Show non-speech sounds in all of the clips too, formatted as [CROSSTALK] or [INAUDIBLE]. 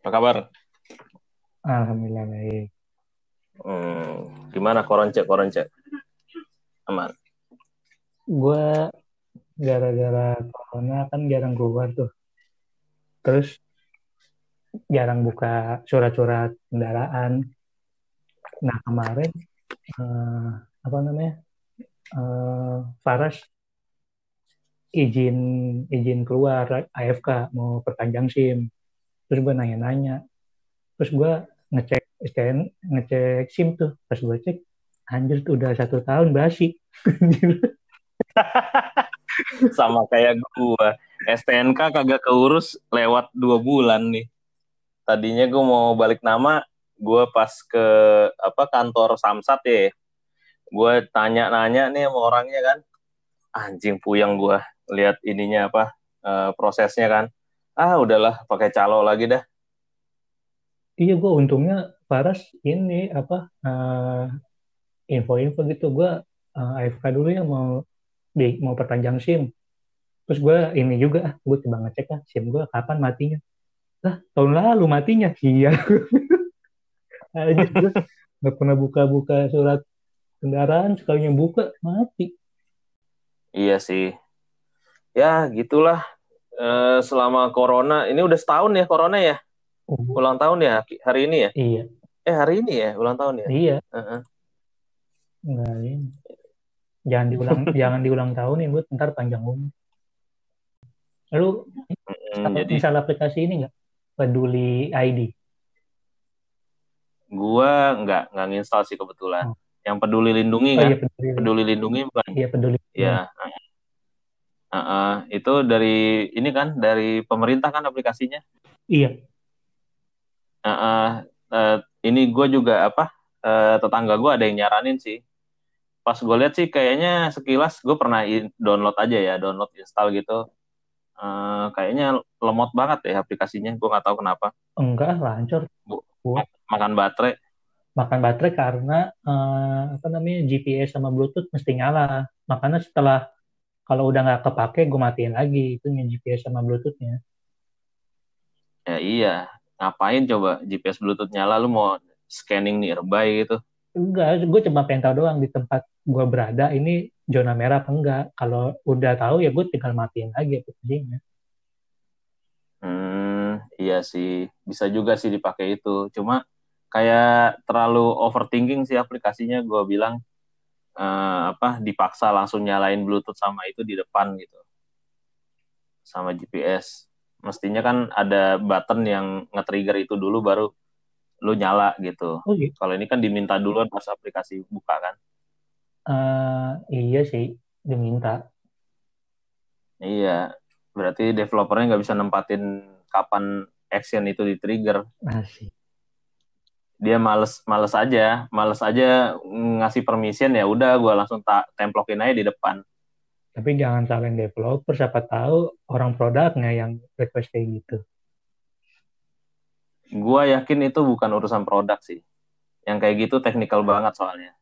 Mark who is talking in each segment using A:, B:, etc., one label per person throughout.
A: Apa kabar?
B: Alhamdulillah baik.
A: Hmm, gimana koronce koronce? Aman.
B: Gue gara-gara corona kan jarang keluar tuh. Terus jarang buka surat-surat kendaraan. Nah kemarin eh, apa namanya? Eh, Faras izin izin keluar AFK mau perpanjang SIM. Terus gue nanya-nanya. Terus gue ngecek STN, ngecek SIM tuh. Pas gue cek, anjir tuh udah satu tahun basi. [LAUGHS]
A: Sama kayak gua. STNK kagak keurus lewat dua bulan nih. Tadinya gua mau balik nama, gua pas ke apa kantor Samsat ya. Gua tanya-nanya nih sama orangnya kan. Anjing puyeng gua lihat ininya apa eh, prosesnya kan. Ah udahlah pakai calo lagi dah.
B: Iya gue untungnya Faras ini apa eh, info-info gitu gue eh, AFK dulu ya mau di, mau perpanjang SIM. Terus gue ini juga ah gue coba ngecek ah SIM gue kapan matinya. Lah tahun lalu matinya. Iya. [LAUGHS] Aja nggak pernah buka-buka surat kendaraan sekalinya buka mati.
A: Iya sih. Ya gitulah. Eh, selama corona, ini udah setahun ya corona ya?
B: Oh,
A: Ulang tahun ya hari ini ya?
B: iya
A: Eh hari ini ya ulang tahun ya?
B: iya
A: Heeh.
B: nggak ini. Jangan diulang [LAUGHS] jangan diulang tahun ya gue ntar panjang umur. Lalu
A: Hmm, jadi
B: misal aplikasi ini nggak peduli ID.
A: gua nggak nggak nginstal sih kebetulan.
B: Oh.
A: Yang peduli lindungi
B: Oh
A: kan?
B: iya peduli.
A: Peduli lindungi bukan?
B: Iya peduli.
A: Ya. Heeh. itu dari ini kan dari pemerintah kan aplikasinya.
B: Iya.
A: Heeh. Eh, ini gue juga apa? eh, tetangga gue ada yang nyaranin sih. Pas gue lihat sih kayaknya sekilas gue pernah download aja ya, download install gitu. Eh, kayaknya lemot banget ya aplikasinya. Gue nggak tahu kenapa.
B: Enggak, lancar.
A: Bu-
B: Gua
A: Makan baterai.
B: makan baterai karena eh, apa namanya GPS sama Bluetooth mesti nyala. Makanya setelah kalau udah nggak kepake, gue matiin lagi itu GPS sama Bluetoothnya.
A: Ya iya. Ngapain coba GPS Bluetooth nyala lu mau scanning nearby gitu.
B: Enggak, gue cuma pengen tahu doang di tempat gue berada ini zona merah apa enggak. Kalau udah tahu ya gue tinggal matiin lagi aplikasinya.
A: Hmm, iya sih. Bisa juga sih dipakai itu. Cuma kayak terlalu overthinking sih aplikasinya. Gue bilang eh, apa dipaksa langsung nyalain Bluetooth sama itu di depan gitu. Sama GPS. Mestinya kan ada button yang nge-trigger itu dulu baru lu nyala gitu.
B: Oh iya,
A: Kalau ini kan diminta duluan pas aplikasi buka kan.
B: Eh, iya sih, diminta.
A: Iya. Berarti developernya nggak bisa nempatin kapan action itu di-trigger.
B: Asik.
A: Dia males males aja males aja ngasih permission ya udah gue langsung tak templokin aja di depan.
B: Tapi jangan salahin developer, siapa tahu orang produknya yang request kayak gitu.
A: gue yakin itu bukan urusan produk sih. Yang kayak gitu technical banget soalnya.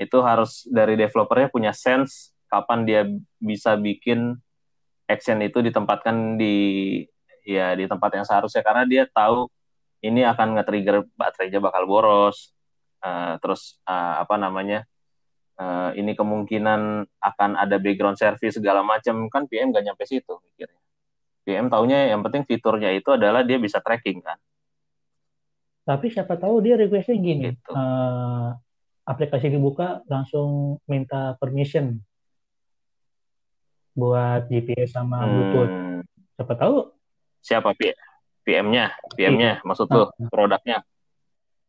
A: Itu harus dari developernya punya sense kapan dia bisa bikin action itu ditempatkan di ya di tempat yang seharusnya. Karena dia tahu ini akan nge-trigger baterainya bakal boros. Eh, terus eh, apa namanya eh, ini kemungkinan akan ada background service segala macam. Kan PM gak nyampe situ mikirnya. PM taunya yang penting fiturnya itu adalah dia bisa tracking kan?
B: Tapi siapa tahu dia requestnya gini,
A: Gitu.
B: eh, aplikasi dibuka langsung minta permission buat GPS sama Bluetooth.
A: Hmm,
B: Siapa tahu
A: siapa P- PM-nya PM-nya maksud tuh produknya?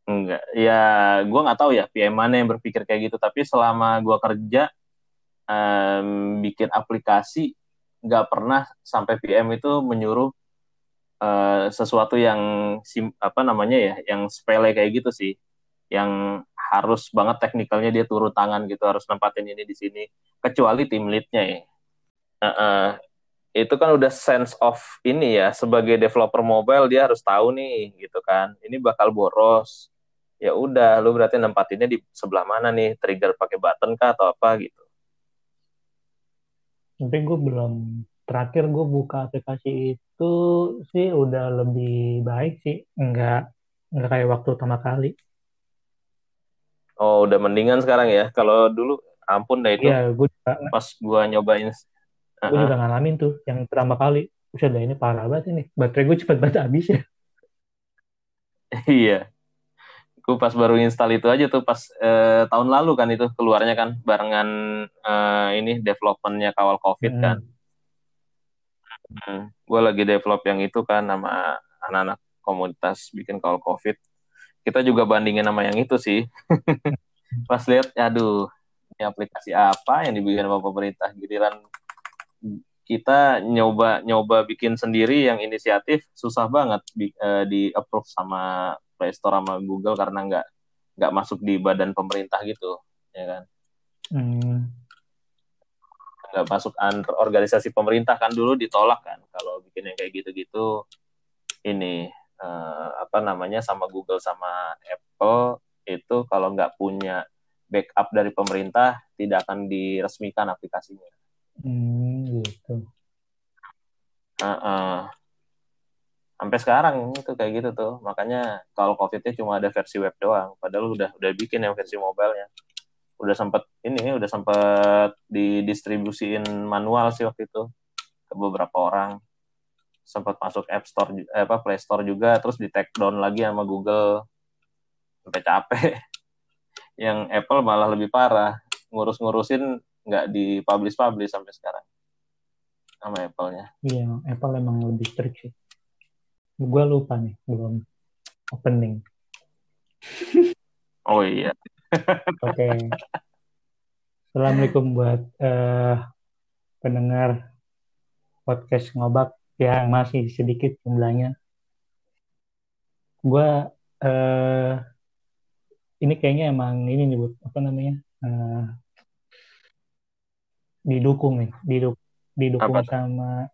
A: Enggak ya gue nggak tahu ya PM mana yang berpikir kayak gitu. Tapi selama gue kerja em, bikin aplikasi nggak pernah sampai PM itu menyuruh eh, sesuatu yang sim, apa namanya ya yang sepele kayak gitu sih. Yang harus banget teknikalnya dia turun tangan gitu harus nempatin ini di sini. Kecuali tim leadnya ya. Eh, eh, itu kan udah sense of ini ya sebagai developer mobile dia harus tahu nih gitu kan. Ini bakal boros. Ya udah lu berarti nempatinnya di sebelah mana nih? Trigger pakai button kah atau apa gitu?
B: Tapi gue belum terakhir gue buka aplikasi itu sih udah lebih baik sih. Nggak nggak kayak waktu pertama kali.
A: Oh, udah mendingan sekarang ya. Kalau dulu ampun dah itu.
B: iya gue juga.
A: Pas gua nyobain
B: gue
A: Heeh.
B: juga ngalamin tuh yang pertama kali Buset dah ini parah banget ini baterai gue cepet banget habis ya [LAUGHS]
A: Iya. Gue pas baru install itu aja tuh pas eh, tahun lalu kan itu keluarnya kan barengan eh, ini developmentnya kawal covid
B: Hmm.
A: kan. Hmm. Gue lagi develop yang itu kan sama anak-anak komunitas bikin kawal covid. Kita juga bandingin sama yang itu sih. [LAUGHS] pas lihat, aduh, ini aplikasi apa yang dibikin sama pemerintah giliran kita nyoba nyoba bikin sendiri yang inisiatif susah banget di, eh, di approve sama Play Store sama Google karena nggak nggak masuk di badan pemerintah gitu ya kan?
B: Hmm.
A: nggak masuk antar organisasi pemerintah kan dulu ditolak kan kalau bikin yang kayak gitu-gitu. Ini eh, apa namanya sama Google sama Apple itu kalau nggak punya backup dari pemerintah tidak akan diresmikan aplikasinya
B: Hmm, gitu
A: Heeh. Sampai sekarang itu kayak gitu tuh. Makanya kalau COVID-nya cuma ada versi web doang. Padahal udah udah bikin yang versi mobile-nya. Udah sempet ini udah sempet didistribusiin manual sih waktu itu ke beberapa orang. Sempat masuk App Store eh, apa Play Store juga terus di take down lagi sama Google. Sampai capek. [LAUGHS] Yang Apple malah lebih parah. Ngurus-ngurusin nggak di-publish-publish sampai sekarang. Sama Apple-nya.
B: iya Apple emang lebih strict sih gue lupa nih belum opening [LAUGHS]
A: Oh iya. [LAUGHS]
B: oke Assalamualaikum buat eh, pendengar podcast ngobak yang masih sedikit jumlahnya gue eh, ini kayaknya emang ini nih buat apa namanya eh, didukung nih diduk, didukung
A: Apa
B: sama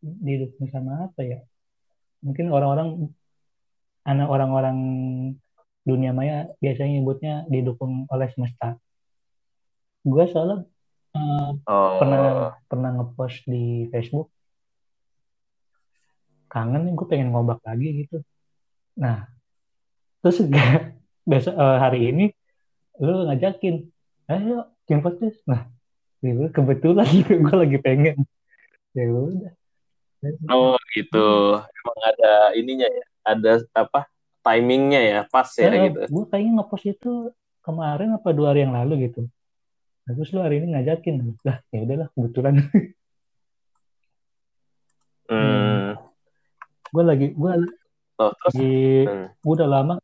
B: didukung sama apa ya? Mungkin orang-orang anak orang-orang dunia maya biasanya nyebutnya didukung oleh semesta. Gue soalnya eh,
A: Oh.
B: pernah pernah ngepost di Facebook. Kangen nih gue pengen ngobak lagi gitu. Nah terus [LAUGHS] besok eh, hari ini lu ngajakin. Ayo bikin podcast. Nah ya kebetulan [LAUGHS] gue lagi pengen ya udah
A: Oh gitu. Emang ada ininya ya. Ada apa? Timingnya ya, pas ya
B: Eh,
A: gitu.
B: gue kayaknya ngepost itu kemarin apa dua hari yang lalu gitu Nah, terus lu hari ini ngajakin lah ya udahlah kebetulan [LAUGHS]
A: Hmm.
B: gue lagi gue
A: Oh, terus
B: lagi
A: hmm.
B: gue udah lama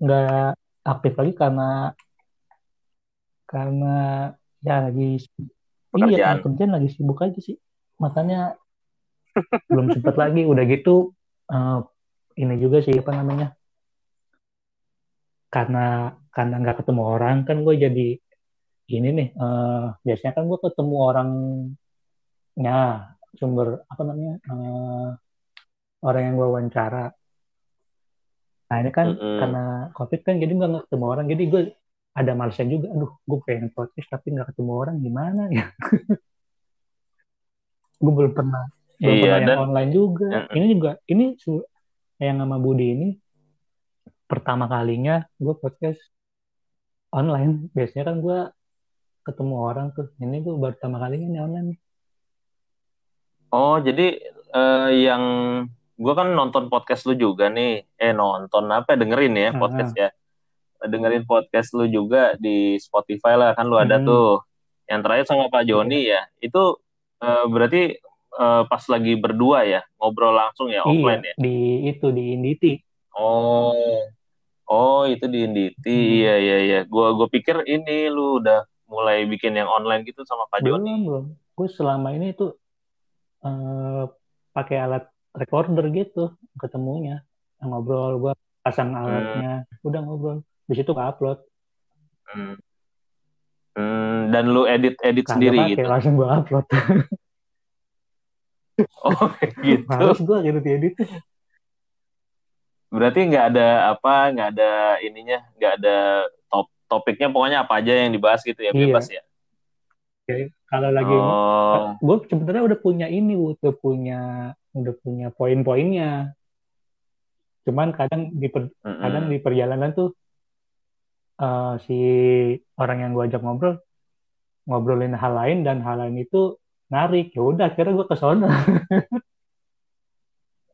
B: nggak aktif lagi karena karena ya lagi
A: Pekerjaan.
B: iya kerjaan lagi sibuk aja sih makanya belum sempat lagi udah gitu eh, ini juga sih apa namanya karena karena nggak ketemu orang kan gue jadi gini nih eh, biasanya kan gue ketemu orangnya sumber apa namanya eh, orang yang gue wawancara nah ini kan
A: Mm-mm.
B: karena covid kan jadi nggak ketemu orang jadi gue ada malesnya juga aduh gue pengen podcast tapi nggak ketemu orang gimana ya [LAUGHS] gue belum pernah belum
A: Iya,
B: pernah yang
A: dan-
B: online juga
A: Mm-mm.
B: ini juga ini yang sama Budi ini pertama kalinya gue podcast online biasanya kan gue ketemu orang tuh ini gue baru pertama kalinya nih online
A: Oh, jadi eh, yang gue kan nonton podcast lu juga nih. Eh nonton apa? Dengerin ya podcast ya. Dengerin podcast lu juga di Spotify lah kan lu ada
B: Hmm.
A: tuh. Yang terakhir sama Pak Joni ya. Itu eh, berarti eh, pas lagi berdua ya ngobrol langsung ya offline
B: iya
A: ya.
B: di itu di Inditi
A: Oh, oh itu di Inditi,
B: Hmm.
A: iya iya iya. Gua gua pikir ini lu udah mulai bikin yang online gitu sama Pak
B: belum
A: Joni.
B: belum gue selama ini tuh eh, pakai alat recorder gitu ketemunya ngobrol gue pasang alatnya udah ngobrol di situ ke upload
A: Hmm. Hmm, dan lu edit edit
B: Kagak
A: sendiri
B: pakai,
A: gitu.
B: langsung gue upload [LAUGHS]
A: Oh gitu.
B: males gue gitu diedit
A: Berarti nggak ada apa, nggak ada ininya, nggak ada top topiknya pokoknya apa aja yang dibahas gitu ya
B: Iya.
A: bebas ya.
B: kalau lagi oh. gue sebenarnya udah punya ini udah punya udah punya poin-poinnya cuman kadang di per, mm -hmm. kadang di perjalanan tuh uh, si orang yang gue ajak ngobrol ngobrolin hal lain dan hal lain itu narik. Ya udah akhirnya gue ke sana. [LAUGHS]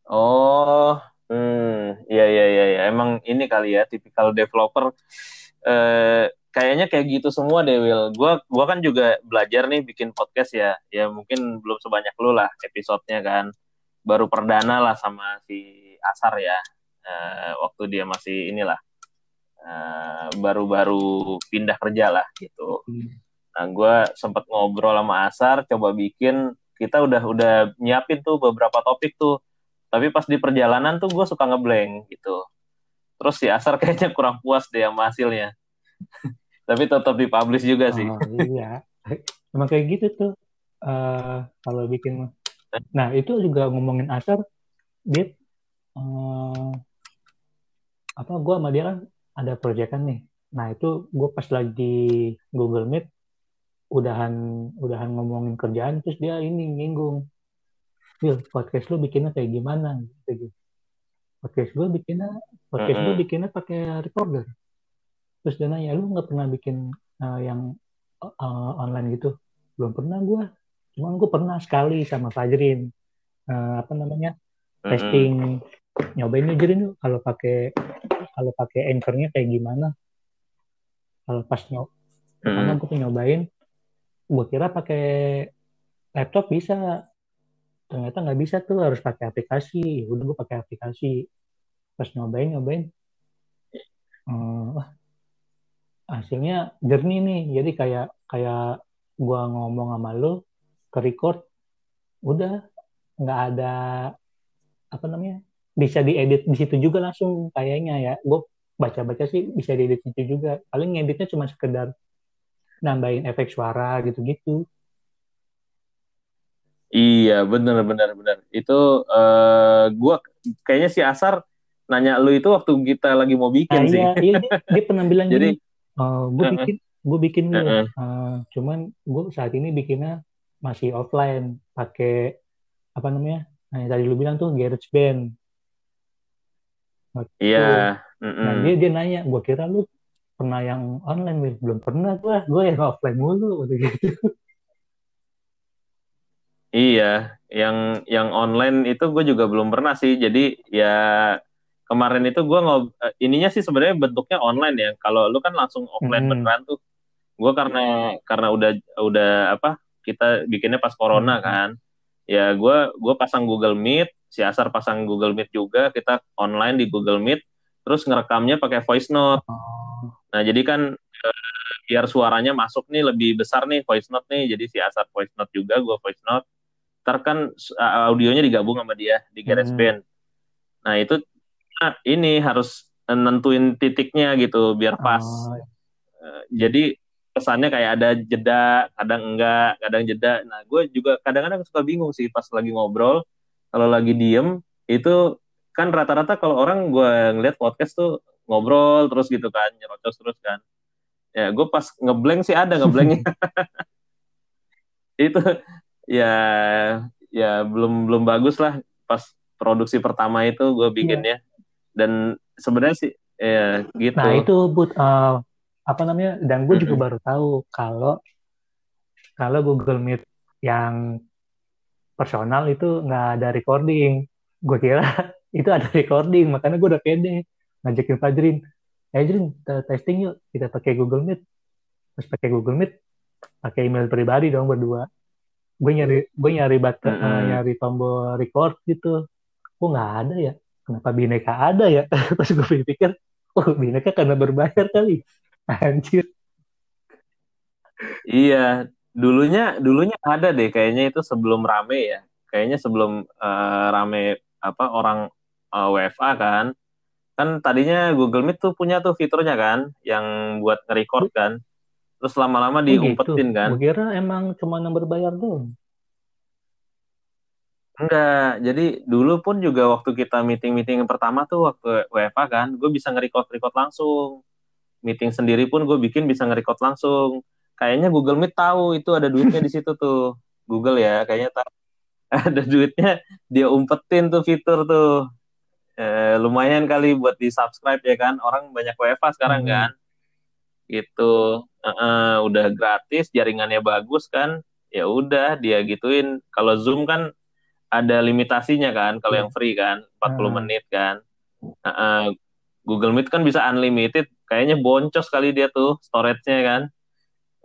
A: Oh hmm iya iya iya ya. emang ini kali ya tipikal developer. Eh, kayaknya kayak gitu semua deh Will gue gua kan juga belajar nih bikin podcast ya. Ya mungkin belum sebanyak lu lah episodenya kan. Baru perdana lah sama si Asar ya. Uh, waktu dia masih inilah baru-baru pindah kerja lah gitu. Hmm. Nah, gue sempat ngobrol sama Asar, coba bikin, kita udah udah nyiapin tuh beberapa topik tuh, tapi pas di perjalanan tuh gue suka ngeblank gitu. Terus si Asar [LAUGHS] kayaknya kurang puas deh sama hasilnya. [LAUGHS] tapi tetap dipublish juga sih. Oh,
B: iya, [LAUGHS] emang kayak gitu tuh. Uh, kalau bikin Nah, itu juga ngomongin Asar, dia uh, apa gue sama dia kan ada proyekan nih. Nah, itu gue pas lagi Google Meet udahan udahan ngomongin kerjaan terus dia ini nyinggung. Wil, podcast lu bikinnya kayak gimana gitu. Podcast gue bikinnya podcast gue bikinnya pakai recorder. Terus dia nanya, lu nggak pernah bikin uh, yang uh, online gitu? Belum pernah gue Cuma gue pernah sekali sama Fajrin uh, apa namanya testing nyobain Fajrin yuk kalau pakai kalau pakai anchornya kayak gimana. Kalau pas nyob, mm-hmm. gue nyobain, gue kira pakai laptop bisa, ternyata nggak bisa tuh harus pakai aplikasi. Udah gue pakai aplikasi. Pas nyobain nyobain, uh, hasilnya jernih nih. Jadi kayak kayak gue ngomong sama lo, ke record udah nggak ada apa namanya bisa diedit di situ juga langsung kayaknya ya. Gue baca-baca sih bisa diedit di situ juga. Paling ngeditnya cuma sekedar nambahin efek suara gitu-gitu.
A: Iya bener bener bener. Itu uh, eh, gue kayaknya si Asar nanya lu itu waktu kita lagi mau bikin nah, sih. iya,
B: iya dia, dia pernah bilang [LAUGHS] jadi uh, eh, gue bikin gue bikin uh -uh. Uh, cuman gue saat ini bikinnya masih offline pakai apa namanya nah yang tadi lu bilang tuh GarageBand
A: iya
B: yeah. nah dia dia nanya gue kira lu pernah yang online nih belum pernah gue gue yang offline mulu [LAUGHS] gitu
A: iya yang yang online itu gue juga belum pernah sih. Jadi ya kemarin itu gue ngob eh, ininya sih sebenarnya bentuknya online ya. Kalau lu kan langsung offline hmm. beneran tuh. Gue karena karena udah udah apa kita bikinnya pas corona hmm. kan. Ya gue gue pasang Google Meet si Asar pasang Google Meet juga kita online di Google Meet terus ngerekamnya pakai voice note oh. nah jadi kan eh, biar suaranya masuk nih lebih besar nih voice note nih jadi si Asar voice note juga gue voice note ntar kan audionya digabung sama dia di GarageBand hmm. nah itu nah, ini harus nentuin titiknya gitu biar pas oh. uh, jadi kesannya kayak ada jeda, kadang enggak, kadang jeda. Nah, gue juga kadang-kadang suka bingung sih pas lagi ngobrol, kalau lagi diem, itu kan rata-rata kalau orang gue ngeliat podcast tuh ngobrol terus gitu kan, nyerocos terus kan. Ya, gue pas ngeblank sih ada ngeblanknya. [LAUGHS] [LAUGHS] itu ya ya belum belum bagus lah pas produksi pertama itu gue bikinnya. Yeah. Dan sebenarnya sih ya gitu.
B: Nah, itu but uh, apa namanya dan gue juga baru tahu kalau kalau Google Meet yang personal itu nggak ada recording. Gue kira [LAUGHS] itu ada recording makanya gue udah pede ngajakin Fajrin. Fajrin testing yuk kita pakai Google Meet. Terus pakai Google Meet pakai email pribadi dong berdua. Gue nyari gue nyari bat mm -hmm. nyari tombol record gitu. Kok nggak ada ya? Kenapa bineka ada ya? [LAUGHS] Pas gue pikir oh bineka karena berbayar kali. [LAUGHS] Anjir.
A: Iya, dulunya dulunya ada deh kayaknya itu sebelum rame ya. Kayaknya sebelum uh, rame apa orang uh, eh, WFA kan. Kan tadinya Google Meet tuh punya tuh fiturnya kan yang buat nge-record kan. Terus lama-lama oh, diumpetin gitu. kan.
B: Gue kira emang cuma yang berbayar doang.
A: Enggak, jadi dulu pun juga waktu kita meeting-meeting yang pertama tuh waktu WFA kan, gue bisa nge-record-record langsung meeting sendiri pun gue bikin bisa nge-record langsung kayaknya Google Meet tahu itu ada duitnya di situ tuh. Google ya, kayaknya tahu. [LAUGHS] Ada duitnya, dia umpetin tuh fitur tuh. Eh, lumayan kali buat di subscribe ya kan. Orang banyak WFA sekarang hmm. kan. Itu uh, uh, udah gratis, jaringannya bagus kan. Ya udah dia gituin. Kalau Zoom kan ada limitasinya kan. Kalau yang free kan, 40 hmm. menit kan. Uh, Google Meet kan bisa unlimited. Kayaknya boncos kali dia tuh storage-nya kan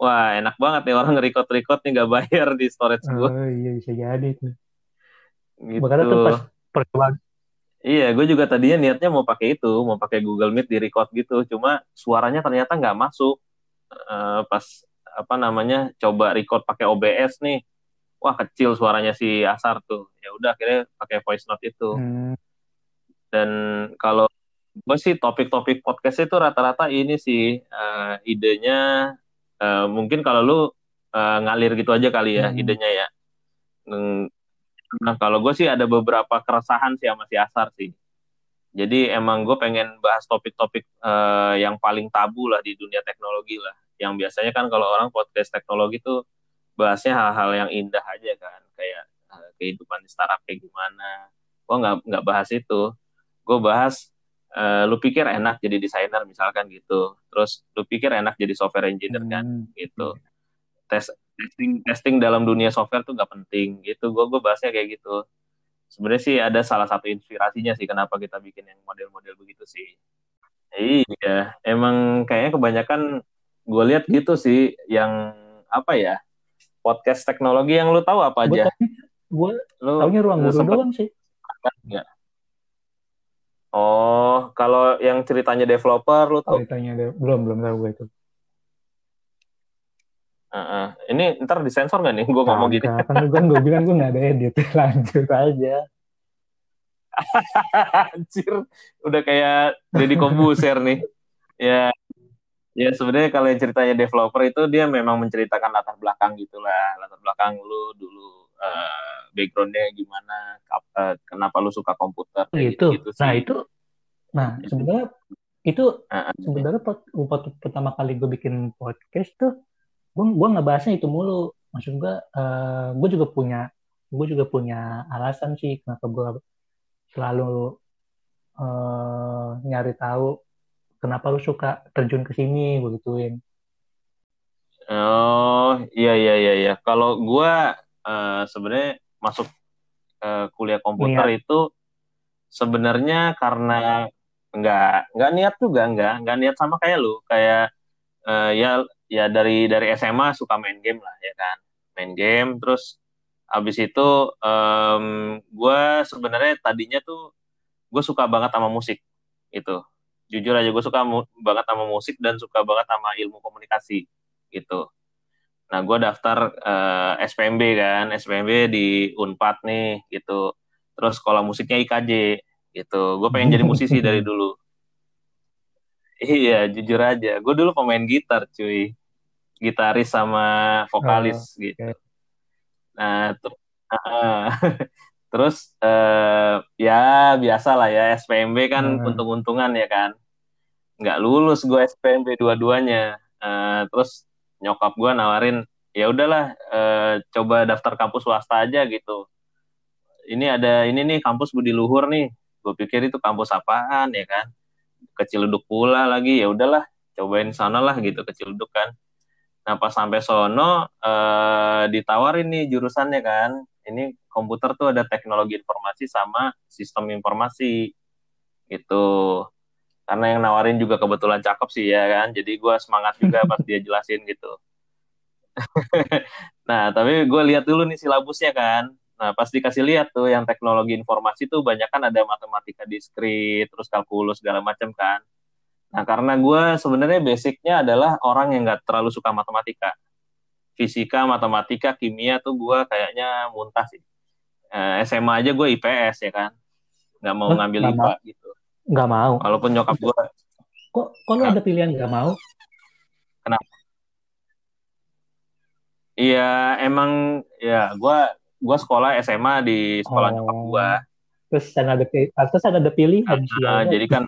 A: wah enak banget nih orang nge-record-record nih gak bayar di storage gue.
B: Oh iya bisa jadi. Gitu. Makanya tuh pas percobaan.
A: Iya, gue juga tadinya niatnya mau pakai itu, mau pakai Google Meet di record gitu. Cuma suaranya ternyata nggak masuk. Uh, pas apa namanya coba record pakai OBS nih, wah kecil suaranya si Asar tuh. Ya udah akhirnya pakai voice note itu. Hmm. Dan kalau gue sih topik-topik podcast itu rata-rata ini sih uh, idenya uh, mungkin kalau lu uh, ngalir gitu aja kali ya hmm. idenya ya. Nah kalau gue sih ada beberapa keresahan sih sama si Asar sih. Jadi emang gue pengen bahas topik-topik uh, yang paling tabu lah di dunia teknologi lah. Yang biasanya kan kalau orang podcast teknologi tuh bahasnya hal-hal yang indah aja kan, kayak uh, kehidupan di startup kayak gimana. Gue nggak nggak bahas itu. Gue bahas uh, lu pikir enak jadi desainer misalkan gitu. Terus lu pikir enak jadi software engineer kan hmm. gitu. Tes testing testing dalam dunia software tuh gak penting gitu. Gue gue bahasnya kayak gitu. Sebenarnya sih ada salah satu inspirasinya sih kenapa kita bikin yang model-model begitu sih. Iya emang kayaknya kebanyakan gue lihat gitu sih yang apa ya podcast teknologi yang lu tahu apa aja?
B: Gue tahunya ruang guru doang sih.
A: enggak Oh, kalau yang ceritanya developer lu tahu?
B: Ceritanya de belum belum tahu gue itu.
A: Uh, uh. Ini ntar disensor nggak nih [LAUGHS] gue ngomong gini?
B: Kan gue gue bilang gue nggak ada edit, [LAUGHS] lanjut aja. [LAUGHS]
A: Anjir, udah kayak Deddy Kombuser nih. Ya, ya sebenarnya kalau yang ceritanya developer itu dia memang menceritakan latar belakang gitulah, latar belakang lu dulu uh, backgroundnya gimana uh, kenapa lu suka komputer
B: gitu, gitu nah itu nah sebenarnya itu uh, sebenarnya waktu pertama kali gue bikin podcast tuh gue gue ngebahasnya itu mulu. Maksud gue uh, gue juga punya gue juga punya alasan sih kenapa gue selalu uh, nyari tahu kenapa lu suka terjun ke sini gue gituin.
A: Oh iya iya iya iya. Kalau gue uh, sebenarnya masuk uh, kuliah komputer niat. itu sebenarnya karena nggak nggak niat juga nggak nggak niat sama kayak lu. Kayak uh, ya ya dari dari SMA suka main game lah ya kan. Main game terus abis itu um, gue sebenarnya tadinya tuh gue suka banget sama musik itu. Jujur aja gue suka banget sama musik dan suka banget sama ilmu komunikasi gitu Nah, gue daftar uh, eh, SPMB kan, SPMB di Unpad nih gitu. Terus sekolah musiknya IKJ gitu. Gue pengen jadi musisi dari [LAUGHS] dulu. Iya, jujur aja. Gue dulu pemain gitar, cuy. Gitaris sama vokalis oh, gitu. Nah, ter uh, [LAUGHS] terus uh, ya biasa lah ya SPMB kan uh. untung-untungan ya kan. Nggak lulus gue SPMB dua-duanya. Uh, terus nyokap gue nawarin ya udahlah uh, coba daftar kampus swasta aja gitu. Ini ada ini nih kampus Budi Luhur nih. Gue pikir itu kampus apaan ya kan? Kecil duduk pula lagi ya udahlah cobain sana lah gitu kecil duduk kan. Nah pas sampai sono uh, ditawarin nih jurusannya kan. Ini komputer tuh ada teknologi informasi sama sistem informasi gitu karena yang nawarin juga kebetulan cakep sih ya kan? Jadi gue semangat juga [LAUGHS] pas dia jelasin gitu. [LAUGHS] Nah tapi gue lihat dulu nih silabusnya kan. Nah pas dikasih lihat tuh yang teknologi informasi tuh banyak kan ada matematika diskrit terus kalkulus segala macam kan. Nah karena gue sebenarnya basicnya adalah orang yang nggak terlalu suka matematika. Fisika matematika kimia tuh gue kayaknya muntah sih. Eh, SMA aja gue IPS ya kan? Nggak mau ngambil IPA gitu
B: Nggak mau.
A: Walaupun nyokap gue.
B: Kok, kok lu ada pilihan nggak mau?
A: Kenapa? Iya, emang ya gue gua sekolah SMA di sekolah oh. nyokap gue.
B: Terus ada terus ada pilihan.
A: Uh, jadi kan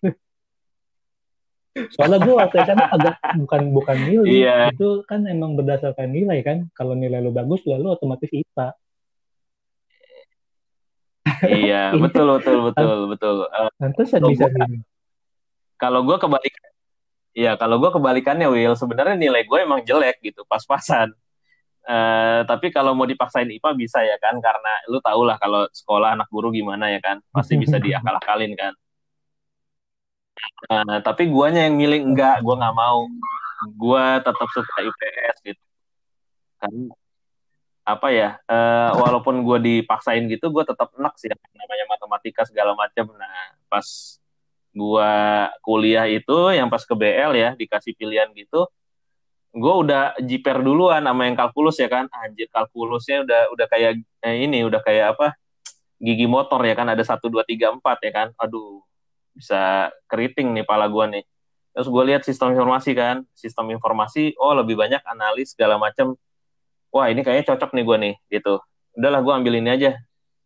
B: Soalnya gue waktu SMA [LAUGHS] agak bukan bukan nilai,
A: Iya.
B: itu kan emang berdasarkan nilai kan. Kalau nilai lu bagus, lalu otomatis IPA.
A: Iya, [LAUGHS] betul betul betul betul. Uh,
B: Pantesan
A: kalau
B: bisa
A: kalau gue kebalik, ya kalau gue kebalikannya Will, sebenarnya nilai gue emang jelek gitu, pas-pasan. Eh, tapi kalau mau dipaksain IPA bisa ya kan, karena lu tau lah kalau sekolah anak guru gimana ya kan, pasti bisa [LAUGHS] diakal-akalin kan. Eh, tapi guanya yang milih enggak, gua nggak mau. Gua tetap suka IPS gitu. Karena apa ya, eh, walaupun gue dipaksain gitu, gue tetap enak sih namanya matematika segala macam. Nah, pas gua kuliah itu, yang pas ke BL ya, dikasih pilihan gitu, gue udah jiper duluan sama yang kalkulus ya kan. Anjir, kalkulusnya udah udah kayak eh, ini, udah kayak apa? Gigi motor ya kan, ada satu dua tiga empat ya kan. Aduh, bisa keriting nih pala gue nih. Terus gue lihat sistem informasi kan, sistem informasi, oh lebih banyak analis segala macam. Wah ini kayaknya cocok nih gue nih, gitu. Udahlah gue ambil ini aja.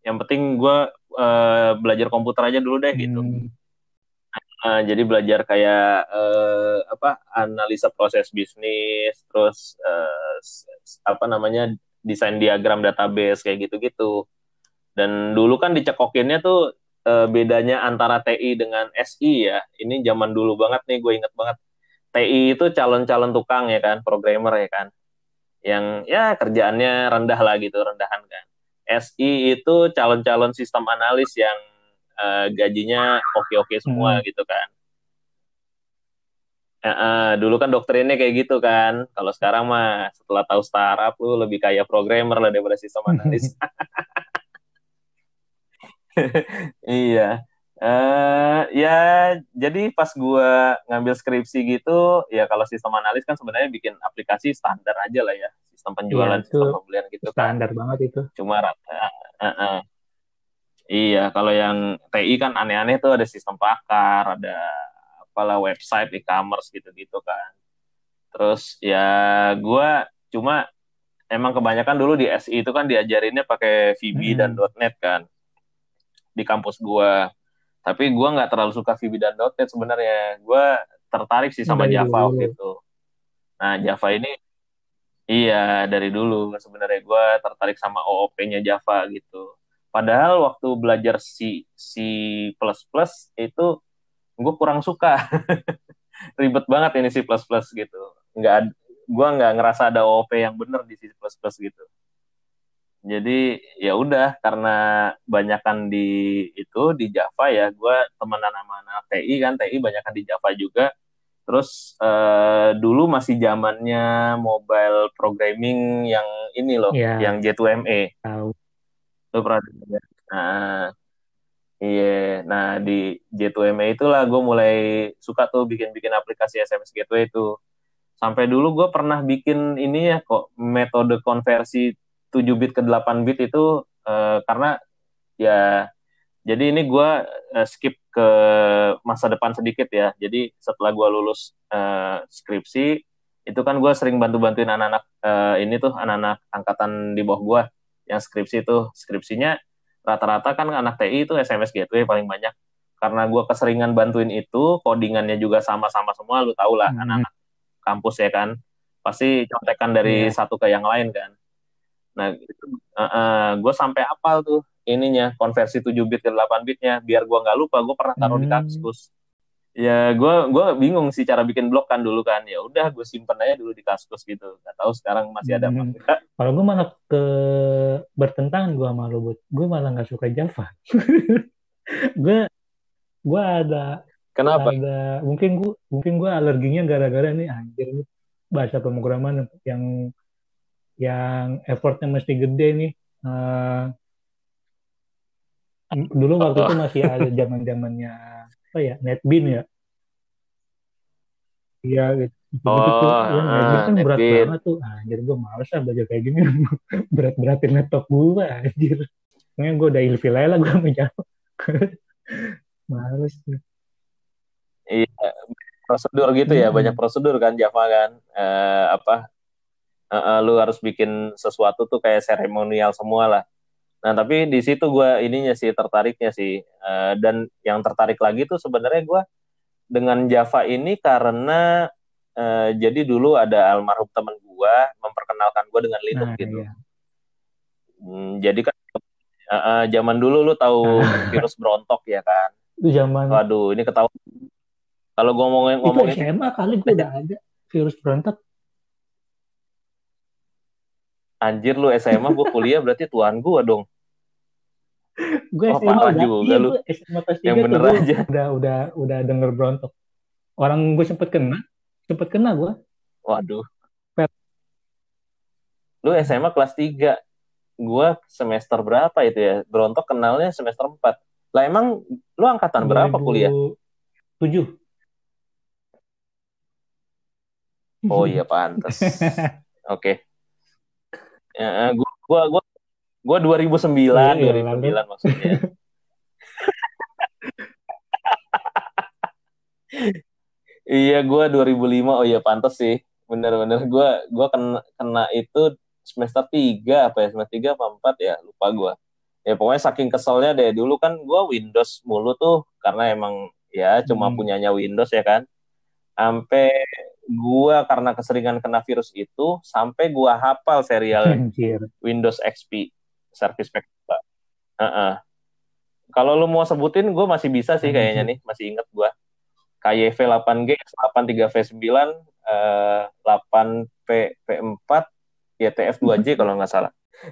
A: Yang penting gue uh, belajar komputer aja dulu deh, gitu.
B: Hmm.
A: Uh, jadi belajar kayak uh, apa analisa proses bisnis, terus uh, apa namanya desain diagram database kayak gitu-gitu. Dan dulu kan dicekokinnya tuh uh, bedanya antara TI dengan SI ya. Ini zaman dulu banget nih, gue inget banget. TI itu calon-calon tukang ya kan, programmer ya kan. Yang ya kerjaannya rendah lah gitu, rendahan kan. SI itu calon-calon sistem analis yang uh, gajinya oke-oke semua hmm. gitu kan. Uh, uh, dulu kan doktrinnya kayak gitu kan. Kalau sekarang mah setelah tahu startup lu lebih kayak programmer lah daripada sistem [LAUGHS] analis. [LAUGHS] iya. Uh, ya jadi pas gue ngambil skripsi gitu ya kalau sistem analis kan sebenarnya bikin aplikasi standar aja lah ya sistem penjualan
B: ya,
A: sistem pembelian gitu
B: standar kan. banget itu
A: cuma uh, uh, uh. iya kalau yang TI kan aneh-aneh tuh ada sistem pakar ada apalah website e-commerce gitu-gitu kan terus ya gue cuma emang kebanyakan dulu di SI itu kan diajarinnya pakai VB hmm. dan .NET kan di kampus gue tapi gue nggak terlalu suka VB dan .NET sebenarnya. Gue tertarik sih sama
B: dari
A: Java
B: dulu.
A: waktu itu. Nah Java ini iya dari dulu sebenarnya. Gue tertarik sama OOP-nya Java gitu. Padahal waktu belajar C C++ itu gue kurang suka. [LAUGHS] Ribet banget ini C++ gitu. Nggak gue nggak ngerasa ada OOP yang bener di C++ gitu jadi ya udah karena banyakan di itu di Java ya gue temenan sama anak TI kan TI banyakan di Java juga. Terus eh, dulu masih zamannya mobile programming yang ini loh
B: Ya.
A: yang J2ME
B: tahu.
A: Lu pernah nah iya. Nah di J2ME itulah gue mulai suka tuh bikin-bikin aplikasi SMS Gateway itu sampai dulu gue pernah bikin ini ya kok metode konversi 7 bit ke 8 bit itu uh, karena ya jadi ini gue uh, skip ke masa depan sedikit ya. Jadi setelah gue lulus uh, skripsi itu kan gue sering bantu-bantuin anak-anak uh, ini tuh anak-anak angkatan di bawah gue yang skripsi itu skripsinya rata-rata kan anak TI itu SMS gateway paling banyak. Karena gue keseringan bantuin itu codingannya juga sama-sama semua lu tau lah
B: Hmm.
A: anak-anak kampus ya kan. Pasti contekan dari
B: Iya.
A: satu ke yang lain kan Nah, uh, uh, gue sampai apal tuh ininya konversi 7 bit ke 8 bitnya biar gue nggak lupa gue pernah taruh di
B: Hmm.
A: Kaskus. Ya gue gua bingung sih cara bikin blog kan dulu kan. Ya udah gue simpen aja dulu di Kaskus gitu. Gak tahu sekarang masih ada apa
B: Hmm.
A: enggak.
B: Kalau gue malah ke bertentangan gue sama Bud. Gue malah nggak suka Java. [LAUGHS] gue gue ada
A: Kenapa?
B: ada mungkin gue mungkin gue alerginya gara-gara nih anjir nih bahasa pemrograman yang yang effortnya mesti gede nih. Eh, dulu waktu itu masih ada [LAUGHS] zaman zamannya apa ya netbin ya. Iya gitu.
A: Oh,
B: Gitu tuh. Ya, netbin
A: ah,
B: kan berat banget tuh. Anjir gue males lah belajar kayak gini. [LAUGHS] Berat-beratin laptop gue anjir. Makanya gue udah ilfil aja lah gue sama Java. [LAUGHS] males.
A: Iya, prosedur gitu ya,
B: Hmm.
A: banyak prosedur kan Java kan. Eh, apa? Eh, eh, lu harus bikin sesuatu tuh kayak seremonial semua lah. Nah, tapi di situ gue ininya sih tertariknya sih. Eh, dan yang tertarik lagi tuh sebenarnya gue dengan Java ini karena uh, jadi dulu ada almarhum teman gua memperkenalkan gua dengan Linux nah, gitu. Iya. Hmm, jadi kan uh, uh, zaman dulu lu tahu virus berontok ya kan?
B: Itu zaman.
A: Waduh, ini ketahuan. Kalau gua ngomongin ngomongin
B: itu SMA kali gua udah ada virus berontak.
A: Anjir lu SMA gua kuliah berarti tuan gua dong
B: gue oh, SMA udah, juga iya, lu. SMA kelas yang bener tuh aja. udah udah udah denger berontok. Orang gue sempet kena, sempet kena gue.
A: Waduh. Pet. Lu SMA kelas 3. Gue semester berapa itu ya? Berontok kenalnya semester 4. Lah emang lu angkatan 2007. berapa kuliah?
B: 7.
A: Oh iya pantas. [LAUGHS] Oke. Okay. Ya, gua gua gua Gue 2009, iya, 2009 iya, maksudnya. iya, gue 2005. Oh iya, pantas sih. Bener-bener gue gua kena, kena itu semester 3 apa ya? Semester 3 apa 4 ya? Lupa gue. Ya pokoknya saking keselnya deh. Dulu kan gue Windows mulu tuh. Karena emang ya cuma hmm. punyanya Windows ya kan. Sampai gua karena keseringan kena virus itu sampai gua hafal serial [LAUGHS] Windows XP service pack Pak. Uh -uh. Kalau lu mau sebutin, gue masih bisa sih kayaknya nih, masih inget gue. KYV 8G, 83V9, uh, 8P P4, YTF 2J kalau nggak salah.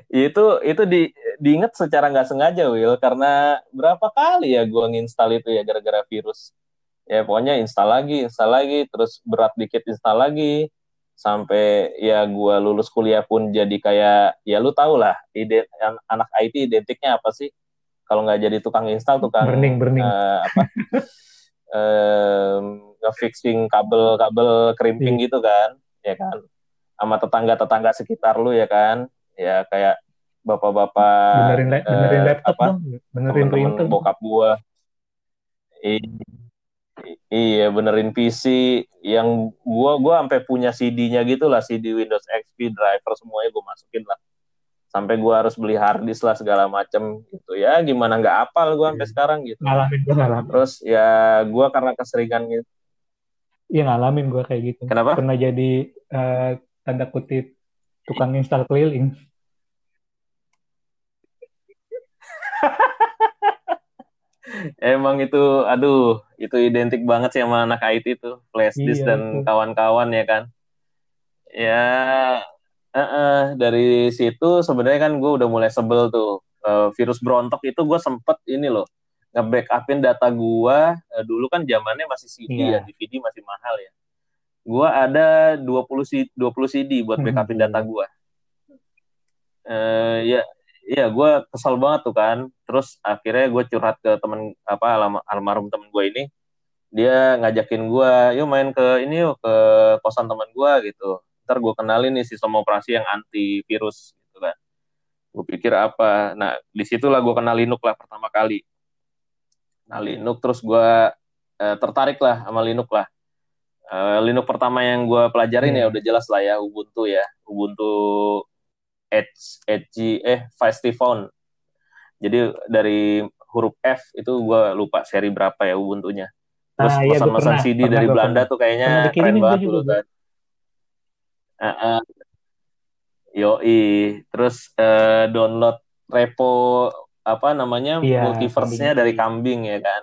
A: Itu itu di diinget secara nggak sengaja, Will, karena berapa kali ya gue nginstal itu ya gara-gara virus. Ya pokoknya install lagi, install lagi, terus berat dikit install lagi, sampai ya gue lulus kuliah pun jadi kayak ya lu tau lah ide anak IT identiknya apa sih? Kalau nggak jadi tukang install tukang
B: burning, burning. Uh,
A: apa? [LAUGHS] Uh, fixing kabel-kabel krimping yeah. gitu kan ya kan? Sama tetangga-tetangga sekitar lu ya kan? Ya kayak bapak-bapak
B: benerin, benerin uh, laptop apa, dong benerin
A: temen bokap gua Iya benerin PC yang gua gua sampai punya CD-nya gitu lah CD Windows XP driver semuanya gua masukin lah. Sampai gua harus beli hard disk lah segala macem gitu. Ya gimana nggak apal gua sampai iya. sekarang gitu.
B: Ngalamin gua ngalamin.
A: Terus ya gua karena keseringan gitu.
B: Iya ngalamin gua kayak gitu.
A: Kenapa?
B: Pernah jadi uh, tanda kutip tukang install keliling
A: Emang itu, aduh, itu identik banget sih sama anak IT itu, flash disk iya, dan kawan-kawan ya kan. Ya, uh -uh, dari situ sebenarnya kan gue udah mulai sebel tuh. Uh, virus berontok itu gue sempet ini loh, nge-backupin data gue. Uh, dulu kan zamannya masih CD yeah. ya, DVD masih mahal ya. Gue ada 20 CD, 20 CD buat backupin data gue. Uh, ya, iya gue kesel banget tuh kan. Terus akhirnya gue curhat ke temen apa almarhum temen gue ini. Dia ngajakin gue yuk main ke ini yuk ke kosan temen gue gitu. Ntar gue kenalin nih sistem operasi yang anti virus gitu kan. Gue pikir apa? Nah di situlah gue kenal Linux lah pertama kali. Nah Linux terus gue eh, tertarik lah sama Linux lah. Uh, Linux pertama yang gue pelajarin hmm. ya udah jelas lah ya Ubuntu ya. Ubuntu Edge, Edge eh Phone. Jadi dari huruf F itu gue lupa seri berapa ya Ubuntu-nya. Terus ah, iya, pesan-pesan CD pernah, dari Belanda pernah. tuh kayaknya keren banget dulu kan. Uh, uh, yoi, terus uh, download repo apa namanya iya, multiverse-nya dari kambing ya kan.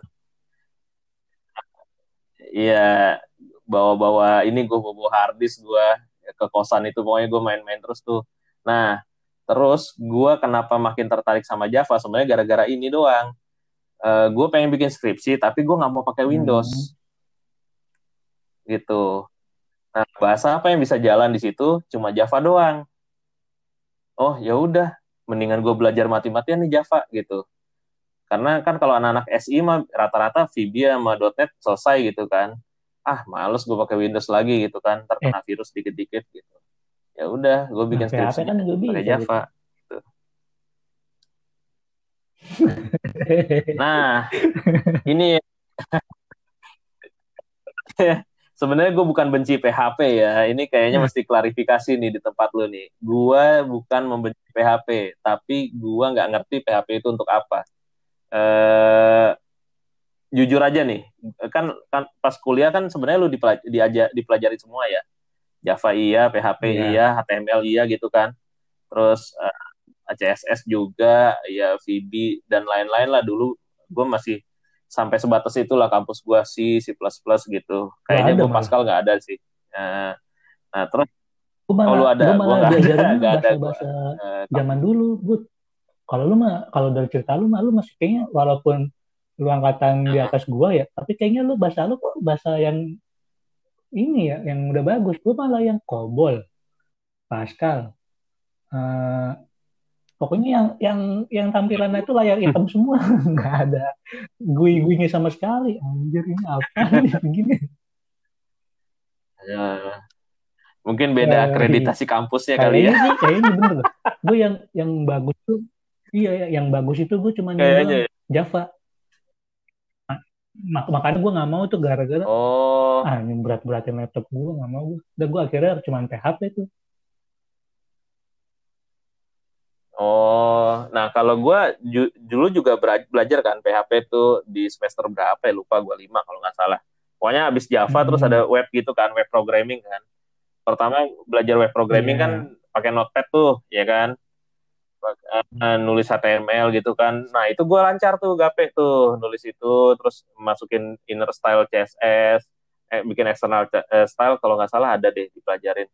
A: Iya, bawa-bawa ini gue bawa harddisk gue ke kosan itu pokoknya gue main-main terus tuh Nah, terus gue kenapa makin tertarik sama Java sebenarnya gara-gara ini doang. Uh, eh, gue pengen bikin skripsi tapi gue nggak mau pakai Windows. Hmm. Gitu. Nah, bahasa apa yang bisa jalan di situ? Cuma Java doang. Oh, ya udah, mendingan gue belajar mati-matian nih Java gitu. Karena kan kalau anak-anak SI mah rata-rata VB sama .NET selesai gitu kan. Ah, males gue pakai Windows lagi gitu kan, terkena eh. virus dikit-dikit gitu ya udah gue bikin nah, skripsi kan pakai Java gitu. [LAUGHS] nah ini [LAUGHS] sebenarnya gue bukan benci PHP ya ini kayaknya hmm. mesti klarifikasi nih di tempat lo nih gue bukan membenci PHP tapi gue nggak ngerti PHP itu untuk apa eh jujur aja nih, kan kan pas kuliah kan sebenarnya lu dipelaj diajar dipelajari semua ya. Java iya, PHP yeah. iya, HTML iya gitu kan. Terus uh, eh, CSS juga, ya VB dan lain-lain lah dulu gue masih sampai sebatas itulah kampus gue C, C++ gitu. Kayaknya gue Pascal nggak ada sih. Nah, nah terus
B: gua oh, lu ada, gue nggak ada, gak ada bahasa, uh, zaman dulu, gue Kalau lu mah, kalau dari cerita lu mah, lu masih kayaknya walaupun lu angkatan di atas gua ya, tapi kayaknya lu bahasa lu kok bahasa yang ini ya, yang udah bagus. Gue malah yang kobol, Pascal, uh, pokoknya yang yang yang tampilannya itu layar hitam semua. [LAUGHS] Nggak ada gue gue sama sekali. Anjir ini apa [LAUGHS] nih? Begini
A: ya mungkin beda ya, akreditasi kampusnya kali ya.
B: sih kayaknya [LAUGHS] bener. Gue yang yang bagus tuh iya yang bagus itu gue cuma
A: ya.
B: Java Mak makanya gue nggak mau tuh gara-gara
A: oh.
B: ah yang berat-beratin laptop gue nggak mau gue dan gue akhirnya cuma PHP tuh
A: Oh, nah kalau gue ju dulu juga belajar kan PHP itu di semester berapa ya lupa gue lima kalau nggak salah. Pokoknya habis Java hmm. terus ada web gitu kan, web programming kan. Pertama belajar web programming yeah. kan pakai Notepad tuh, ya kan. Uh, nulis HTML gitu kan. Nah itu gue lancar tuh gape tuh nulis itu, terus masukin inner style CSS, eh, bikin external eh, style kalau nggak salah ada deh dipelajarin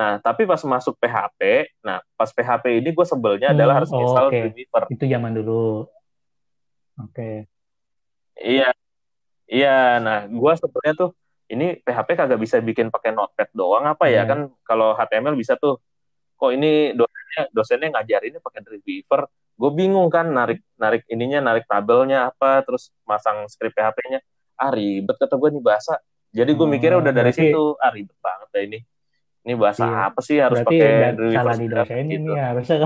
A: Nah, tapi pas masuk PHP, nah pas PHP ini gue sebelnya hmm, adalah harus oh, install okay. Dreamweaver.
B: Itu zaman dulu. Oke. Okay.
A: Iya. Iya, nah gue sebelnya tuh ini PHP kagak bisa bikin pakai Notepad doang apa ya? Yeah. Kan kalau HTML bisa tuh. Kok ini dosennya dosennya ngajarinnya pakai Dreamweaver. Gue bingung kan narik narik ininya, narik tabelnya apa, terus masang script PHP-nya. Ah ribet kata gue nih bahasa. Jadi gue mikirnya udah dari berarti, situ, ah ribet banget ya ini ini bahasa iya. apa sih harus pakai
B: salah di dosen ini gitu. ya harusnya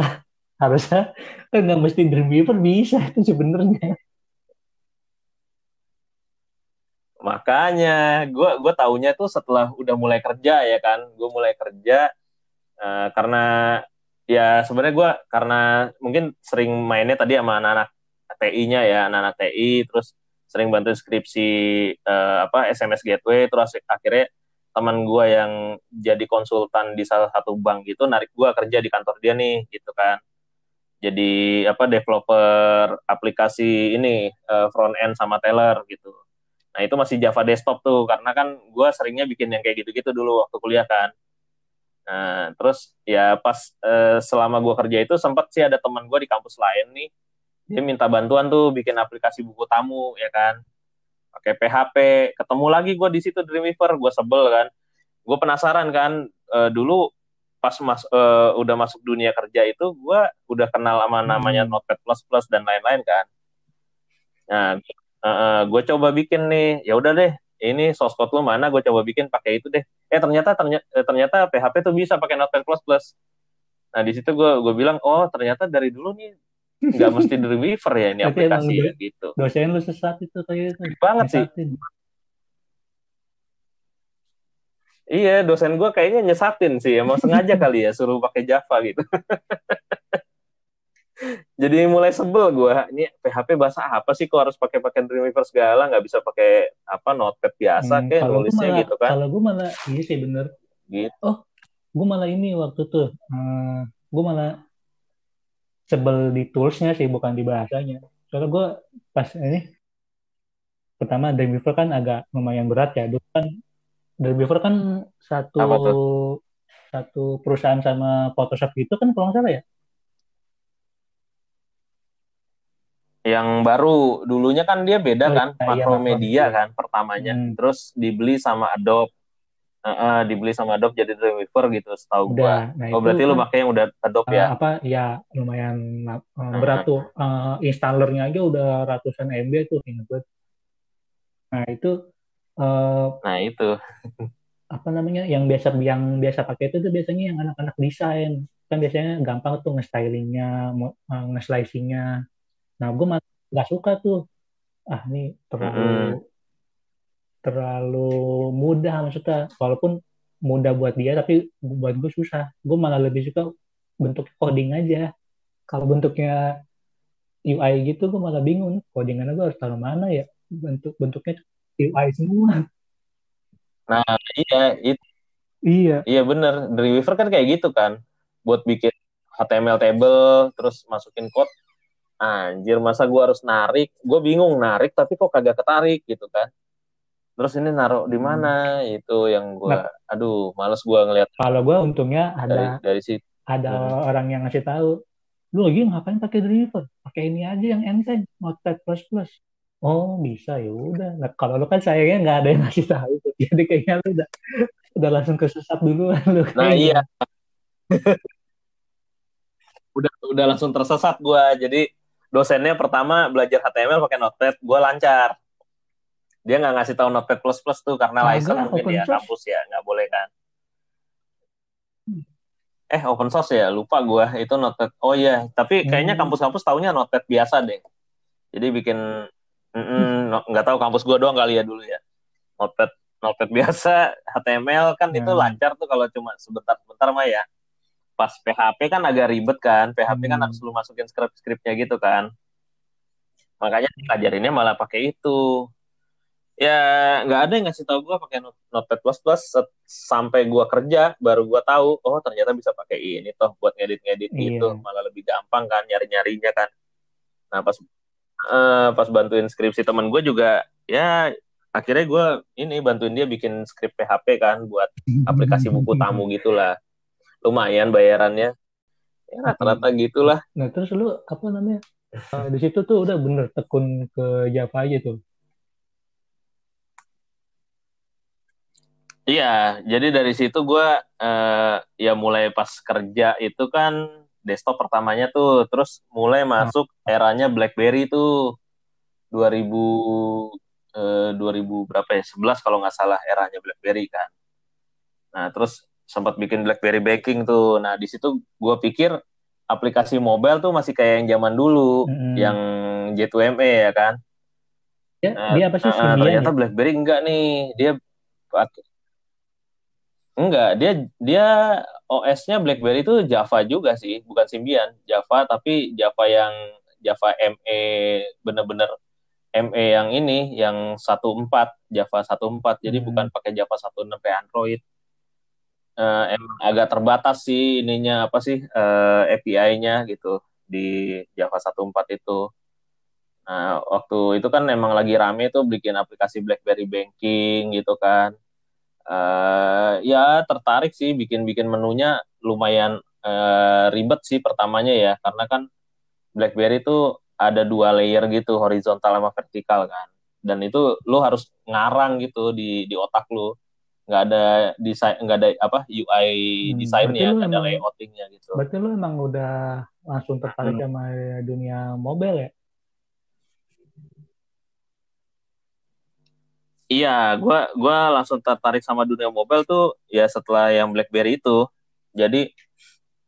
B: harusnya kan nggak mesti Dreamweaver bisa itu sebenarnya
A: makanya gue gue taunya tuh setelah udah mulai kerja ya kan gue mulai kerja uh, karena ya sebenarnya gue karena mungkin sering mainnya tadi sama anak-anak TI-nya ya anak-anak TI terus sering bantu skripsi uh, apa SMS gateway terus akhirnya teman gue yang jadi konsultan di salah satu bank gitu narik gue kerja di kantor dia nih gitu kan. Jadi apa developer aplikasi ini uh, front end sama Teller gitu. Nah itu masih Java desktop tuh karena kan gue seringnya bikin yang kayak gitu-gitu dulu waktu kuliah kan nah terus ya pas uh, selama gue kerja itu sempat sih ada teman gue di kampus lain nih. Dia minta bantuan tuh bikin aplikasi buku tamu ya kan. Pakai PHP ketemu lagi gue di situ Dreamweaver gue sebel kan. Gue penasaran kan uh, dulu pas mas uh, udah masuk dunia kerja itu gue udah kenal sama namanya hmm. Notepad plus plus dan lain-lain kan. Nah uh, uh, gue coba bikin nih. Ya udah deh ini source code lu mana gue coba bikin pakai itu deh eh ternyata ternyata ternyata PHP tuh bisa pakai Notepad plus plus nah di situ gue gue bilang oh ternyata dari dulu nih nggak [LAUGHS] mesti dari Weaver ya ini Tapi aplikasi ya, gitu.
B: Dosen lu sesat itu kayak itu.
A: Banget sih. Iya, dosen gue kayaknya nyesatin sih, emang sengaja kali ya suruh pakai Java gitu. [LAUGHS] Jadi mulai sebel gue, ini PHP bahasa apa sih kok harus pakai pakai Dreamweaver segala, nggak bisa pakai apa notepad biasa hmm, kayak nulisnya
B: malah,
A: gitu kan?
B: Kalau gue malah ini sih bener.
A: Gitu.
B: Oh, gue malah ini waktu tuh, hmm, gue malah sebel di toolsnya sih bukan di bahasanya soalnya gue pas ini pertama Dreamweaver kan agak lumayan berat ya dulu kan Dreamweaver kan satu satu perusahaan sama Photoshop itu kan kalau nggak salah ya
A: yang baru dulunya kan dia beda oh, kan iya, Macromedia iya, kan pertamanya hmm. terus dibeli sama Adobe uh, uh, dibeli sama Adobe jadi Dreamweaver gitu setahu gua. Nah, oh berarti kan, lu pakai yang udah Adobe uh, ya?
B: Apa ya lumayan uh, berat tuh uh, installernya aja udah ratusan MB tuh ingat gue. Nah itu uh,
A: Nah itu
B: apa namanya yang biasa yang biasa pakai itu tuh biasanya yang anak-anak desain kan biasanya gampang tuh nge-stylingnya, uh, nge-slicingnya. Nah gue nggak suka tuh ah ini terlalu hmm terlalu mudah maksudnya walaupun mudah buat dia tapi buat gue susah gue malah lebih suka bentuk coding aja kalau bentuknya UI gitu gue malah bingung codingannya gue harus taruh mana ya bentuk bentuknya UI semua.
A: Nah, iya, itu.
B: Iya.
A: Iya bener. Dreamweaver kan kayak gitu kan. Buat bikin HTML table, terus masukin code. Anjir, masa gue harus narik? Gue bingung narik, tapi kok kagak ketarik gitu kan. Terus ini naruh di mana? Hmm. Itu yang gue, nah, aduh, males gue ngeliat.
B: Kalau gue untungnya ada
A: dari, dari situ.
B: Ada hmm. orang yang ngasih tahu, lu lagi ngapain pakai Dreamweaver? Pakai ini aja yang enteng, Notepad++. Oh bisa ya udah. Nah, kalau lu kan sayangnya nggak ada yang ngasih tahu, [LAUGHS] jadi kayaknya lu udah udah langsung kesesat duluan lu.
A: Nah iya. [LAUGHS] udah udah langsung tersesat gua. Jadi dosennya pertama belajar HTML pakai Notepad, gua lancar. Dia nggak ngasih tahu Notepad plus plus tuh karena nah, license mungkin ya kampus ya nggak boleh kan. Eh open source ya lupa gua itu Notepad. Oh iya, tapi kayaknya hmm. kampus-kampus taunya Notepad biasa deh. Jadi bikin nggak tahu kampus gue doang kali ya dulu ya. Notepad notepad biasa, HTML kan hmm. itu lancar tuh kalau cuma sebentar-sebentar mah ya. Pas PHP kan agak ribet kan, PHP kan hmm. kan harus lu masukin script-scriptnya gitu kan. Makanya ngajarinnya malah pakai itu. Ya nggak ada yang ngasih tahu gue pakai Notepad plus plus sampai gue kerja baru gue tahu oh ternyata bisa pakai ini toh buat ngedit-ngedit iya. itu malah lebih gampang kan nyari-nyarinya kan. Nah pas uh, pas bantuin skripsi temen gue juga ya akhirnya gue ini bantuin dia bikin skrip PHP kan buat aplikasi buku tamu gitulah lumayan bayarannya. Ya rata-rata gitulah.
B: Nah terus lu apa namanya? Uh, di situ tuh udah bener tekun ke Java aja tuh.
A: Iya, jadi dari situ gue uh, ya mulai pas kerja itu kan desktop pertamanya tuh. Terus mulai hmm. masuk eranya BlackBerry tuh. 2000 eh, 2000 berapa ya? 11 kalau nggak salah eranya BlackBerry kan. Nah terus sempat bikin BlackBerry Banking tuh nah di situ gue pikir aplikasi mobile tuh masih kayak yang zaman dulu hmm. yang J2ME ya kan
B: ya, nah, dia apa sih
A: nah, ternyata ya? BlackBerry enggak nih dia Enggak, dia dia OS-nya BlackBerry itu Java juga sih, bukan Symbian. Java tapi Java yang Java ME bener-bener ME yang ini yang 14 Java 14 jadi hmm. bukan pakai Java 16 kayak Android. Uh, emang agak terbatas sih ininya apa sih uh, eh, API-nya gitu di Java 14 itu. Nah, waktu itu kan emang lagi rame tuh bikin aplikasi BlackBerry Banking gitu kan. Uh, ya tertarik sih bikin-bikin menunya lumayan uh, ribet sih pertamanya ya karena kan BlackBerry itu ada dua layer gitu horizontal sama vertikal kan. Dan itu lu harus ngarang gitu di di otak lu nggak ada desain nggak ada apa UI hmm, desain ya nggak ada layoutingnya gitu
B: berarti lu emang udah langsung tertarik hmm. sama dunia mobile ya
A: Iya, gue gua langsung tertarik sama dunia mobile tuh ya setelah yang BlackBerry itu. Jadi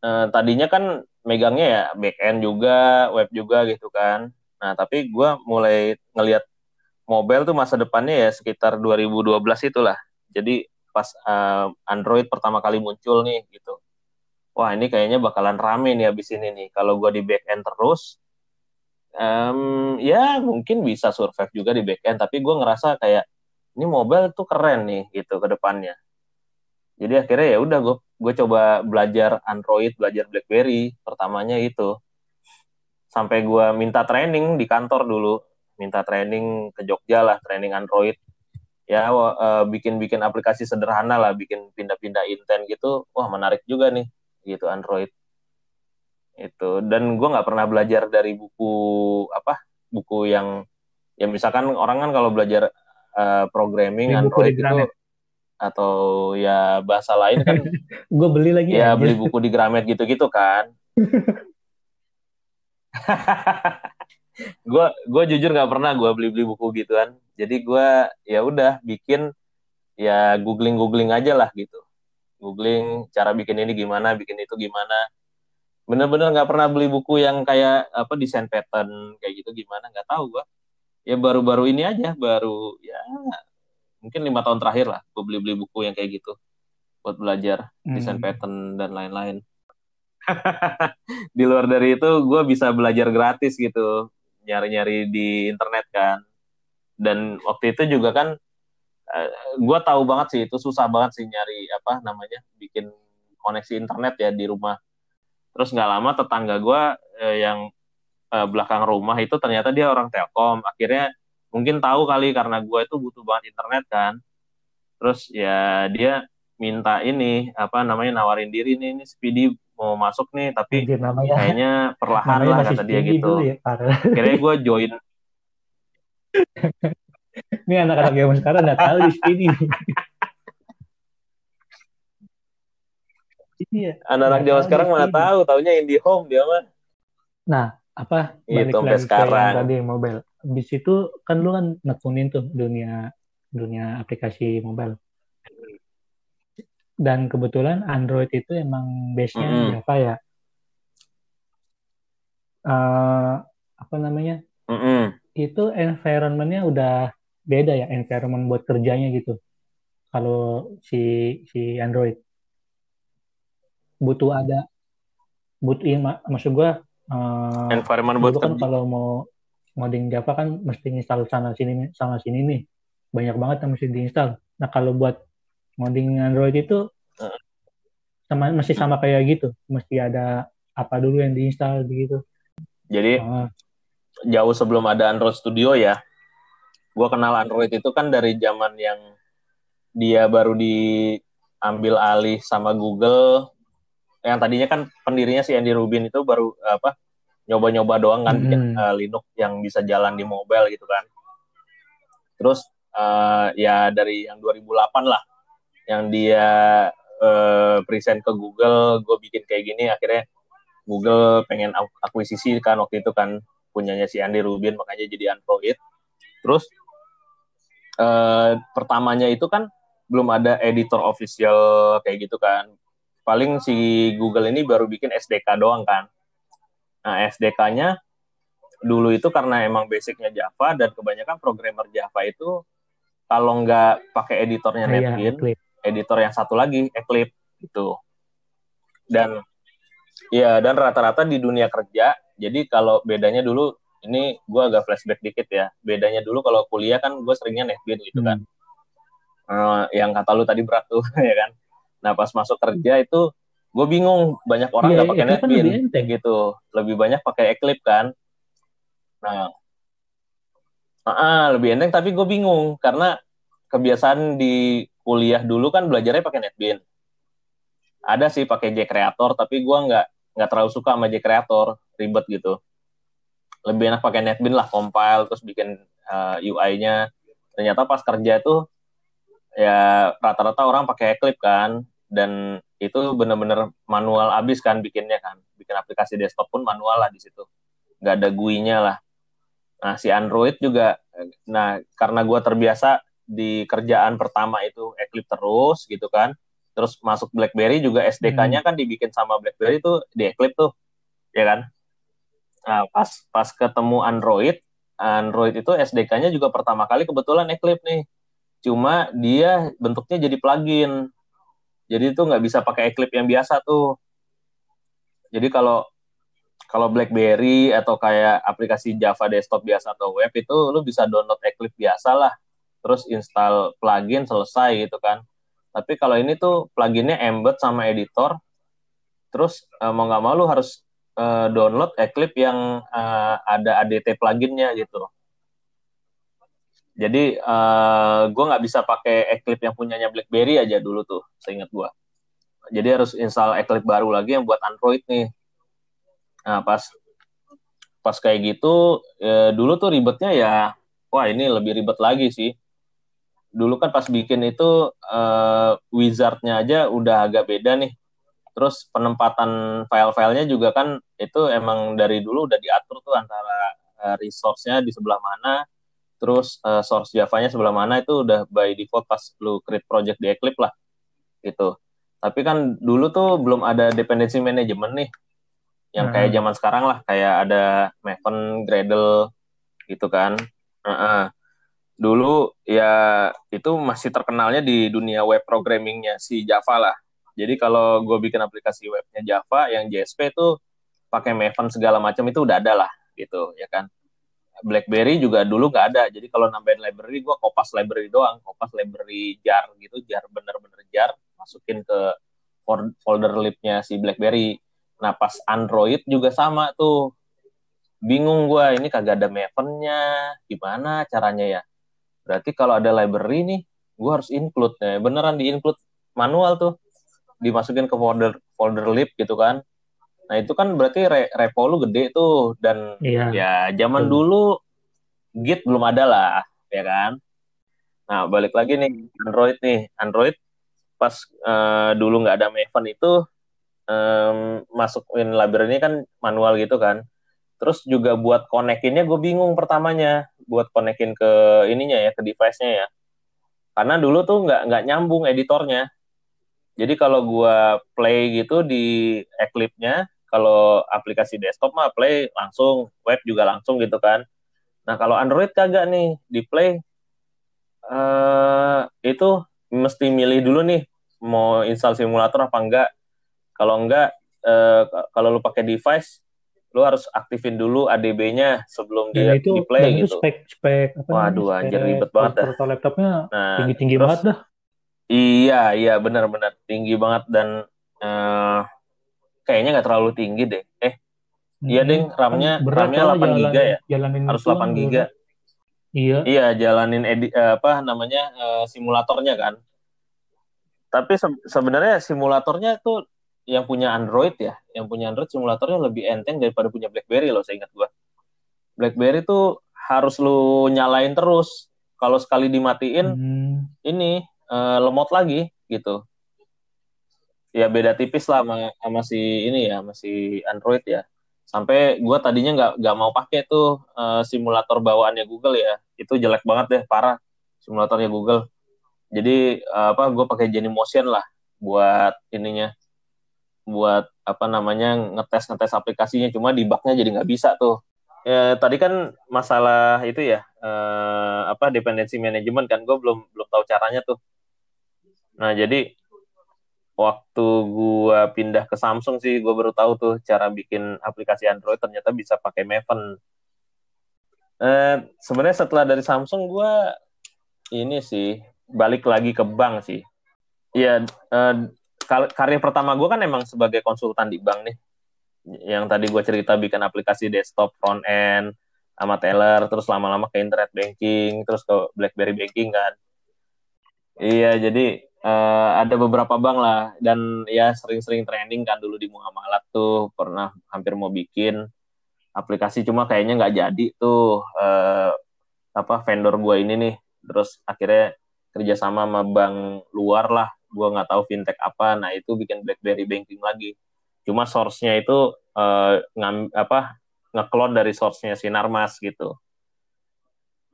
A: eh, tadinya kan megangnya ya back end juga, web juga gitu kan. Nah tapi gue mulai ngelihat mobile tuh masa depannya ya sekitar 2012 itulah. Jadi pas uh, Android pertama kali muncul nih gitu. Wah ini kayaknya bakalan rame nih abis ini nih. Kalau gue di back end terus, um, ya mungkin bisa survive juga di back end. Tapi gue ngerasa kayak ini mobile tuh keren nih gitu ke depannya jadi akhirnya ya udah gue gue coba belajar Android belajar BlackBerry pertamanya itu sampai gue minta training di kantor dulu minta training ke Jogja lah training Android ya uh, bikin-bikin aplikasi sederhana lah bikin pindah-pindah intent gitu wah menarik juga nih gitu Android. Itu. Dan gue nggak pernah belajar dari buku apa buku yang ya misalkan orang kan kalau belajar uh, programming beli Android itu atau ya bahasa lain kan [LAUGHS]
B: gue beli lagi
A: ya, ya beli buku di Gramet gitu-gitu kan [LAUGHS] gue gue jujur nggak pernah gue beli beli buku gituan. Jadi gue ya udah bikin ya googling googling aja lah gitu. Googling cara bikin ini gimana bikin itu gimana. Bener-bener nggak pernah beli buku yang kayak apa desain pattern kayak gitu gimana nggak tahu gue ya baru-baru ini aja baru ya mungkin lima tahun terakhir lah gue beli-beli buku yang kayak gitu. Buat belajar hmm. desain pattern dan lain-lain. [LAUGHS] Di luar dari itu gue bisa belajar gratis gitu nyari-nyari di internet kan. Dan waktu itu juga kan uh, gue tahu banget sih itu susah banget sih nyari apa namanya bikin koneksi internet ya di rumah. Terus nggak lama tetangga gue uh, yang uh, belakang rumah itu ternyata dia orang telkom. Akhirnya mungkin tahu kali karena gue itu butuh banget internet kan. Terus ya dia minta ini apa namanya nawarin diri nih ini Speedy mau masuk nih tapi namanya, [LAUGHS] kayaknya perlahan lah kata dia gitu. Ya, Kira gue join. [LAUGHS]
B: ini anak-anak zaman sekarang nggak tahu di Speedy. [LAUGHS]
A: Iya. Anak-anak zaman sekarang mana tahu, taunya home dia mah.
B: Nah, apa?
A: Balik itu sampai sekarang.
B: Tadi mobile. Habis itu kan lu kan nekunin tuh dunia dunia aplikasi mobile dan kebetulan Android itu emang base-nya mm -hmm. apa ya? Uh, apa namanya?
A: Mm -hmm.
B: Itu environment-nya udah beda ya, environment buat kerjanya gitu. Kalau si si Android butuh ada butuh ya, mak maksud gua
A: uh, environment buat
B: kan kalau mau modding Java kan mesti install sana sini sana sini nih banyak banget yang mesti diinstal. Nah kalau buat modding Android itu sama masih sama kayak gitu. Mesti ada apa dulu yang diinstal begitu
A: jadi oh. jauh sebelum ada Android Studio ya gue kenal Android itu kan dari zaman yang dia baru diambil alih sama Google. Yang tadinya kan pendirinya si Andy Rubin itu baru apa nyoba-nyoba doang kan hmm. uh, Linux yang bisa jalan di mobile gitu kan. Terus uh, ya dari yang 2008 lah yang dia uh, present ke Google, gue bikin kayak gini, akhirnya Google pengen akuisisi kan waktu itu kan punyanya si Andy Rubin, makanya jadi Android. Terus uh, pertamanya itu kan belum ada editor official kayak gitu kan. Paling si Google ini baru bikin SDK doang kan. Nah, SDK-nya dulu itu karena emang basicnya Java dan kebanyakan programmer Java itu kalau nggak pakai editornya iya, NetBeans, editor yang satu lagi Eclipse gitu. Dan ya dan rata-rata di dunia kerja jadi kalau bedanya dulu ini gue agak flashback dikit ya bedanya dulu kalau kuliah kan gue seringnya netbin gitu kan. Hmm. uh, yang kata lu tadi berat tuh [LAUGHS] ya kan. Nah pas masuk kerja itu gue bingung banyak orang iya, nggak yeah, pakai netbin kan gitu. Lebih banyak pakai Eclipse kan. Nah uh, lebih enteng tapi gue bingung karena kebiasaan di kuliah dulu kan belajarnya pakai NetBeans. Ada sih pakai J Creator, tapi gue nggak nggak terlalu suka sama J Creator, ribet gitu. Lebih enak pakai NetBeans lah, compile terus bikin uh, eh, UI-nya. Ternyata pas kerja itu ya rata-rata orang pakai Eclipse kan, dan itu bener-bener manual abis kan bikinnya kan, bikin aplikasi desktop pun manual lah di situ, nggak ada GUI-nya lah. Nah si Android juga, nah karena gue terbiasa di kerjaan pertama itu Eclipse terus gitu kan. Terus masuk BlackBerry juga SDK-nya hmm. kan dibikin sama BlackBerry itu di Eclipse tuh. Ya kan? Nah, pas pas ketemu Android, Android itu SDK-nya juga pertama kali kebetulan Eclipse nih. Cuma dia bentuknya jadi plugin. Jadi itu nggak bisa pakai Eclipse yang biasa tuh. Jadi kalau kalau BlackBerry atau kayak aplikasi Java desktop biasa atau web itu lu bisa download Eclipse biasa lah terus install plugin selesai gitu kan. Tapi kalau ini tuh pluginnya embed sama editor terus uh, mau nggak mau lu harus uh, download Eclipse yang uh, ada ADT pluginnya gitu. Jadi uh, gue nggak bisa pakai Eclipse yang punyanya BlackBerry aja dulu tuh seingat gue jadi harus install Eclipse baru lagi yang buat Android nih. Nah pas pas kayak gitu ya, dulu tuh ribetnya ya wah ini lebih ribet lagi sih dulu kan pas bikin itu uh, wizardnya aja udah agak beda nih. Terus penempatan file-filenya juga kan itu emang dari dulu udah diatur tuh antara uh, resource-nya di sebelah mana, terus uh, source Java-nya sebelah mana itu udah by default pas lu create project di Eclipse lah gitu. Tapi kan dulu tuh belum ada dependency management nih, yang kayak hmm. zaman sekarang lah, kayak ada Maven, Gradle gitu kan. Uh -uh dulu ya itu masih terkenalnya di dunia web programmingnya si Java lah. Jadi kalau gue bikin aplikasi webnya Java yang JSP itu pakai Maven segala macam itu udah ada lah gitu ya kan. BlackBerry juga dulu nggak ada. Jadi kalau nambahin library, gue kopas library doang, kopas library jar gitu, jar bener-bener jar, masukin ke folder libnya si BlackBerry. Nah pas Android juga sama tuh, bingung gue ini kagak ada Mavennya, gimana caranya ya? Berarti kalau ada library nih, gue harus include, nah, beneran di include manual tuh, dimasukin ke folder folder lib gitu kan Nah itu kan berarti re repo lu gede tuh dan iya. ya zaman hmm. dulu Git belum ada lah, ya kan? Nah balik lagi nih Android nih, Android pas uh, dulu nggak ada Maven itu um, masukin library ini kan manual gitu kan. Terus juga buat konekinnya gue bingung pertamanya, buat konekin ke ininya ya, ke device-nya ya. Karena dulu tuh nggak nggak nyambung editornya. Jadi kalau gue play gitu di Eclipse-nya, kalau aplikasi desktop mah play langsung, web juga langsung gitu kan. Nah kalau Android kagak nih di play uh, itu mesti milih dulu nih mau install simulator apa enggak. Kalau enggak, uh, kalau lu pakai device, lu harus aktifin dulu ADB-nya sebelum dia
B: itu,
A: di play
B: gitu. Itu spek spek
A: apa Waduh, namanya, anjir ribet banget dah.
B: laptopnya nah, tinggi-tinggi banget dah.
A: Iya, iya benar-benar tinggi banget dan uh, kayaknya nggak terlalu tinggi deh. Eh, hmm. iya deh, RAM-nya RAM-nya 8 jalanin, giga ya. Jalanin Harus 8 giga. Iya. Iya, jalanin edi, uh, apa namanya uh, simulatornya kan. Tapi se sebenarnya simulatornya tuh yang punya Android ya, yang punya Android simulatornya lebih enteng daripada punya BlackBerry loh, saya ingat gua. BlackBerry tuh harus lu nyalain terus. Kalau sekali dimatiin, hmm. ini uh, lemot lagi gitu ya beda tipis lah sama, sama si ini ya masih Android ya sampai gue tadinya nggak nggak mau pakai tuh uh, simulator bawaannya Google ya itu jelek banget deh parah simulatornya Google jadi uh, apa gue pakai Motion lah buat ininya buat apa namanya ngetes ngetes aplikasinya cuma di bugnya jadi nggak bisa tuh ya, tadi kan masalah itu ya uh, apa dependensi manajemen kan gue belum belum tahu caranya tuh nah jadi waktu gua pindah ke Samsung sih gua baru tahu tuh cara bikin aplikasi Android ternyata bisa pakai Maven. Eh, sebenarnya setelah dari Samsung gua ini sih balik lagi ke bank sih. Iya, karir pertama gua kan emang sebagai konsultan di bank nih. Yang tadi gua cerita bikin aplikasi desktop front end sama Teller, terus lama-lama ke internet banking, terus ke BlackBerry banking kan. Iya, jadi uh, ada beberapa bank lah dan ya sering-sering trending kan dulu di Muamalat tuh pernah hampir mau bikin aplikasi cuma kayaknya nggak jadi tuh uh, apa vendor gue ini nih terus akhirnya kerjasama sama bank luar lah gue nggak tahu fintech apa nah itu bikin BlackBerry banking lagi cuma source-nya itu uh, ngam, apa ngeklon dari source-nya Sinarmas gitu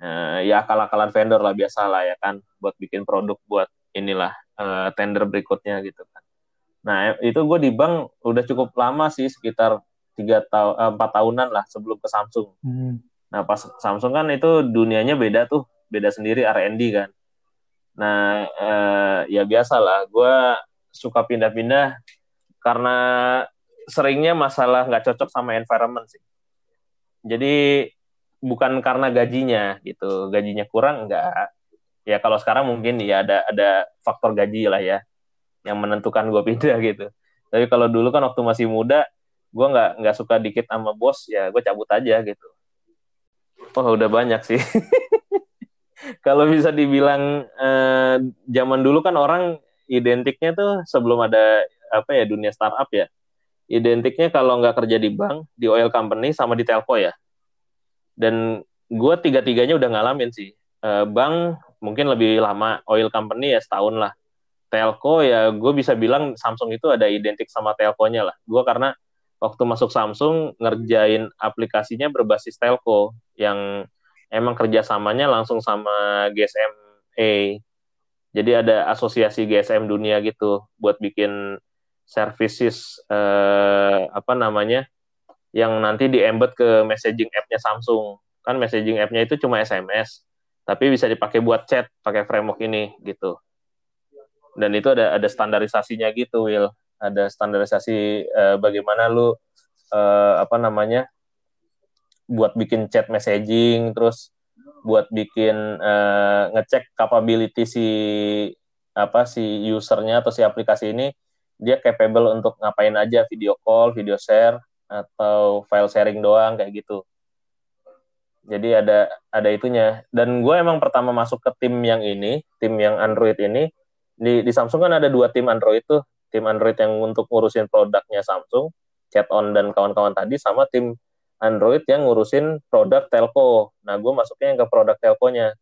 A: uh, ya akal-akalan vendor lah biasa lah ya kan buat bikin produk buat inilah uh, tender berikutnya gitu kan. Nah itu gue di bank udah cukup lama sih sekitar tiga tahun empat tahunan lah sebelum ke Samsung. Hmm. Nah pas Samsung kan itu dunianya beda tuh beda sendiri R&D kan. Nah uh, ya biasa lah gue suka pindah-pindah karena seringnya masalah nggak cocok sama environment sih. Jadi bukan karena gajinya gitu, gajinya kurang enggak, ya kalau sekarang mungkin ya ada ada faktor gaji lah ya yang menentukan gue [LAUGHS] pindah gitu. Tapi kalau dulu kan waktu masih muda gue nggak nggak suka dikit sama bos ya gue cabut aja gitu. Oh udah banyak sih [LAUGHS] kalau bisa dibilang eh, zaman dulu kan orang identiknya tuh sebelum ada apa ya dunia startup ya. Identiknya kalau nggak kerja di bank di oil company sama di telco ya. Dan gue tiga tiganya udah ngalamin sih. Eh, bank mungkin lebih lama oil company ya setahun lah. Telco ya gue bisa bilang Samsung itu ada identik sama telkonya lah. Gue karena waktu masuk Samsung ngerjain aplikasinya berbasis telco yang emang kerjasamanya langsung sama GSM A jadi ada asosiasi GSM dunia gitu buat bikin services eh, apa namanya yang nanti di embed ke messaging app-nya Samsung. Kan messaging app-nya itu cuma SMS tapi bisa dipakai buat chat pakai framework ini gitu. Dan itu ada ada standarisasinya gitu Will ada standarisasi uh, bagaimana lu uh, apa namanya buat bikin chat messaging terus buat bikin uh, ngecek capability si apa si usernya atau si aplikasi ini dia capable untuk ngapain aja video call, video share atau file sharing doang kayak gitu. Jadi ada ada itunya. Dan gue emang pertama masuk ke tim yang ini, tim yang Android ini. Di, di Samsung kan ada dua tim Android tuh, tim Android yang untuk ngurusin produknya Samsung, chat on dan kawan-kawan tadi, sama tim Android yang ngurusin produk telco. Nah, gue masuknya yang ke produk telkonya.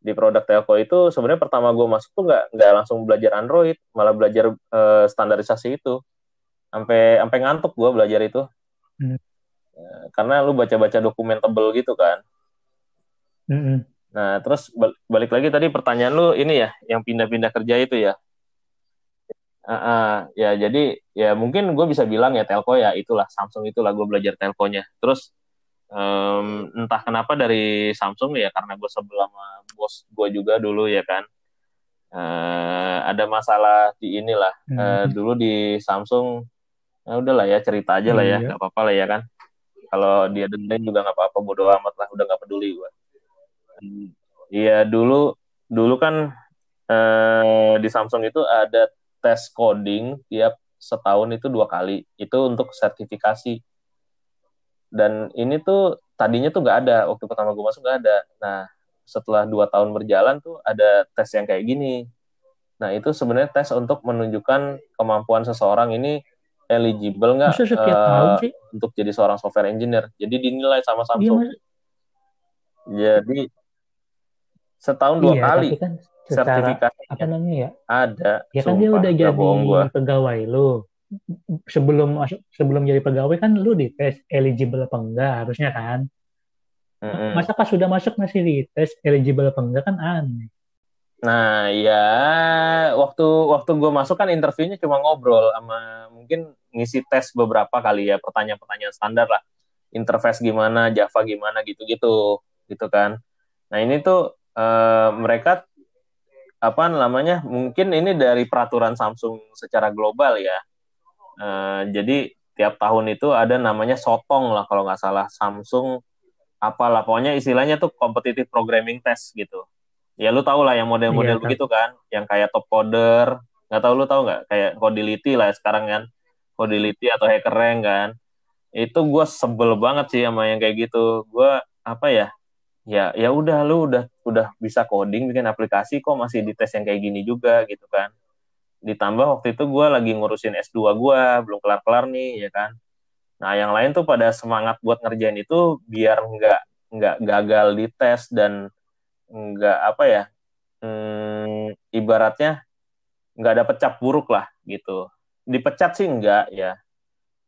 A: Di produk telco itu sebenarnya pertama gue masuk tuh nggak nggak langsung belajar Android, malah belajar uh, standarisasi itu. Sampai sampai ngantuk gue belajar itu. Hmm. Uh, karena lu baca-baca dokumen tebel gitu kan. Hmm. Nah, terus balik lagi tadi pertanyaan lu ini ya, yang pindah-pindah kerja itu ya. Uh, uh, ya jadi ya mungkin gue bisa bilang ya telco ya itulah Samsung itulah gue belajar telkonya terus um, entah kenapa dari Samsung ya karena gue sebelum sama bos gue juga dulu ya kan uh, ada masalah di inilah hmm. uh, dulu di Samsung ya udahlah ya cerita aja lah ya iya. nggak apa-apa lah ya kan kalau dia dengerin juga nggak apa-apa bodo amat lah udah nggak peduli gue Iya dulu dulu kan uh, di Samsung itu ada tes coding tiap setahun itu dua kali. Itu untuk sertifikasi. Dan ini tuh tadinya tuh nggak ada. Waktu pertama gue masuk nggak ada. Nah setelah dua tahun berjalan tuh ada tes yang kayak gini. Nah itu sebenarnya tes untuk menunjukkan kemampuan seseorang ini eligible nggak uh, untuk jadi seorang software engineer. Jadi dinilai sama Samsung. Iya, jadi setahun dua iya, kali. kan sertifikasi
B: apa namanya ya?
A: ada
B: ya kan dia udah jadi pegawai lu. Sebelum masuk sebelum jadi pegawai kan lu dites eligible apa enggak harusnya kan? Mm-hmm. masa pas sudah masuk masih dites eligible apa enggak kan aneh.
A: Nah ya waktu waktu gue masuk kan interviewnya cuma ngobrol sama mungkin ngisi tes beberapa kali ya pertanyaan-pertanyaan standar lah. Interface gimana Java gimana gitu-gitu. Gitu kan. Nah ini tuh uh, mereka apa namanya mungkin ini dari peraturan Samsung secara global ya. Uh, jadi tiap tahun itu ada namanya sotong lah kalau nggak salah. Samsung apalah pokoknya istilahnya tuh competitive programming test gitu. Ya lu tau lah yang model-model iya, begitu kan yang kayak top coder nggak tahu lu tau nggak? Kayak Codility lah sekarang kan. Codility atau hacker rank kan. Itu gue sebel banget sih sama yang kayak gitu. Gue apa ya ya ya udah lu udah udah bisa coding bikin aplikasi kok masih di tes yang kayak gini juga gitu kan. Ditambah waktu itu gue lagi ngurusin S2 gue belum kelar-kelar nih ya kan. Nah yang lain tuh pada semangat buat ngerjain itu biar nggak nggak gagal di tes dan nggak apa ya hmm, ibaratnya nggak ada pecap buruk lah gitu. Dipecat sih enggak ya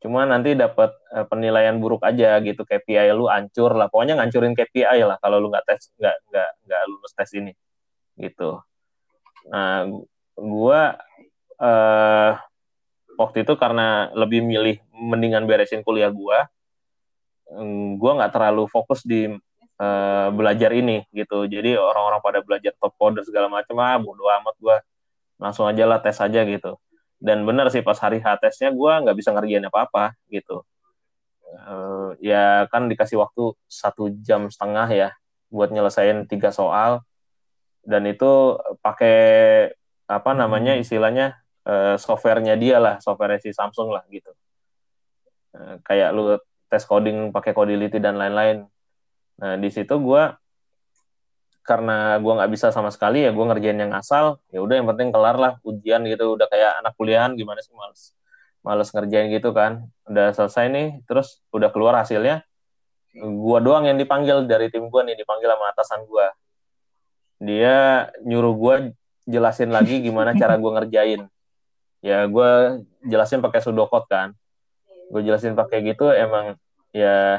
A: cuma nanti dapat uh, penilaian buruk aja gitu. KPI lu ancur lah. Pokoknya ngancurin KPI lah kalau lu nggak tes nggak nggak nggak lulus tes ini. Gitu. Nah gua uh, waktu itu karena lebih milih mendingan beresin kuliah gua mm, gua nggak terlalu fokus di uh, belajar ini gitu. Jadi orang-orang pada belajar top coder segala macam ah bodo amat gua. Langsung aja lah tes aja gitu dan benar sih pas hari H tesnya gue nggak bisa ngerjain apa-apa gitu. Uh, ya kan dikasih waktu satu jam setengah ya buat nyelesain tiga soal. Dan itu pakai apa namanya hmm. istilahnya uh, softwarenya dia lah software si Samsung lah gitu. Uh, kayak lu tes coding pakai Codility dan lain-lain. Nah di situ gue karena gue nggak bisa sama sekali ya gue ngerjain yang asal ya udah yang penting kelar lah ujian gitu. Udah kayak anak kuliahan gimana sih males males ngerjain gitu kan. Udah selesai nih terus udah keluar hasilnya gue doang yang dipanggil dari tim gue nih dipanggil sama atasan gue dia nyuruh gue jelasin lagi gimana [LAUGHS] cara gue ngerjain. Ya gue jelasin pakai sudokot kan. Gue jelasin pakai gitu emang ya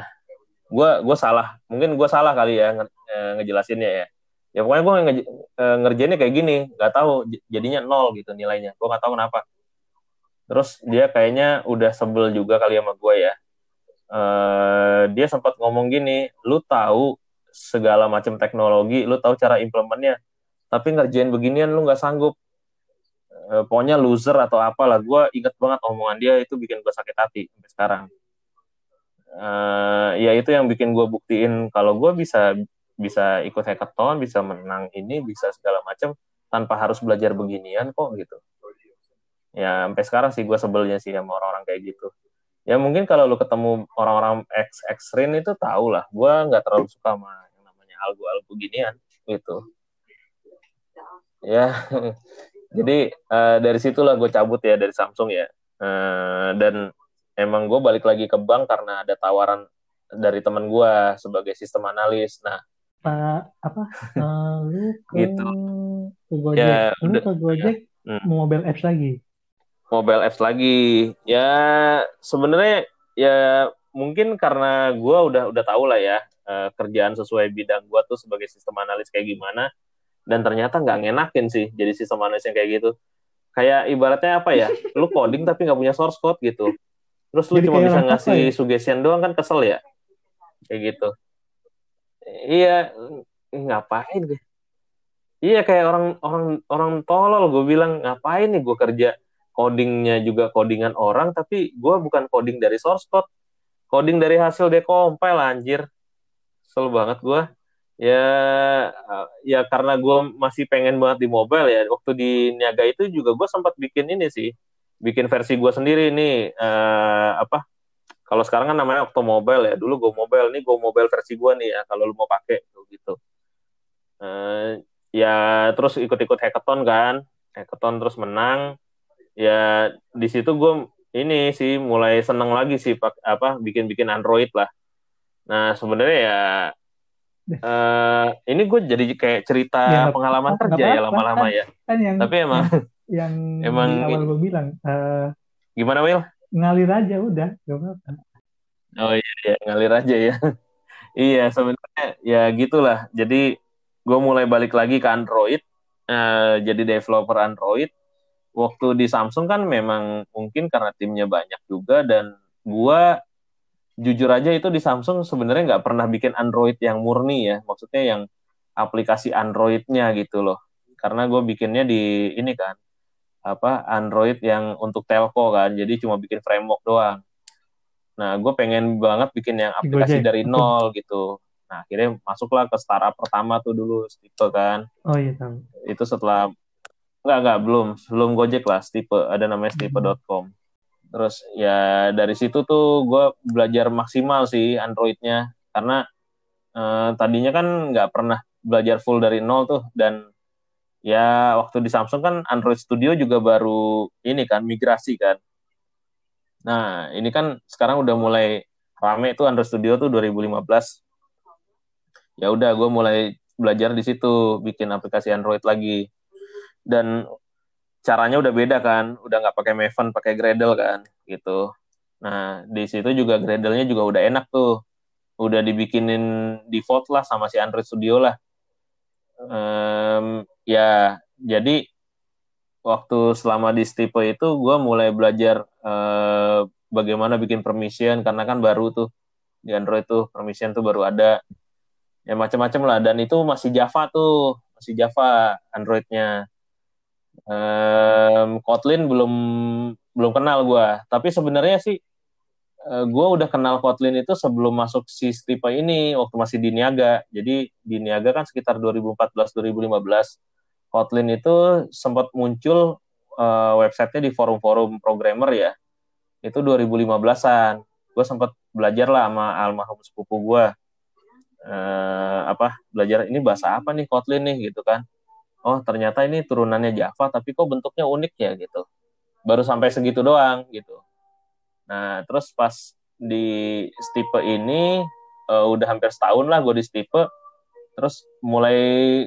A: gue gue salah. Mungkin gue salah kali ya nge ngejelasinnya ya ya pokoknya gue nge eh, ngerjainnya kayak gini nggak tahu jadinya nol gitu nilainya. Gue nggak tahu kenapa. Terus dia kayaknya udah sebel juga kali sama gue ya. Uh, dia sempat ngomong gini lu tahu segala macam teknologi lu tahu cara implementnya tapi ngerjain beginian lu nggak sanggup. Uh, pokoknya loser atau apalah gue inget banget omongan dia itu bikin gue sakit hati sampai sekarang. Uh, ya itu yang bikin gue buktiin kalau gue bisa bisa ikut hackathon bisa menang ini bisa segala macam tanpa harus belajar beginian kok gitu. Ya sampai sekarang sih gue sebelnya sih sama orang-orang kayak gitu. Ya mungkin kalau lu ketemu orang-orang ex extreme itu tau lah gue nggak terlalu suka sama yang namanya algo algo ginian gitu. Ya [LAUGHS] jadi uh, dari situlah gue cabut ya dari Samsung ya. Uh, dan emang gue balik lagi ke bank karena ada tawaran dari teman gue sebagai sistem analis. Nah
B: Pak apa uh, [LAUGHS] lu ke, gitu. ke Gojek. Ya, lu udah, ke Gojek ya. hmm. mobile apps lagi?
A: Mobile apps lagi. Ya sebenarnya ya mungkin karena gue udah udah tahu lah ya uh, kerjaan sesuai bidang gue tuh sebagai sistem analis kayak gimana. Dan ternyata nggak ngenakin sih jadi sistem analis yang kayak gitu. Kayak ibaratnya apa ya [LAUGHS] lu coding tapi nggak punya source code gitu. Terus lu jadi cuma bisa ngasih ya? suggestion doang kan kesel ya? Kayak gitu iya ngapain deh iya kayak orang orang orang tolol gue bilang ngapain nih gue kerja codingnya juga codingan orang tapi gue bukan coding dari source code. Coding dari hasil decompile anjir. Kesel banget gue ya ya karena gue masih pengen banget di mobile ya waktu di niaga itu juga gue sempat bikin ini sih bikin versi gue sendiri nih uh, apa kalau sekarang kan namanya Octomobile ya. Dulu gue mobile. Nih gue mobile versi gue nih ya kalau lu mau pakai gitu. Uh, ya terus ikut-ikut hackathon kan. Hackathon terus menang. Ya di situ gue ini sih mulai seneng lagi sih pak apa bikin-bikin Android lah. Nah sebenarnya ya uh, ini gue jadi kayak cerita ya, pengalaman apa, kerja apa, ya lama-lama kan, ya. Kan yang, Tapi emang [LAUGHS]
B: yang emang awal gue bilang uh,
A: gimana Will?
B: Ngalir aja udah, gak apa-apa.
A: Oh iya, iya ngalir aja ya. [LAUGHS] iya sebenarnya ya gitulah. Jadi gue mulai balik lagi ke Android, uh, jadi developer Android. Waktu di Samsung kan memang mungkin karena timnya banyak juga dan gue jujur aja itu di Samsung sebenarnya nggak pernah bikin Android yang murni ya, maksudnya yang aplikasi Androidnya gitu loh. Karena gue bikinnya di ini kan, apa Android yang untuk telco kan, jadi cuma bikin framework doang. Nah, gue pengen banget bikin yang aplikasi dari nol gitu. Nah, akhirnya masuklah ke startup pertama tuh dulu, Stipe kan.
B: Oh iya tahu.
A: Itu setelah Enggak, enggak, belum. Belum Gojek lah, Stipe. Ada namanya stipe.com. Hmm terus ya dari situ tuh gue belajar maksimal sih Androidnya karena eh, tadinya kan nggak pernah belajar full dari nol tuh dan ya waktu di Samsung kan Android Studio juga baru ini kan migrasi kan nah ini kan sekarang udah mulai rame tuh Android Studio tuh 2015 ya udah gue mulai belajar di situ bikin aplikasi Android lagi dan caranya udah beda kan, udah nggak pakai Maven, pakai Gradle kan, gitu. Nah di situ juga Gradle-nya juga udah enak tuh, udah dibikinin default lah sama si Android Studio lah. Um, ya jadi waktu selama di Stipe itu gue mulai belajar uh, bagaimana bikin permission karena kan baru tuh di Android tuh permission tuh baru ada. Ya macam-macam lah dan itu masih Java tuh masih Java Androidnya. Um, Kotlin belum belum kenal gue tapi sebenarnya sih eh, gue udah kenal Kotlin itu sebelum masuk si Stipe ini waktu masih di Niaga. Jadi di Niaga kan sekitar 2014-2015 Kotlin itu sempat muncul uh, websitenya di forum-forum programmer ya. Itu 2015an gue sempat belajar lah sama almarhum sepupu gue uh, apa belajar ini bahasa apa nih Kotlin nih? Gitu kan. Oh ternyata ini turunannya Java tapi kok bentuknya unik ya gitu. Baru sampai segitu doang gitu nah terus pas di Stipe ini uh, udah hampir setahun lah gue di Stipe. Terus mulai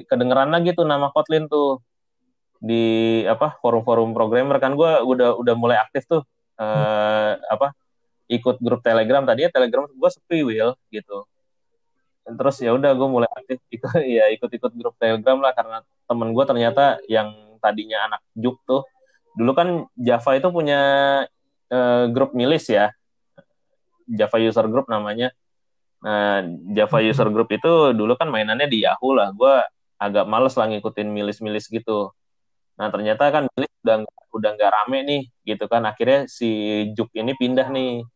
A: kedengeran lagi tuh nama Kotlin tuh di apa forum-forum programmer kan. Gue udah udah mulai aktif tuh uh, hmm. apa ikut grup Telegram. Tadinya Telegram gue sepi Will gitu. Terus ya udah gue mulai aktif ikut [LAUGHS] ya ikut-ikut grup Telegram lah karena temen gue ternyata yang tadinya anak juk tuh. Dulu kan Java itu punya uh, grup milis ya. Java user group namanya. Nah Java user group itu dulu kan mainannya di Yahoo lah. Gue agak males lah ngikutin milis-milis gitu. Nah ternyata kan milis udah udah nggak rame nih gitu kan. Akhirnya si juk ini pindah nih.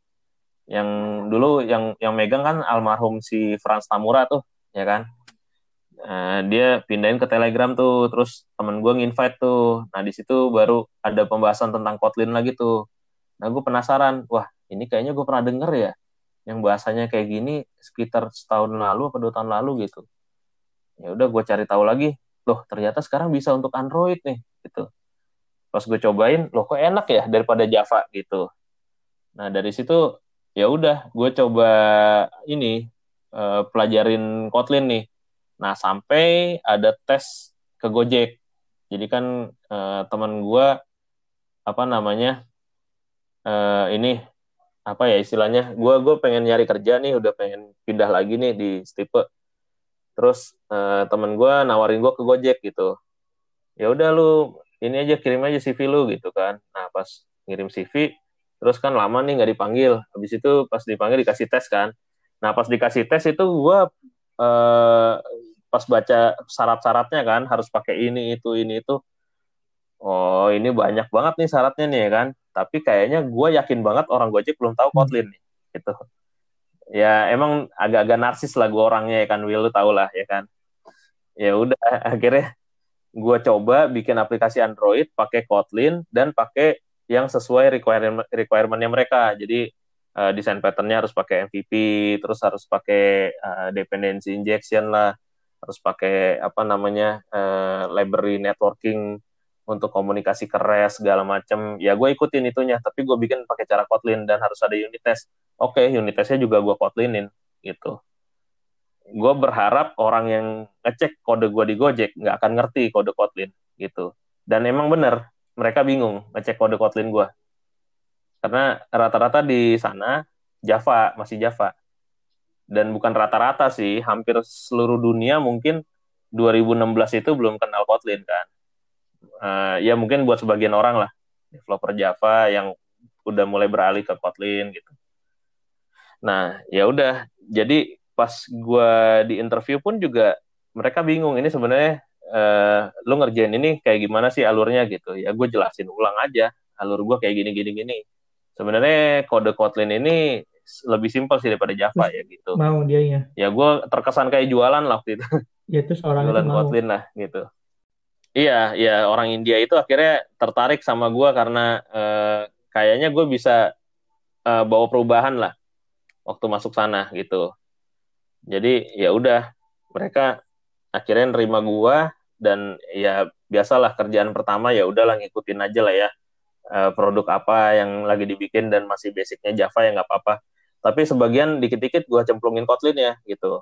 A: Yang dulu yang yang megang kan almarhum si Franz Tamura tuh ya kan. Uh, dia pindahin ke Telegram tuh. Terus temen gue nginvite tuh. Nah di situ baru ada pembahasan tentang Kotlin lagi tuh nah gue penasaran wah ini kayaknya gue pernah denger ya yang bahasanya kayak gini sekitar setahun lalu atau dua tahun lalu gitu. Ya udah gue cari tahu lagi. Loh ternyata sekarang bisa untuk Android nih gitu. Pas gue cobain loh kok enak ya daripada Java gitu. Nah dari situ ya udah gue coba ini uh, pelajarin Kotlin nih. Nah sampai ada tes ke Gojek. Jadi kan uh, teman gue apa namanya uh, ini apa ya istilahnya? Gue gue pengen nyari kerja nih udah pengen pindah lagi nih di Stipe. Terus uh, temen gue nawarin gue ke Gojek gitu. Ya udah lu ini aja kirim aja CV lu gitu kan. Nah pas ngirim CV terus kan lama nih nggak dipanggil. Habis itu pas dipanggil dikasih tes kan. Nah pas dikasih tes itu gue uh, pas baca syarat-syaratnya kan harus pakai ini itu ini itu oh ini banyak banget nih syaratnya nih ya kan? Tapi kayaknya gue yakin banget orang Gojek belum tahu Kotlin nih gitu. Ya emang agak-agak narsis lah gue orangnya ya kan? Will lu tau lah ya kan? Ya udah [LAUGHS] akhirnya gue coba bikin aplikasi Android pakai Kotlin dan pakai yang sesuai requirement requirementnya mereka. Jadi uh, desain patternnya harus pakai MVP terus harus pakai uh, dependency injection lah harus pakai apa namanya uh, library networking untuk komunikasi keras segala macam ya gue ikutin itunya tapi gue bikin pakai cara Kotlin dan harus ada unit test. Oke okay, unit testnya juga gue Kotlinin gitu. Gue berharap orang yang ngecek kode gue di Gojek nggak akan ngerti kode Kotlin gitu. Dan emang bener mereka bingung ngecek kode Kotlin gue karena rata-rata di sana Java masih Java. Dan bukan rata-rata sih hampir seluruh dunia mungkin 2016 itu belum kenal Kotlin kan uh, ya mungkin buat sebagian orang lah. Developer Java yang udah mulai beralih ke Kotlin gitu. Nah ya udah. Jadi pas gue di interview pun juga mereka bingung ini sebenarnya uh, lu ngerjain ini kayak gimana sih alurnya gitu. Ya gue jelasin ulang aja alur gue kayak gini gini gini. Sebenarnya kode Kotlin ini lebih simpel sih daripada Java ya gitu.
B: mau dia ya
A: ya gue terkesan kayak jualan lah waktu itu.
B: Ya terus orang
A: jualan Kotlin lah gitu Iya, iya orang India itu akhirnya tertarik sama gue karena uh, kayaknya gue bisa uh, bawa perubahan lah waktu masuk sana gitu. Jadi ya udah mereka akhirnya nerima gue dan ya biasalah kerjaan pertama ya udahlah ngikutin aja lah ya uh, produk apa yang lagi dibikin dan masih basicnya Java ya nggak apa-apa. Tapi sebagian dikit-dikit gue cemplungin Kotlin ya gitu.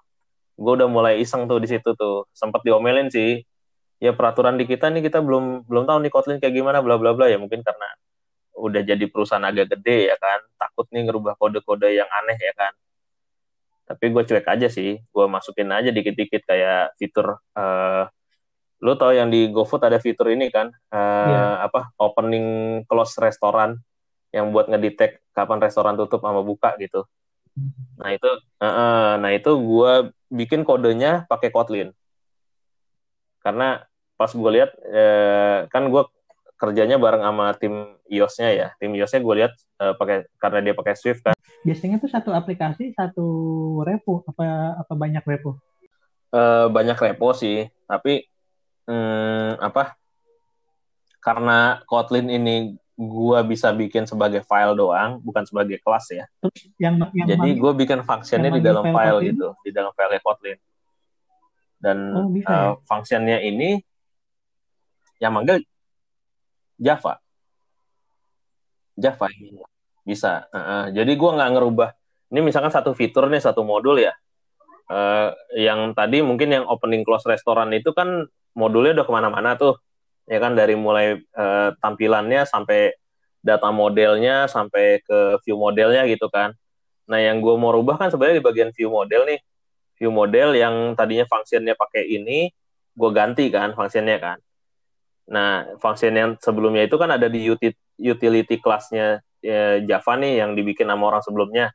A: Gue udah mulai iseng tuh di situ tuh. Sempat diomelin sih ya peraturan di kita nih kita belum belum tahu nih Kotlin kayak gimana bla bla bla. Ya mungkin karena udah jadi perusahaan agak gede ya kan. Takut nih ngerubah kode-kode yang aneh ya kan. Tapi gue cuek aja sih. Gue masukin aja dikit-dikit kayak fitur uh, lu tau yang di GoFood ada fitur ini kan? Uh, eh, yeah. apa opening close restoran yang buat ngedetect kapan restoran tutup sama buka gitu. Nah itu uh, uh, nah itu gue bikin kodenya pakai Kotlin. Karena pas gue lihat eh, kan gue kerjanya bareng sama tim iOS-nya ya. Tim iOS-nya gue lihat eh, pakai karena dia pakai Swift kan.
B: Biasanya tuh satu aplikasi satu repo apa apa banyak repo?
A: Eh, banyak repo sih, tapi hmm, apa? Karena Kotlin ini gue bisa bikin sebagai file doang, bukan sebagai kelas ya.
B: Terus yang, yang
A: Jadi gue bikin fungsinya di dalam file, file gitu, di dalam file Kotlin. Dan oh, bisa, uh, ya? fungsinya ini yang manggil Java. Java ini bisa. Uh, jadi gue nggak ngerubah. Ini misalkan satu fitur nih satu modul ya. Uh, yang tadi mungkin yang opening close restoran itu kan modulnya udah ke mana-mana tuh, ya kan dari mulai uh, tampilannya sampai data modelnya sampai ke view modelnya gitu kan. Nah yang gue mau rubah kan sebenarnya di bagian view model nih, view model yang tadinya fungsinya pakai ini, gue ganti kan fungsinya kan. Nah, function yang sebelumnya itu kan ada di utility kelasnya ya, Java nih yang dibikin sama orang sebelumnya.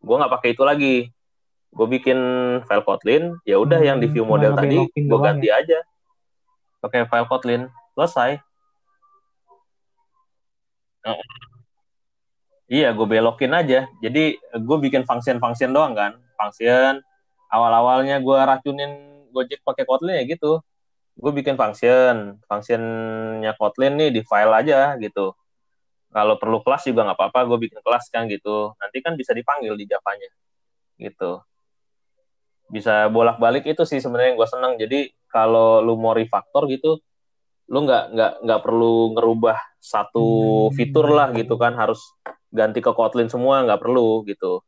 A: Gue nggak pakai itu lagi. Gue bikin file Kotlin, ya udah hmm, yang di view hmm, model tadi gue ganti ya? aja. Pakai file Kotlin, selesai. Iya, gue belokin aja. Jadi gue bikin function-function doang kan. Function, awal-awalnya gue racunin Gojek pakai Kotlin ya gitu. Gue bikin function, functionnya Kotlin nih di file aja gitu. Kalau perlu kelas juga nggak apa-apa, gue bikin kelas kan gitu. Nanti kan bisa dipanggil di Javanya gitu. Bisa bolak-balik itu sih sebenarnya yang gue senang. Jadi kalau lu mau refactor gitu, lu nggak nggak nggak perlu ngerubah satu hmm. fitur lah gitu kan harus ganti ke Kotlin semua nggak perlu gitu.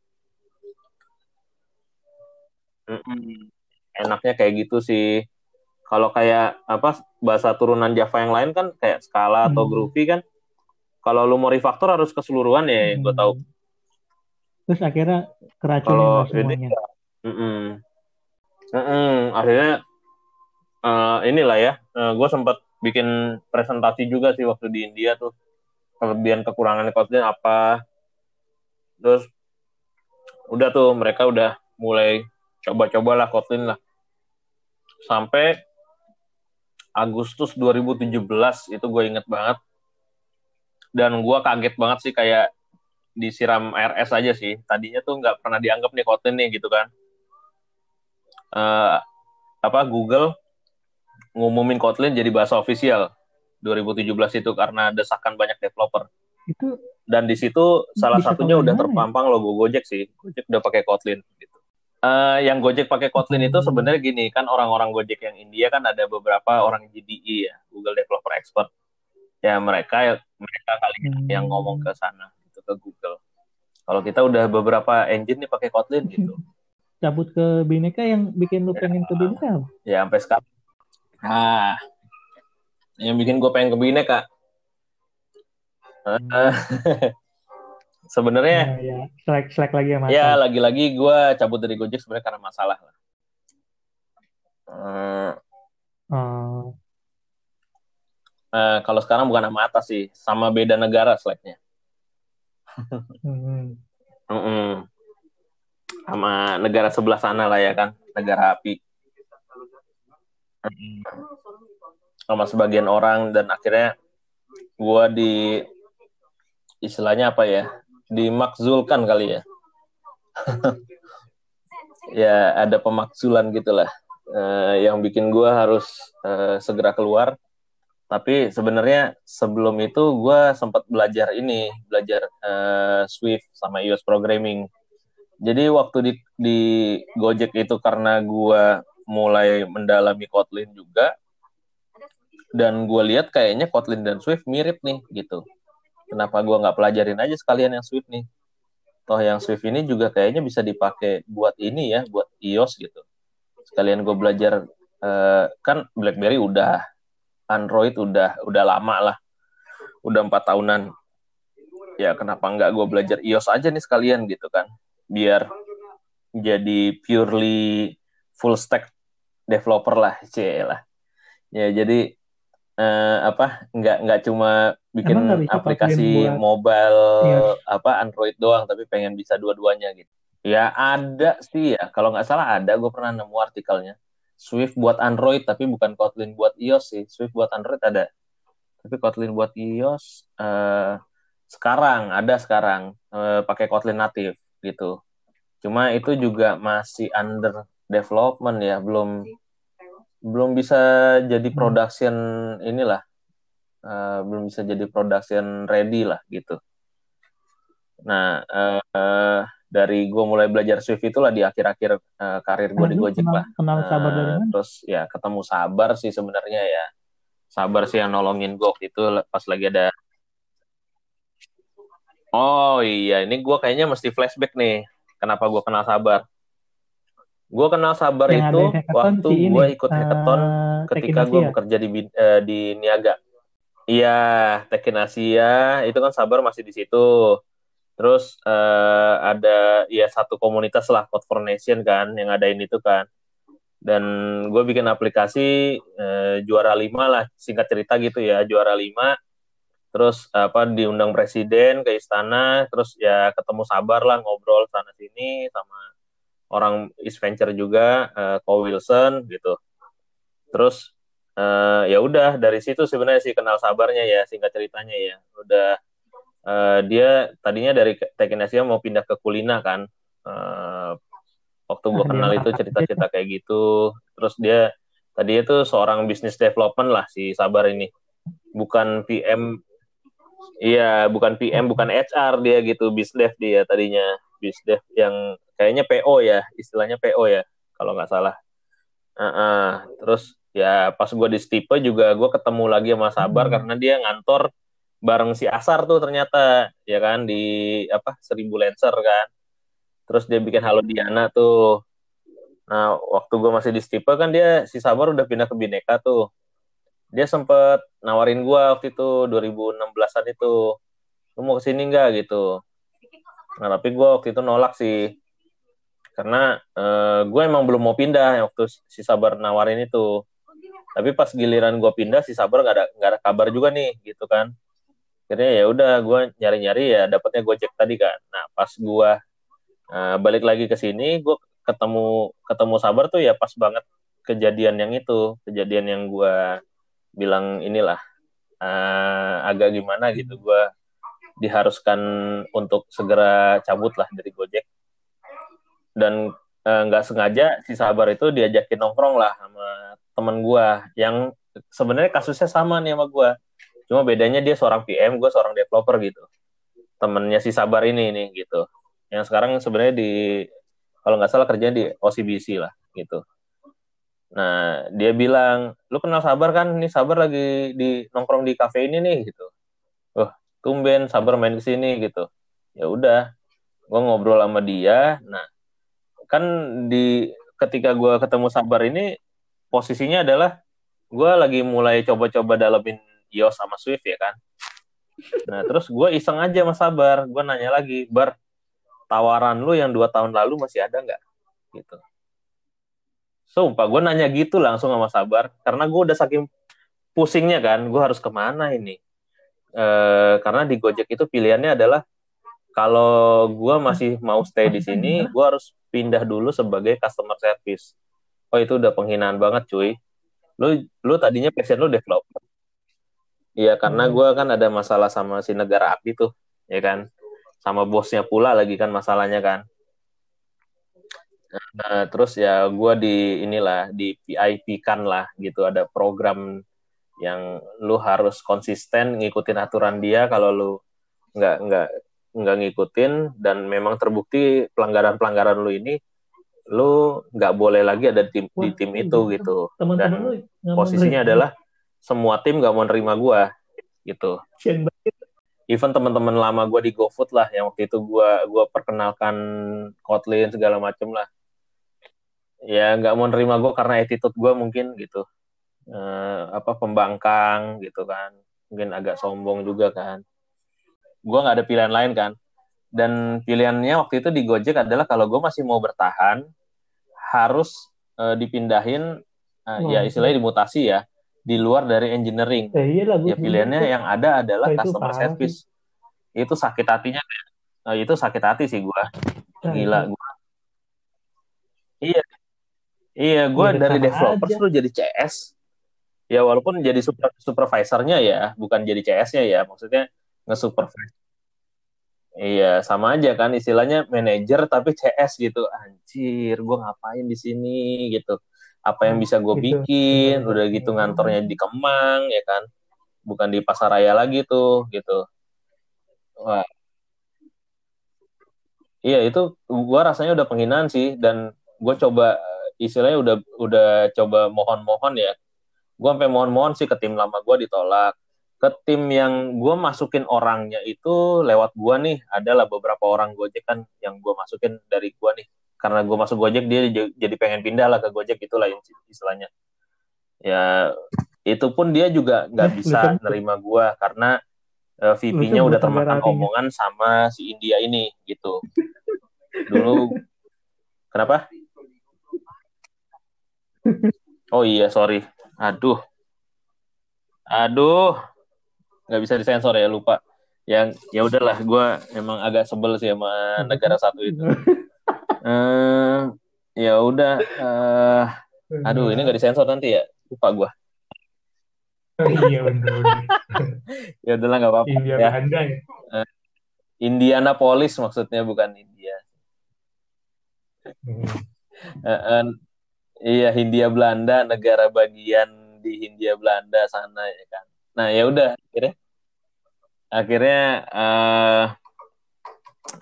A: Mm-mm. Enaknya kayak gitu sih. Kalau kayak apa bahasa turunan Java yang lain kan kayak atau hmm. Groovy kan, kalau lu mau refactor harus keseluruhan ya, hmm. gue tahu.
B: Terus akhirnya keracunan semuanya.
A: mm -mm. Mm -mm. Akhirnya uh, inilah ya, uh, eh, gue sempat bikin presentasi juga sih waktu di India tuh kelebihan kekurangan Kotlin apa terus udah tuh mereka udah mulai coba-cobalah Kotlin lah sampai Agustus 2017 itu gue inget banget dan gue kaget banget sih kayak disiram RS aja sih tadinya tuh nggak pernah dianggap nih Kotlin nih gitu kan uh, apa Google ngumumin Kotlin jadi bahasa ofisial 2017 itu karena desakan banyak developer. Itu dan di situ salah satunya udah ya? terpampang ya? logo Gojek sih. Gojek udah pakai Kotlin gitu. Uh, yang Gojek pakai Kotlin itu sebenarnya gini kan orang-orang Gojek yang India kan ada beberapa orang GDE ya Google Developer Expert. Ya mereka mereka kali hmm. yang ngomong ke sana gitu ke Google. Kalau kita udah beberapa engine nih pakai Kotlin gitu.
B: Cabut ke Bineka yang bikin lu pengen ke Bineka
A: ya sampai sekarang. Nah yang bikin gue pengen ke Bine kak hmm. [LAUGHS] sebenarnya
B: ya, ya. Slack, slack lagi ya
A: mas ya lagi-lagi gue cabut dari Gojek sebenarnya karena masalah lah uh, uh. Uh, kalau sekarang bukan nama atas sih sama beda negara Slacknya hmm. mm -mm. sama negara sebelah sana lah ya kan negara api sama sebagian orang dan akhirnya gue di istilahnya apa ya dimakzulkan kali ya. [LAUGHS] Ya ada pemakzulan gitulah. Uh, yang bikin gue harus uh, segera keluar. Tapi sebenarnya sebelum itu gue sempat belajar ini belajar uh, Swift sama iOS programming. Jadi waktu di di Gojek itu karena gue mulai mendalami Kotlin juga dan gue lihat kayaknya Kotlin dan Swift mirip nih gitu kenapa gue nggak pelajarin aja sekalian yang Swift nih? Toh yang Swift ini juga kayaknya bisa dipakai buat ini ya buat iOS gitu. Sekalian gue belajar uh, kan BlackBerry udah Android udah udah lama lah. Udah empat tahunan. Ya kenapa nggak gue belajar iOS aja nih sekalian gitu kan? Biar jadi purely full stack developer lah cie lah. Ya jadi uh, apa nggak nggak cuma bikin aplikasi mobile yes. apa Android doang tapi pengen bisa dua-duanya gitu. Ya ada sih ya. Kalau nggak salah ada gue pernah nemu artikelnya. Swift buat Android tapi bukan Kotlin buat iOS sih. Swift buat Android ada. Tapi Kotlin buat iOS uh, sekarang ada sekarang uh, pakai Kotlin native gitu. Cuma itu juga masih under development ya belum belum bisa jadi hmm. production inilah uh, belum bisa jadi production ready lah gitu nah uh, uh, dari gue mulai belajar Swift itulah di akhir-akhir uh, karir gue di Gojek lah
B: kenal sabar dari mana?
A: terus ya ketemu sabar sih sebenarnya ya sabar sih yang nolongin gue itu pas lagi ada oh iya ini gue kayaknya mesti flashback nih kenapa gue kenal sabar Gue kenal Sabar yang itu waktu gue ikut hackathon uh, ketika gue bekerja di uh, di Niaga. Iya, Tekin Asia itu kan Sabar masih di situ. Terus uh, ada ya satu komunitas lah Code for Nation kan yang ada ini tuh kan. Dan gue bikin aplikasi uh, juara lima lah, singkat cerita gitu ya, juara lima. Terus apa diundang presiden ke istana, terus ya ketemu Sabar lah ngobrol sana sini sama orang East Venture juga uh, Ko Wilson gitu. Terus uh, ya udah dari situ sebenarnya sih kenal sabarnya ya singkat ceritanya ya. Udah uh, dia tadinya dari Tekin mau pindah ke Kulina kan. Uh, waktu gue kenal itu cerita-cerita kayak gitu. Terus dia tadi itu seorang bisnis development lah si Sabar ini. Bukan PM iya bukan PM bukan HR dia gitu bisdev dia tadinya. Bisdev yang kayaknya PO ya istilahnya PO ya kalau nggak salah. Uh -uh. terus ya pas gue di Stipe juga gue ketemu lagi sama Sabar hmm. karena dia ngantor bareng si Asar tuh ternyata ya kan di apa Seribu Lancer kan. Terus dia bikin Halo Diana tuh. Nah waktu gue masih di Stipe kan dia si Sabar udah pindah ke Bineka tuh. Dia sempet nawarin gue waktu itu 2016an itu. Lu mau ke sini nggak? gitu. Nah tapi gue waktu itu nolak sih karena uh, gue emang belum mau pindah waktu si Sabar nawarin itu. Tapi pas giliran gue pindah si Sabar nggak ada nggak ada kabar juga nih gitu kan. Akhirnya ya udah gue nyari-nyari ya dapatnya Gojek tadi kan. Nah pas gue uh, balik lagi ke sini gue ketemu ketemu Sabar tuh ya pas banget kejadian yang itu. Kejadian yang gue bilang inilah uh, agak gimana gitu. Gue diharuskan untuk segera cabut lah dari Gojek dan eh, nggak uh, sengaja si Sabar itu diajakin nongkrong lah sama temen gue yang sebenarnya kasusnya sama nih sama gue cuma bedanya dia seorang PM gue seorang developer gitu. Temennya si Sabar ini nih gitu. Yang sekarang sebenarnya di kalau nggak salah kerja di OCBC lah gitu. Nah dia bilang lu kenal Sabar kan? Ini Sabar lagi di nongkrong di cafe ini nih gitu. Oh tumben Sabar main ke sini gitu. Ya udah gue ngobrol sama dia. Nah kan di ketika gue ketemu Sabar ini posisinya adalah gue lagi mulai coba-coba dalamin iOS sama Swift ya kan. Nah terus gue iseng aja sama Sabar, gue nanya lagi, Bar, tawaran lu yang dua tahun lalu masih ada nggak? Gitu. Sumpah gue nanya gitu langsung sama Sabar, karena gue udah saking pusingnya kan, gue harus ke mana ini? E, karena di Gojek itu pilihannya adalah kalau gue masih mau stay di sini, gue harus pindah dulu sebagai customer service. Oh itu udah penghinaan banget cuy. Lu lu tadinya passion lu developer. Iya karena hmm. gue kan ada masalah sama si negara api tuh ya kan? Sama bosnya pula lagi kan masalahnya kan. Nah, terus ya gue di inilah di PIP kan lah gitu. Ada program yang lu harus konsisten ngikutin aturan dia kalau lu nggak nggak nggak ngikutin dan memang terbukti pelanggaran pelanggaran lu ini lu nggak boleh lagi ada tim Wah, di tim itu gitu. teman -teman dan lu posisinya adalah semua tim nggak mau nerima gua gitu. Even teman-teman lama gua di GoFood lah yang waktu itu gua gua perkenalkan Kotlin segala macem lah. Ya nggak mau nerima gua karena attitude gua mungkin gitu. Uh, apa pembangkang gitu kan. Mungkin agak sombong juga kan gua nggak ada pilihan lain kan dan pilihannya waktu itu di Gojek adalah kalau gue masih mau bertahan harus uh, dipindahin uh, oh, ya istilahnya dimutasi ya di luar dari engineering.
B: Eh, iya
A: ya pilihannya itu. yang ada adalah nah, customer service. Sih. Itu sakit hatinya uh, itu sakit hati sih gua. Nah, Gila itu. gua. Iya. Iya, gua ya, dari developer terus jadi CS. Ya walaupun jadi super, supervisornya ya, bukan jadi CS-nya ya. Maksudnya nge-supervise Iya, sama aja kan istilahnya manajer tapi CS gitu. Anjir, gue ngapain di sini gitu. Apa yang bisa gue gitu. bikin? Udah gitu ngantornya di Kemang ya kan. Bukan di pasar raya lagi tuh gitu. Wah. Iya, itu gue rasanya udah penghinaan sih dan gue coba istilahnya udah udah coba mohon-mohon ya. Gue sampai mohon-mohon sih ke tim lama gue ditolak ke tim yang gue masukin orangnya itu lewat gue nih. Adalah beberapa orang Gojek kan yang gue masukin dari gue nih. Karena gue masuk Gojek dia jadi pengen pindah lah ke Gojek itulah istilahnya. Ya itu pun dia juga nggak [LAUGHS] bisa nerima gue karena uh, VP-nya udah termakan omongan sama si India ini gitu. Dulu kenapa? [LAUGHS] Oh iya sorry. Aduh. Aduh nggak bisa disensor ya lupa yang ya udahlah gue emang agak sebel sih sama negara satu itu uh, ya udah uh, aduh ini nggak disensor nanti ya lupa gue
B: oh, iya benar [LAUGHS]
A: ya udahlah nggak apa-apa
B: India
A: ya.
B: Belanda ya.
A: Indianapolis maksudnya bukan India.
B: Hmm.
A: Eh, eh, iya Hindia Belanda negara bagian di Hindia Belanda sana ya kan. Nah ya udah akhirnya akhirnya eh,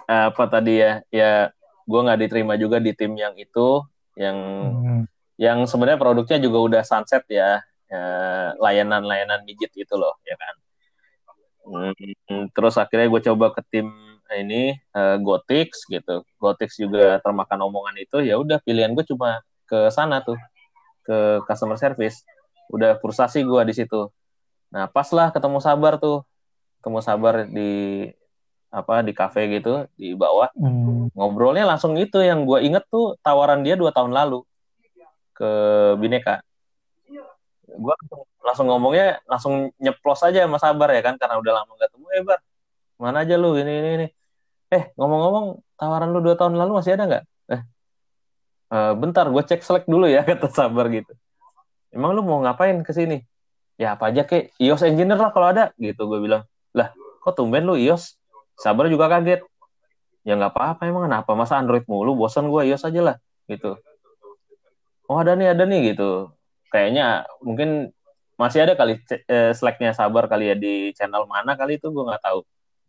A: apa tadi ya ya gue nggak diterima juga di tim yang itu yang
B: Hmm.
A: yang sebenarnya produknya juga udah sunset ya eh, layanan-layanan mijit itu loh ya kan. Hmm, terus akhirnya gue coba ke tim ini eh, Gotix gitu. Gotix juga termakan omongan itu ya udah pilihan gue cuma ke sana tuh ke customer service. Udah frustasi gue di situ nah pas lah ketemu sabar tuh. Ketemu sabar di apa di cafe gitu di bawah.
B: Hmm.
A: ngobrolnya langsung itu yang gue inget tuh tawaran dia dua tahun lalu ke Bineka. Gue langsung ngomongnya langsung nyeplos aja sama Sabar ya kan karena udah lama gak ketemu. Eh Bar mana aja lu? Ini ini ini. Eh ngomong-ngomong tawaran lu dua tahun lalu masih ada nggak? Eh eh, bentar gue cek select dulu ya [LAUGHS] kata Sabar gitu. Emang lu mau ngapain ke sini ya apa aja kek iOS engineer lah kalau ada gitu gue bilang. Lah kok tumben lu iOS? Sabar juga kaget. Ya nggak apa-apa emang. Kenapa masa Android mulu? Bosan gue iOS aja lah gitu. Oh ada nih ada nih gitu. Kayaknya mungkin masih ada kali eh, slacknya sabar kali ya di channel mana kali itu gue nggak tahu.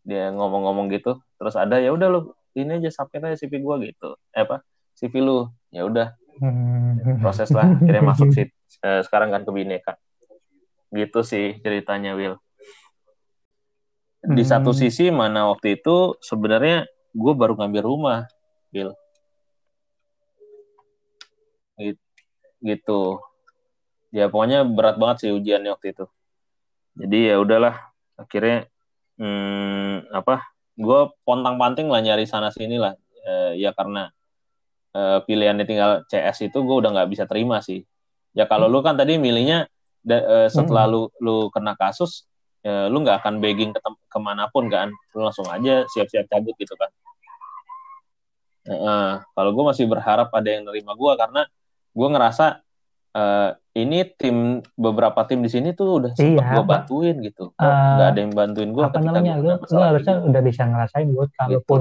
A: Dia ngomong-ngomong gitu. Terus ada ya udah lu ini aja submit aja CV gue gitu. Eh apa? CV lu. Ya udah.
B: Hmm.
A: proses lah akhirnya masuk sih eh, sekarang kan ke bineka gitu sih ceritanya Will di
B: Hmm.
A: satu sisi mana waktu itu sebenarnya gue baru ngambil rumah Will Git- gitu. Ya pokoknya berat banget sih ujiannya waktu itu. Jadi ya udahlah. Akhirnya hmm, apa gue pontang panting lah nyari sana sini lah. Eh, ya karena eh, pilihannya tinggal CS itu gue udah nggak bisa terima sih. Ya kalau lu kan tadi milihnya da- eh, setelah lu lu kena kasus eh, lu nggak akan begging ke ke mana pun kan. Lu langsung aja siap-siap cabut gitu kan. Eh, kalau gue masih berharap ada yang nerima gue karena gue ngerasa eh, ini tim beberapa tim di sini tuh udah sempat
B: Iya,
A: gue bantuin gitu.
B: Eh,
A: nggak ada yang bantuin gue
B: apa namanya? lu, lu harusnya udah bisa ngerasain buat kalaupun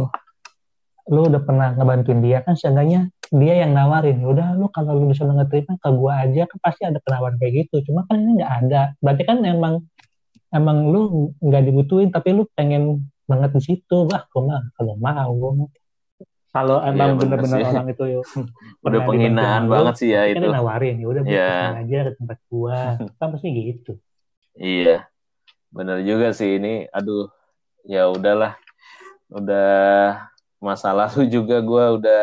B: lu udah pernah ngebantuin dia kan seenggaknya dia yang nawarin "Ya udah lu kalau lu bisa ngeterima ke gua aja kan pasti ada penawaran kayak gitu. Cuma kan ini nggak ada. Berarti kan emang emang lu nggak dibutuhin tapi lu pengen banget di situ. Wah gua mah kalau mau gua mah. Kalau
A: Iya,
B: emang
A: bener
B: bener-bener orang itu yuk [LAUGHS]
A: udah penghinaan
B: lu,
A: banget sih ya
B: kan
A: itu.
B: dia nawarin ya udah yeah. aja ke tempat gua. [LAUGHS] Kan pasti gitu.
A: Iya bener juga sih ini. Aduh ya udahlah. Udah masa lalu juga gue udah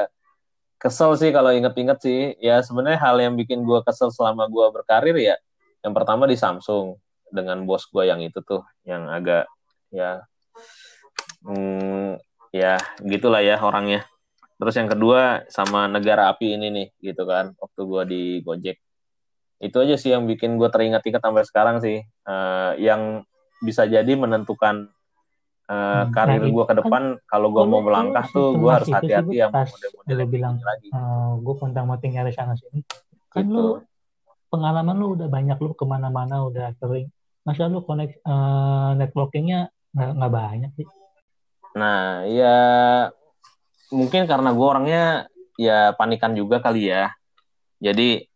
A: kesel sih kalau inget-inget sih. Ya sebenarnya hal yang bikin gue kesel selama gue berkarir ya yang pertama di Samsung dengan bos gue yang itu tuh yang agak ya hmm, ya gitulah ya orangnya. Terus yang kedua sama negara api ini nih gitu kan waktu gue di Gojek. Itu aja sih yang bikin gue teringat-ingat sampai sekarang sih. Eh, yang bisa jadi menentukan eh,
B: Hmm,
A: karir
B: nah,
A: gue ke depan kalau gue mau melangkah tuh gue harus hati-hati
B: pas
A: model-model yang
B: bilang,
A: lagi.
B: gue kontang moting nyari sana sini kan
A: gitu.
B: lu pengalaman lu udah banyak lu ke mana-mana udah sering. Masa lu connect eh, networkingnya nggak nggak banyak sih?
A: Nah, ya mungkin karena gue orangnya ya panikan juga kali ya. Jadi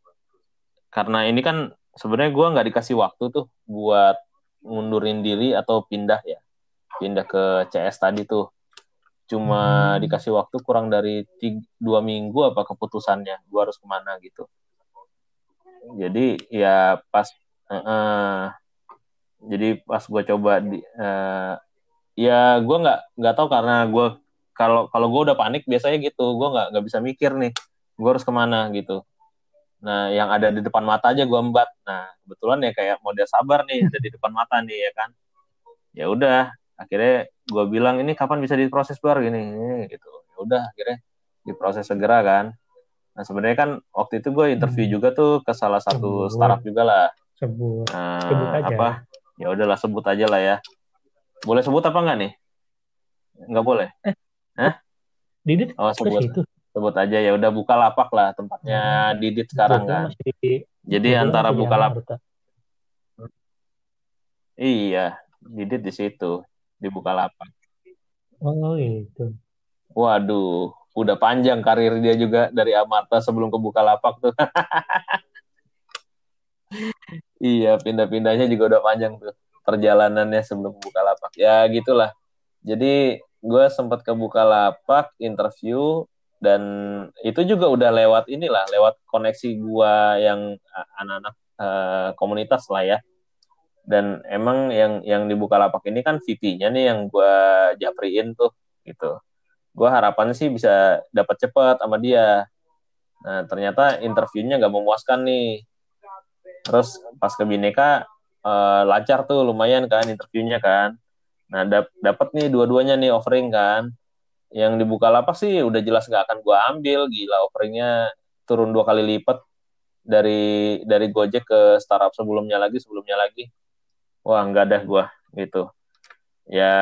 A: karena ini kan sebenarnya gue nggak dikasih waktu tuh buat ngundurin diri atau pindah ya, pindah ke CS tadi tuh. Cuma
B: Hmm.
A: dikasih waktu kurang dari tiga, dua minggu apa keputusannya, gue harus ke mana gitu. Jadi ya pas, eh, eh, jadi pas gue coba di, eh, ya gue nggak nggak tahu karena gue kalau kalau gue udah panik biasanya gitu gue nggak nggak bisa mikir nih gue harus ke mana gitu nah yang ada di depan mata aja gue embat nah kebetulan ya kayak model sabar nih ada di depan mata nih ya kan ya udah akhirnya gue bilang ini kapan bisa diproses bar? Gini, gini gitu. Ya udah akhirnya diproses segera kan. Nah sebenarnya kan waktu itu gue interview
B: Hmm.
A: juga tuh ke salah satu
B: Sebut.
A: startup juga lah.
B: Sebut.
A: Nah,
B: Sebut aja.
A: apa? Ya udahlah sebut aja lah ya. Boleh sebut apa enggak nih? Nggak boleh?
B: Didit?
A: Oh sebut.
B: situ.
A: Sebut aja ya udah buka lapak lah tempatnya Didit sekarang kan.
B: masih di-
A: jadi antara buka lapak. Iya, Didit di situ, di Bukalapak.
B: Oh itu.
A: Waduh, udah panjang karir dia juga dari Amarta sebelum ke Bukalapak tuh. [LAUGHS] iya, pindah-pindahnya juga udah panjang tuh perjalanannya sebelum ke Bukalapak. Ya gitulah. Jadi gue sempat ke Bukalapak interview dan itu juga udah lewat inilah, lewat koneksi gue yang anak-anak uh, komunitas lah ya. Dan emang yang yang di Bukalapak ini kan VP-nya nih yang gue japriin tuh gitu. Gue harapannya sih bisa dapat cepat sama dia. Nah ternyata interviewnya nggak memuaskan nih. Terus pas ke Bineka uh, lancar tuh lumayan kan interviewnya kan. Nah dap dapat nih dua-duanya nih offering kan. Yang dibuka lapak sih udah jelas nggak akan gue ambil gila offeringnya turun dua kali lipat dari dari Gojek ke startup sebelumnya lagi sebelumnya lagi wah nggak ada gue gitu. Ya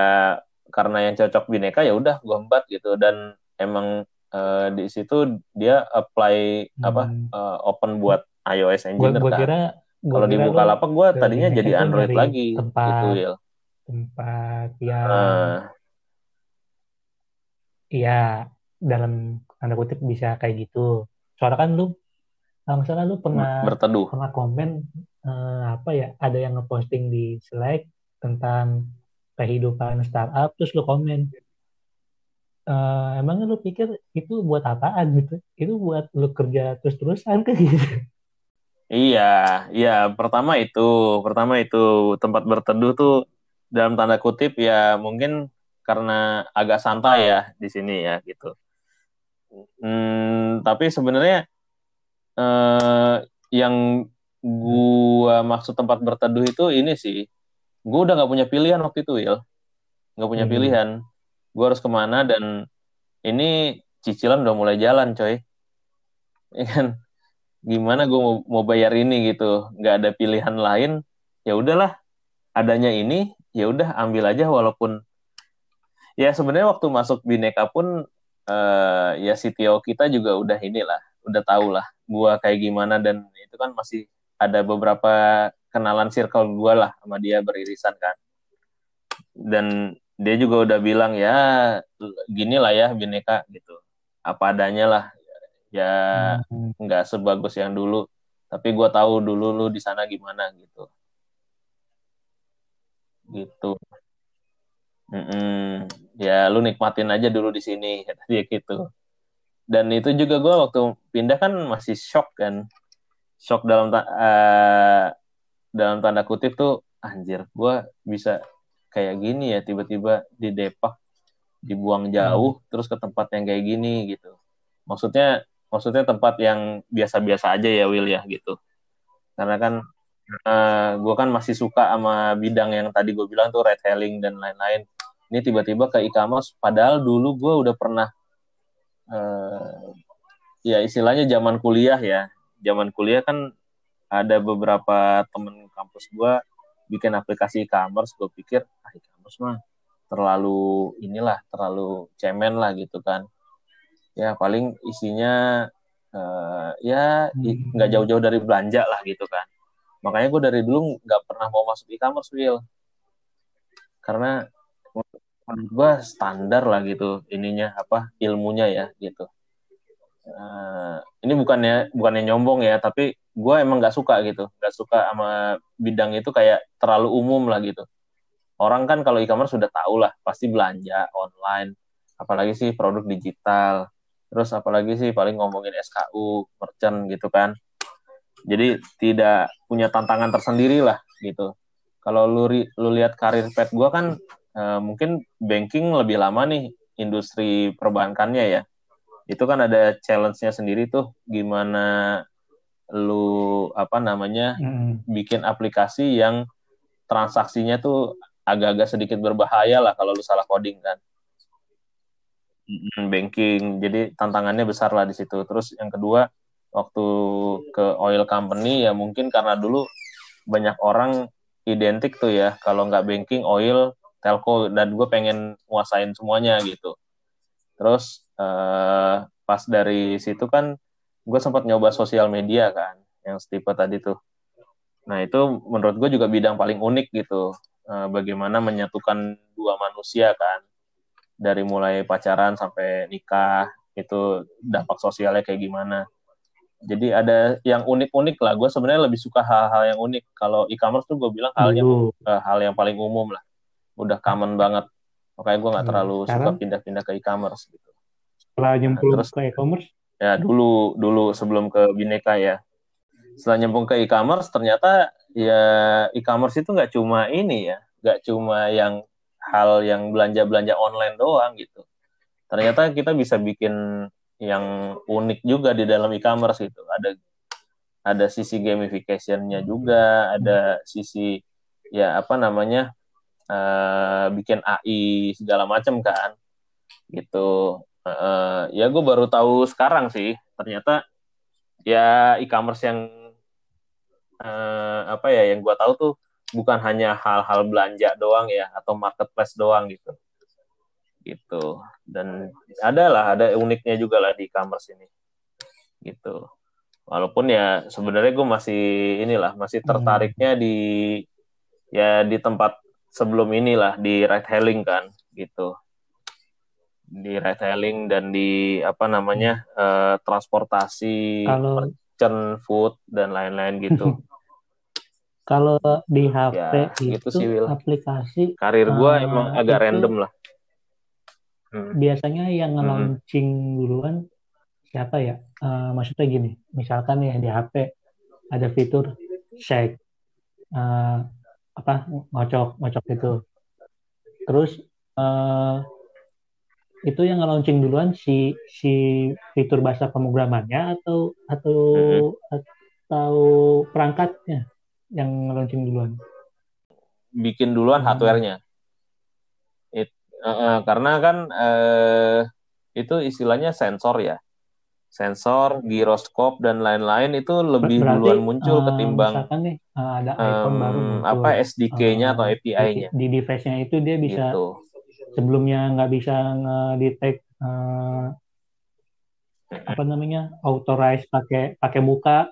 A: karena yang cocok bineka ya udah gue embat gitu. Dan emang uh, di situ dia apply hmm. apa uh, open buat iOS engineer gua, gua kan. kira kalau dibuka lapak gue tadinya jadi [LAUGHS] Android lagi
B: tempat,
A: gitu ya
B: tempat yang uh, ya dalam tanda kutip bisa kayak gitu. Soalnya kan lu misalnya lu pernah
A: berteduh.
B: pernah komen uh, apa ya ada yang ngeposting di Slack tentang kehidupan startup terus lu komen uh, emang lu pikir itu buat apaan gitu? Itu buat lu kerja terus terusan kan? Gitu [LAUGHS]
A: iya iya pertama itu pertama itu tempat berteduh tuh dalam tanda kutip ya mungkin karena agak santai ya di sini ya gitu. Hmm, tapi sebenarnya uh, yang gua maksud tempat berteduh itu ini sih. Gue udah nggak punya pilihan waktu itu Will nggak punya hmm. pilihan. Gue harus ke mana dan ini cicilan udah mulai jalan coy. [LAUGHS] Ya kan? Gimana gue mau, mau bayar ini gitu? Nggak ada pilihan lain. Ya udahlah. Adanya ini ya udah ambil aja walaupun ya sebenarnya waktu masuk bineka pun uh, ya CTO kita juga udah inilah udah tau lah gue kayak gimana dan itu kan masih ada beberapa kenalan circle gue lah sama dia beririsan kan. Dan dia juga udah bilang ya gini lah ya bineka gitu. Apa adanya lah. Ya hmm. nggak hmm. sebagus yang dulu. Tapi gue tahu dulu lu di sana gimana gitu. Gitu. Mm -mm. ya lu nikmatin aja dulu di sini [LAUGHS] dia gitu. Dan itu juga gue waktu pindah kan masih shock kan shock dalam uh, dalam tanda kutip tuh anjir gue bisa kayak gini ya tiba-tiba di Depak dibuang jauh hmm. terus ke tempat yang kayak gini gitu. Maksudnya maksudnya tempat yang biasa-biasa aja ya Will ya gitu. Karena kan uh, eh, gue kan masih suka sama bidang yang tadi gue bilang tuh red hailing dan lain-lain. Ini tiba-tiba ke e-commerce padahal dulu gue udah pernah uh, ya istilahnya zaman kuliah ya zaman kuliah kan ada beberapa temen kampus gue bikin aplikasi e-commerce gue pikir ah e-commerce mah terlalu inilah terlalu cemen lah gitu kan. Ya paling isinya uh, ya hmm. nggak jauh-jauh dari belanja lah gitu kan. Makanya gue dari dulu nggak pernah mau masuk e-commerce Will karena menurut gue standar lah gitu ininya apa ilmunya ya gitu uh, ini bukannya bukannya nyombong ya tapi gue emang nggak suka gitu. Nggak suka sama bidang itu kayak terlalu umum lah gitu. Orang kan kalau e-commerce sudah tahu lah pasti belanja online apalagi sih produk digital. Terus apalagi sih paling ngomongin SKU merchant gitu kan. Jadi tidak punya tantangan tersendiri lah gitu. Kalau lu lu lihat karir pet gue kan uh, mungkin banking lebih lama nih industri perbankannya ya itu kan ada challenge-nya sendiri tuh gimana lu apa namanya hmm. bikin aplikasi yang transaksinya tuh agak-agak sedikit berbahaya lah kalau lu salah coding kan. Banking jadi tantangannya besar lah di situ. Terus yang kedua waktu ke oil company ya mungkin karena dulu banyak orang identik tuh ya kalau nggak banking oil telco dan gue pengen nguasain semuanya gitu terus uh, pas dari situ kan gue sempat nyoba sosial media kan yang setipe tadi tuh Nah itu menurut gue juga bidang paling unik gitu. Uh, bagaimana menyatukan dua manusia kan. Dari mulai pacaran sampai nikah, itu dampak sosialnya kayak gimana. Jadi ada yang unik-unik lah. Gue sebenarnya lebih suka hal-hal yang unik. Kalau e-commerce tuh gue bilang halnya uh, hal yang paling umum lah. Udah common banget. Makanya gue nggak terlalu Sekarang, suka pindah-pindah ke e-commerce gitu.
B: Setelah nyemplung nah, terus, ke e-commerce?
A: Ya dulu dulu sebelum ke Bineka ya. Setelah nyambung ke e-commerce ternyata ya e-commerce itu nggak cuma ini ya. Nggak cuma yang hal yang belanja belanja online doang gitu. Ternyata kita bisa bikin yang unik juga di dalam e-commerce gitu. Ada ada sisi gamificationnya juga ada sisi ya apa namanya uh, bikin AI segala macam kan gitu. Uh, ya gue baru tahu sekarang sih ternyata ya e-commerce yang uh, apa ya yang gue tahu tuh bukan hanya hal-hal belanja doang ya atau marketplace doang gitu. Gitu. Dan ada lah ada uniknya juga lah di e-commerce ini. Gitu. Walaupun ya sebenarnya gue masih inilah masih hmm. tertariknya di ya di tempat sebelum inilah di ride hailing kan gitu di ride hailing dan di apa namanya uh, transportasi
B: kalau
A: merchant food dan lain-lain gitu. [LAUGHS]
B: Kalau di HP ya, itu gitu sih, aplikasi
A: karir gua uh, emang agak random lah.
B: Hmm. Biasanya yang hmm. launching duluan siapa ya? Uh, maksudnya gini, misalkan ya di HP ada fitur shake uh, apa ngocok ngocok itu. Terus uh, itu yang launching duluan si si fitur bahasa pemrogramannya atau atau hmm. atau perangkatnya yang launching duluan?
A: Bikin duluan hmm. hardware-nya. It, uh, uh, karena kan uh, itu istilahnya sensor ya. Sensor, giroskop dan lain-lain itu lebih Berarti, duluan muncul uh, ketimbang
B: nih, uh, ada iPhone um, baru muncul.
A: apa SDK-nya uh, atau API-nya.
B: Di, di device-nya itu dia bisa gitu sebelumnya nggak bisa ngedetect uh, apa namanya authorize pakai pakai muka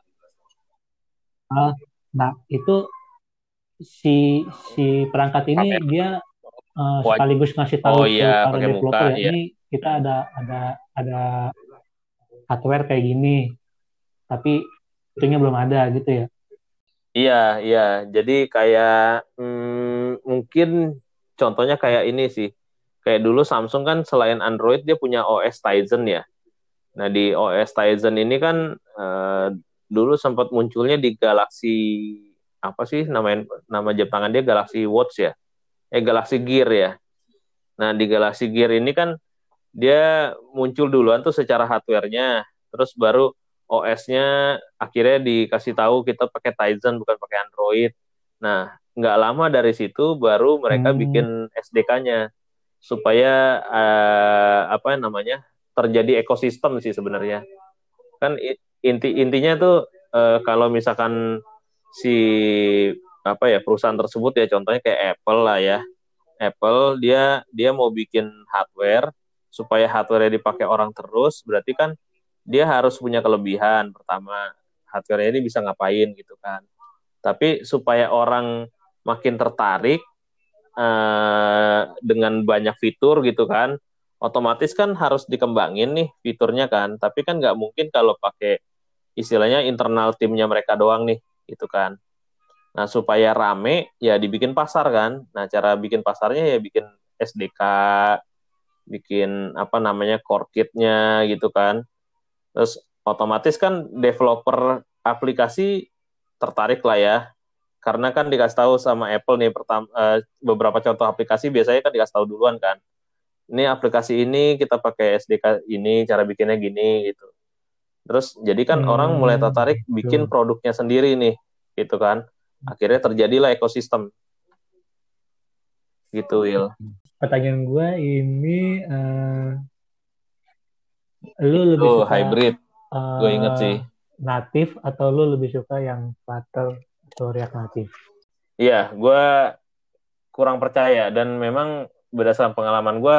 B: uh, nah itu si si perangkat ini pake. dia uh, sekaligus ngasih tahu
A: oh, iya, ke para developer
B: muka, ya iya. ini kita ada ada ada hardware kayak gini tapi itunya belum ada gitu ya
A: iya iya jadi kayak hmm, mungkin contohnya kayak ini sih kayak dulu Samsung kan selain Android dia punya OS Tizen ya. Nah di OS Tizen ini kan uh, dulu sempat munculnya di Galaxy apa sih nama nama Jepangan dia Galaxy Watch ya, eh Galaxy Gear ya. Nah di Galaxy Gear ini kan dia muncul duluan tuh secara hardware-nya, terus baru OS-nya akhirnya dikasih tahu kita pakai Tizen bukan pakai Android. Nah nggak lama dari situ baru mereka hmm. bikin SDK-nya supaya uh, apa namanya terjadi ekosistem sih sebenarnya kan inti intinya tuh uh, kalau misalkan si apa ya perusahaan tersebut ya contohnya kayak Apple lah ya Apple dia dia mau bikin hardware supaya hardware dipakai orang terus berarti kan dia harus punya kelebihan. Pertama hardware ini bisa ngapain gitu kan. Tapi supaya orang makin tertarik uh, dengan banyak fitur gitu kan otomatis kan harus dikembangin nih fiturnya kan. Tapi kan nggak mungkin kalau pakai istilahnya internal timnya mereka doang nih gitu kan. Nah supaya rame ya dibikin pasar kan. Nah cara bikin pasarnya ya bikin SDK bikin apa namanya core kitnya gitu kan. Terus otomatis kan developer aplikasi tertarik lah ya. Karena kan dikasih tahu sama Apple nih pertama uh, beberapa contoh aplikasi biasanya kan dikasih tahu duluan kan. Ini aplikasi ini kita pakai SDK ini cara bikinnya gini gitu. Terus jadi kan hmm, orang mulai tertarik bikin produknya sendiri nih gitu kan. Akhirnya terjadilah ekosistem. Gitu Will
B: pertanyaan gue ini uh, lu lebih oh,
A: suka hybrid uh, gue inget sih
B: natif atau lu lebih suka yang Flutter atau React Native?
A: Iya, gue kurang percaya dan memang berdasarkan pengalaman gue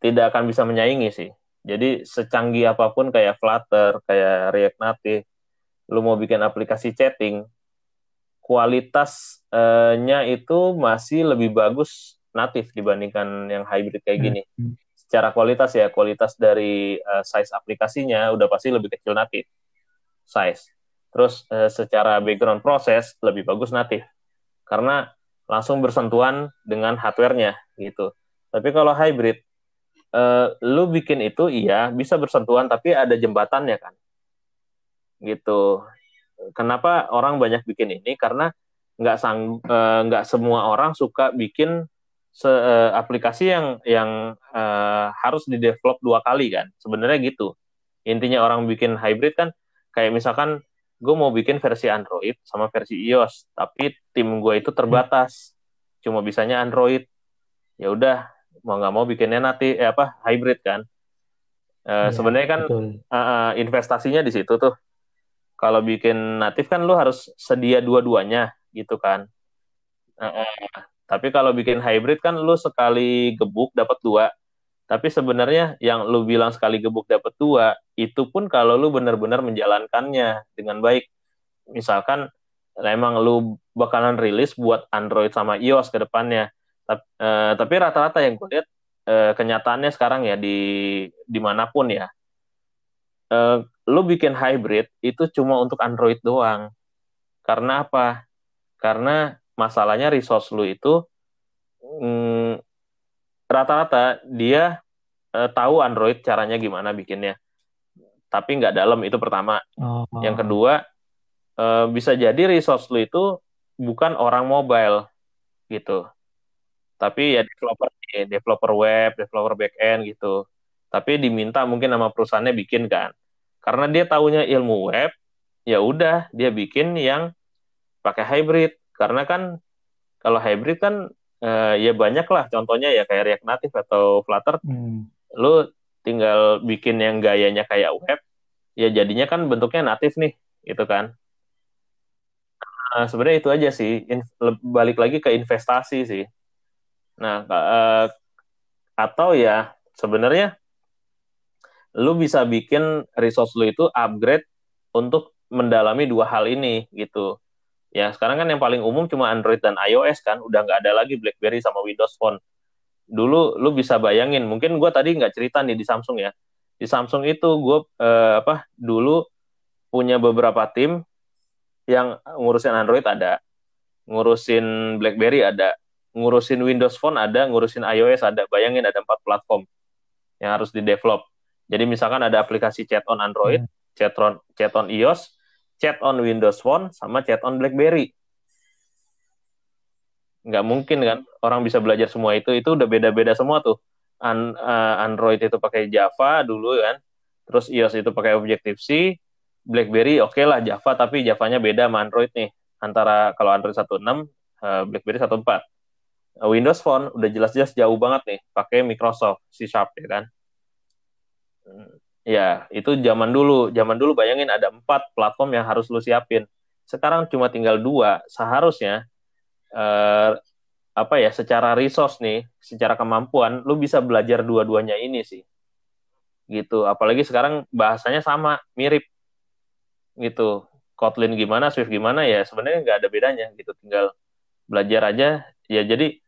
A: tidak akan bisa menyaingi sih. Jadi secanggih apa pun kayak Flutter, kayak React Native, lu mau bikin aplikasi chatting, kualitasnya itu masih lebih bagus natif dibandingkan yang hybrid kayak gini. Hmm. Secara kualitas ya, kualitas dari uh, size aplikasinya udah pasti lebih kecil natif size. Terus uh, secara background proses lebih bagus natif karena langsung bersentuhan dengan hardware-nya gitu. Tapi kalau hybrid, uh, lu bikin itu iya bisa bersentuhan tapi ada jembatannya kan, gitu kenapa orang banyak bikin ini karena nggak sang nggak semua orang suka bikin se, uh, aplikasi yang yang uh, harus di develop dua kali kan. Sebenarnya gitu. Intinya orang bikin hybrid kan kayak misalkan gue mau bikin versi Android sama versi iOS tapi tim gue itu terbatas. Cuma bisanya Android. Ya udah mau nggak mau bikinnya nanti eh, apa hybrid kan. Uh, ya, sebenarnya kan uh, investasinya di situ tuh. Kalau bikin natif kan lu harus sedia dua-duanya gitu kan. Uh, uh, tapi kalau bikin hybrid kan lu sekali gebuk dapat dua. Tapi sebenarnya yang lu bilang sekali gebuk dapat dua, itu pun kalau lu benar-benar menjalankannya dengan baik. Misalkan emang lu bakalan rilis buat Android sama iOS ke depannya. Tapi, uh, tapi rata-rata yang gue lihat uh, kenyataannya sekarang ya di di mana pun ya, uh, lu bikin hybrid itu cuma untuk Android doang. Karena apa? Karena masalahnya resource lu itu mm, rata-rata dia uh, tahu Android caranya gimana bikinnya. Tapi nggak dalam itu pertama. Oh. Yang kedua uh, bisa jadi resource lu itu bukan orang mobile gitu. Tapi ya developer developer web, developer backend gitu. Tapi diminta mungkin nama perusahaannya bikin kan karena dia tahunya ilmu web ya udah dia bikin yang pakai hybrid karena kan kalau hybrid kan uh, ya banyak lah contohnya ya kayak React Native atau Flutter hmm. lu tinggal bikin yang gayanya kayak web ya jadinya kan bentuknya natif nih gitu kan nah, sebenarnya itu aja sih In, balik lagi ke investasi sih nah uh, atau ya sebenarnya lu bisa bikin resource lu itu upgrade untuk mendalami dua hal ini gitu. Ya sekarang kan yang paling umum cuma Android dan iOS kan, udah nggak ada lagi BlackBerry sama Windows Phone. Dulu lu bisa bayangin, mungkin gue tadi nggak cerita nih di Samsung ya. Di Samsung itu gue eh, apa dulu punya beberapa tim yang ngurusin Android ada, ngurusin BlackBerry ada, ngurusin Windows Phone ada, ngurusin iOS ada. Bayangin ada empat platform yang harus di develop jadi misalkan ada aplikasi chat on Android, hmm. chat on chat on iOS, chat on Windows Phone, sama chat on BlackBerry. Nggak mungkin kan orang bisa belajar semua itu. Itu udah beda-beda semua tuh. An uh, Android itu pakai Java dulu kan, terus iOS itu pakai Objective C, BlackBerry oke okay lah Java tapi Javanya beda sama Android nih. Antara kalau Android 1.6, uh, BlackBerry 1.4. Windows Phone udah jelas-jelas jauh banget nih, pakai Microsoft C Sharp ya kan Ya, itu zaman dulu. Zaman dulu bayangin ada empat platform yang harus lu siapin. Sekarang cuma tinggal dua. Seharusnya eh, apa ya? Secara resource nih, secara kemampuan, lu bisa belajar dua-duanya ini sih. Gitu. Apalagi sekarang bahasanya sama, mirip. Gitu. Kotlin gimana, Swift gimana ya sebenarnya nggak ada bedanya gitu. Tinggal belajar aja. Ya jadi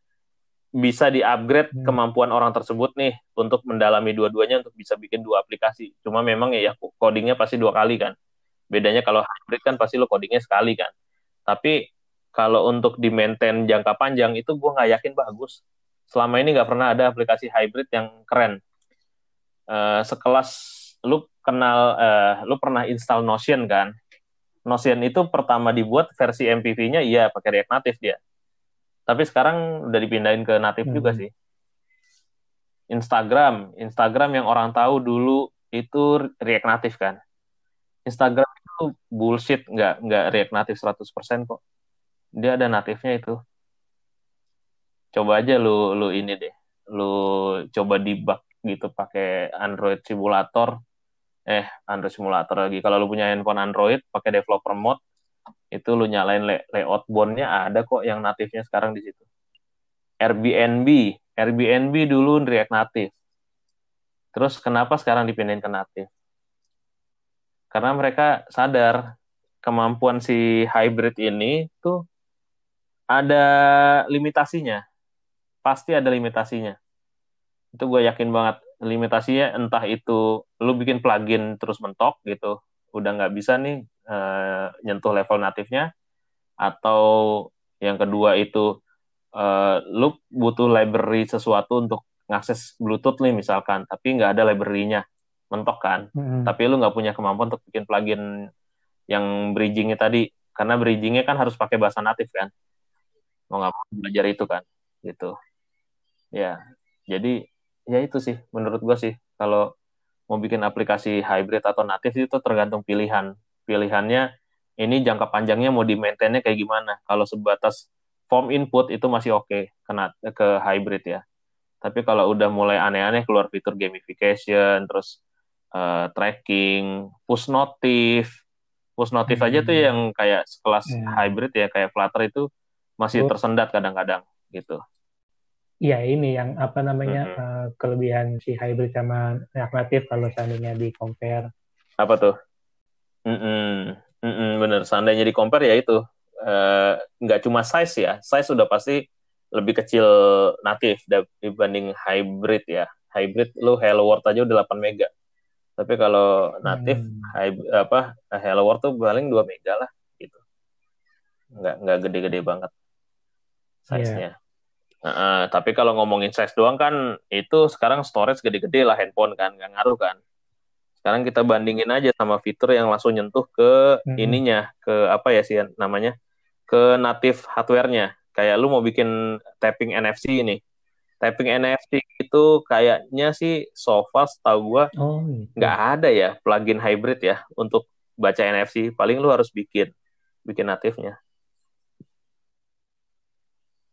A: bisa di-upgrade hmm. kemampuan orang tersebut nih untuk mendalami dua-duanya untuk bisa bikin dua aplikasi. Cuma memang ya, ya codingnya pasti dua kali kan. Bedanya kalau hybrid kan pasti lo codingnya sekali kan. Tapi kalau untuk di maintain jangka panjang itu gue nggak yakin bagus. Selama ini nggak pernah ada aplikasi hybrid yang keren. Uh, sekelas lu kenal, uh, lu pernah install Notion kan? Notion itu pertama dibuat versi MPV-nya iya pakai React Native dia tapi sekarang udah dipindahin ke natif hmm. juga sih. Instagram, Instagram yang orang tahu dulu itu React Native kan. Instagram itu bullshit, nggak nggak React Native 100% kok. Dia ada natifnya itu. Coba aja lu lu ini deh. Lu coba debug gitu pakai Android simulator. Eh, Android simulator lagi. Kalau lu punya handphone Android pakai developer mode, itu lu nyalain lay layout bondnya ada kok yang natifnya sekarang di situ. Airbnb, Airbnb dulu React Native. Terus kenapa sekarang dipindahin ke native? Karena mereka sadar kemampuan si hybrid ini tuh ada limitasinya. Pasti ada limitasinya. Itu gue yakin banget. Limitasinya entah itu lu bikin plugin terus mentok gitu, udah nggak bisa nih uh, nyentuh level natifnya, atau yang kedua itu uh, lu butuh library sesuatu untuk ngakses Bluetooth nih misalkan, tapi nggak ada library-nya, mentok kan. Hmm. Tapi lu nggak punya kemampuan untuk bikin plugin yang bridgingnya tadi. Karena bridgingnya kan harus pakai bahasa natif kan? Mau nggak mau belajar itu kan? Gitu. Ya jadi ya itu sih menurut gue sih. Kalau mau bikin aplikasi hybrid atau natif itu tergantung pilihan pilihannya ini jangka panjangnya mau di maintainnya kayak gimana kalau sebatas form input itu masih oke okay, kena ke hybrid ya tapi kalau udah mulai aneh-aneh keluar fitur gamification terus uh, tracking push notif push notif hmm. aja tuh hmm. yang kayak sekelas yeah. hybrid ya kayak Flutter itu masih oh. tersendat kadang-kadang gitu.
B: Iya ini yang apa namanya mm -hmm. uh, kelebihan si hybrid sama React Native kalau seandainya di compare.
A: Apa tuh? Mm -mm. Mm -mm, bener. Seandainya di compare ya itu uh, nggak cuma size ya, size sudah pasti lebih kecil natif dibanding hybrid ya. Hybrid lu Hello World aja udah 8 mega. Tapi kalau natif hmm. apa Hello World tuh paling 2 mega lah gitu. Nggak nggak gede-gede banget size-nya. Yeah. Uh, tapi kalau ngomongin size doang kan itu sekarang storage gede-gede lah handphone kan nggak ngaruh kan. Sekarang kita bandingin aja sama fitur yang langsung nyentuh ke hmm. ininya, ke apa ya sih namanya? ke native hardware-nya. Kayak lu mau bikin tapping NFC ini Tapping NFC itu kayaknya sih so far setahu gua oh, gitu. nggak ada ya plugin hybrid ya untuk baca NFC. Paling lu harus bikin bikin natifnya.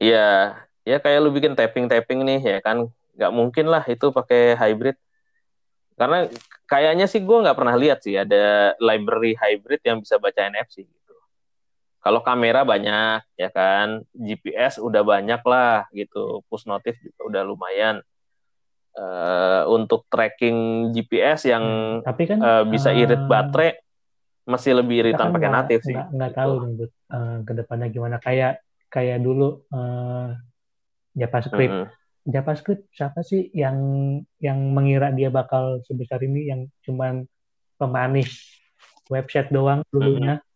A: Iya, ya kayak lu bikin tapping-tapping nih ya kan nggak mungkin lah itu pakai hybrid. Karena kayaknya sih gue nggak pernah lihat sih ada library hybrid yang bisa baca NFC. Kalau kamera banyak ya kan, GPS udah banyak lah gitu, push notif juga udah lumayan. Uh, untuk tracking GPS yang hmm, tapi kan uh, bisa irit uh, baterai masih lebih iritan pakai natif sih.
B: Nggak, gitu. tahu nih uh, eh, ke depannya gimana. Kayak kayak dulu uh, JavaScript. Mm -hmm. JavaScript siapa sih yang yang mengira dia bakal sebesar ini yang cuman pemanis website doang dulunya. Mm -hmm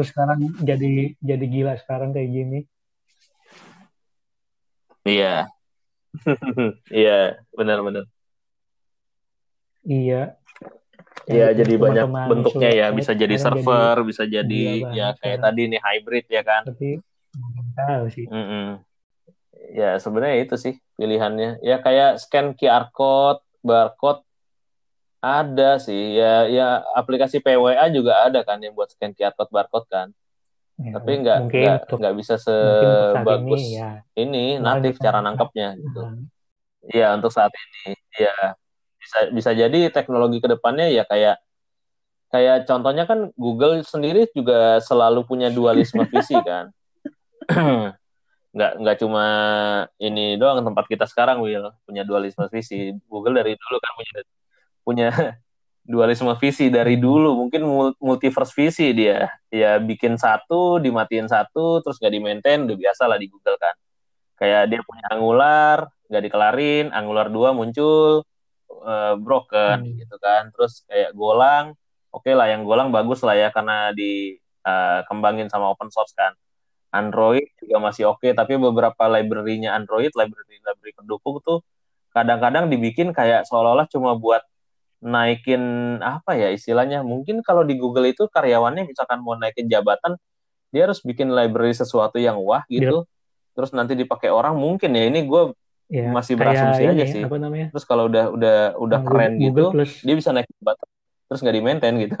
B: terus sekarang jadi jadi gila sekarang kayak gini
A: iya [LAUGHS] iya benar-benar
B: iya
A: Iya, jadi banyak bentuknya ya, bisa jadi server, jadi, bisa jadi ya kayak ya. tadi nih hybrid ya kan. Tapi tahu sih. Mm -mm. Ya sebenarnya itu sih pilihannya. Ya kayak scan QR code, barcode ada sih, ya ya aplikasi PWA juga ada kan yang buat scan QR code barcode kan. Ya, Tapi nggak nggak bisa sebagus ini, ya. ini natif cara nangkepnya gitu. Iya untuk saat ini, ya bisa bisa jadi teknologi ke depannya ya kayak kayak contohnya kan Google sendiri juga selalu punya dualisme visi kan. [CLEARS THROAT] nggak nggak cuma ini doang tempat kita sekarang Will punya dualisme visi. Google dari dulu kan punya punya [LAUGHS] dualisme visi dari dulu. Mungkin multiverse visi dia. Ya bikin satu dimatiin satu terus gak di maintain udah biasa lah di Google kan. Kayak dia punya angular gak dikelarin angular 2 muncul uh, broken hmm. gitu kan. Terus kayak golang oke okay lah yang golang bagus lah ya karena dikembangin uh, sama open source kan Android juga masih oke okay, tapi beberapa library-nya Android library library pendukung tuh kadang-kadang dibikin kayak seolah-olah cuma buat naikin apa ya istilahnya mungkin kalau di Google itu karyawannya misalkan mau naikin jabatan dia harus bikin library sesuatu yang wah gitu yeah. terus nanti dipakai orang mungkin ya ini gue yeah, masih berasumsi aja sih apa namanya? terus kalau udah udah udah Google, keren Google gitu plus. dia bisa naik jabatan terus nggak di maintain gitu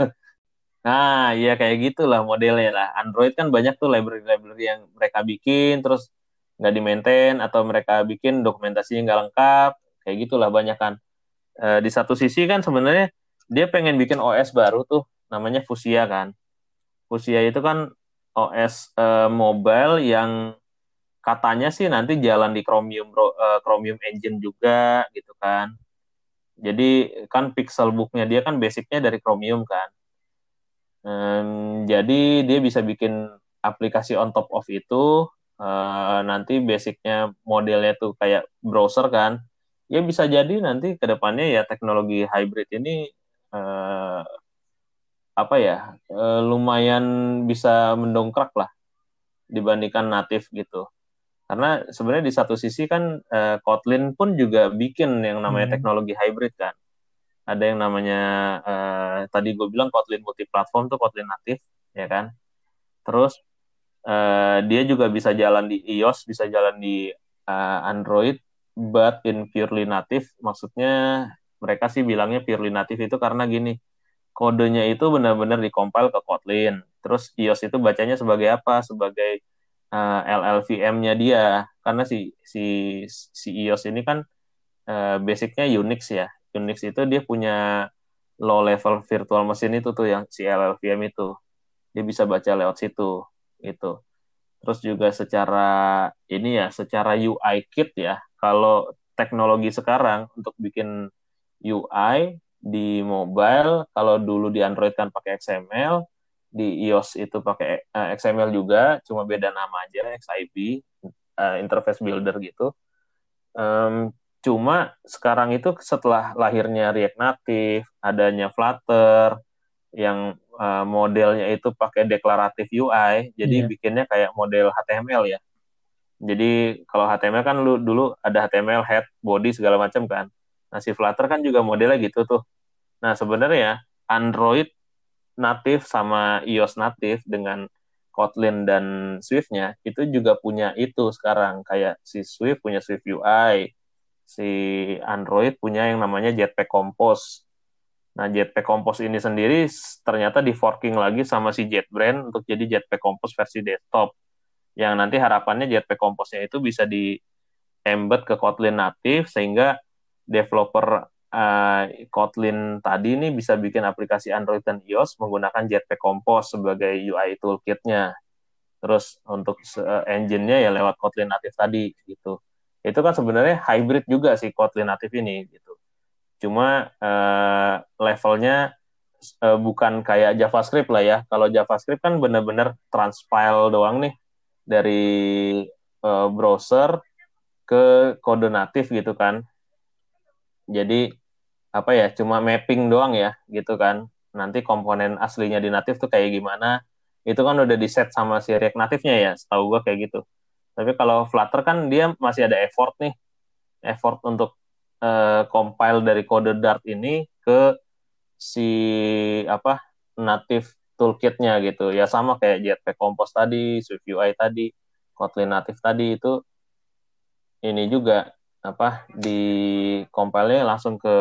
A: nah iya kayak gitulah modelnya lah Android kan banyak tuh library-library yang mereka bikin terus nggak di maintain atau mereka bikin dokumentasinya nggak lengkap kayak gitulah banyak kan uh, di satu sisi kan sebenarnya dia pengen bikin OS baru tuh namanya Fusia kan. Fusia itu kan OS uh, eh, mobile yang katanya sih nanti jalan di Chromium uh, Chromium Engine juga gitu kan. Jadi kan Pixelbook-nya dia kan basicnya dari Chromium kan. Um, jadi dia bisa bikin aplikasi on top of itu uh, nanti basicnya modelnya tuh kayak browser kan. Ya bisa jadi nanti ke depannya ya teknologi hybrid ini uh, apa ya uh, lumayan bisa mendongkrak lah dibandingkan natif gitu. Karena sebenarnya di satu sisi kan uh, Kotlin pun juga bikin yang namanya hmm. teknologi hybrid kan ada yang namanya uh, tadi gue bilang Kotlin multiplatform tuh Kotlin natif ya kan? Terus uh, dia juga bisa jalan di iOS bisa jalan di uh, Android but in purely native. Maksudnya mereka sih bilangnya purely native itu karena gini kodenya itu benar-benar dikompil ke Kotlin. Terus iOS itu bacanya sebagai apa? Sebagai uh, LLVM-nya dia. Karena si si si iOS ini kan uh, basicnya Unix ya Unix itu dia punya low level virtual machine itu tuh yang si LLVM itu. Dia bisa baca lewat situ itu terus juga secara ini ya secara UI kit ya. Kalau teknologi sekarang untuk bikin UI di mobile kalau dulu di Android kan pakai XML di iOS itu pakai eh, XML juga cuma beda nama aja XIB uh, eh, interface builder gitu Cuma sekarang itu setelah lahirnya React Native, adanya Flutter, yang uh, modelnya itu pakai deklaratif UI, jadi yeah. bikinnya kayak model HTML ya. Jadi kalau HTML kan lu dulu ada HTML head, body segala macam kan. Nah si Flutter kan juga modelnya gitu tuh. Nah sebenarnya Android native sama iOS native dengan Kotlin dan Swift-nya itu juga punya itu sekarang kayak si Swift punya Swift UI, si Android punya yang namanya Jetpack Compose. Nah, Jetpack Compose ini sendiri ternyata di forking lagi sama si JetBrains untuk jadi Jetpack Compose versi desktop. Yang nanti harapannya Jetpack Compose-nya itu bisa di embed ke Kotlin native sehingga developer uh, Kotlin tadi ini bisa bikin aplikasi Android dan iOS menggunakan Jetpack Compose sebagai UI toolkit-nya. Terus untuk uh, engine-nya ya lewat Kotlin native tadi gitu itu kan sebenarnya hybrid juga sih Kotlin native ini gitu. Cuma uh, levelnya uh, bukan kayak JavaScript lah ya. Kalau JavaScript kan benar-benar transpile doang nih dari uh, browser ke kode natif gitu kan. Jadi apa ya cuma mapping doang ya gitu kan. Nanti komponen aslinya di natif tuh kayak gimana itu kan udah di set sama si React natifnya ya, setahu gua kayak gitu. Tapi kalau Flutter kan dia masih ada effort nih, effort untuk uh, compile dari kode Dart ini ke si apa native toolkitnya gitu. Ya sama kayak Jetpack Compose tadi, Swift UI tadi, Kotlin native tadi itu ini juga apa di compile-nya langsung ke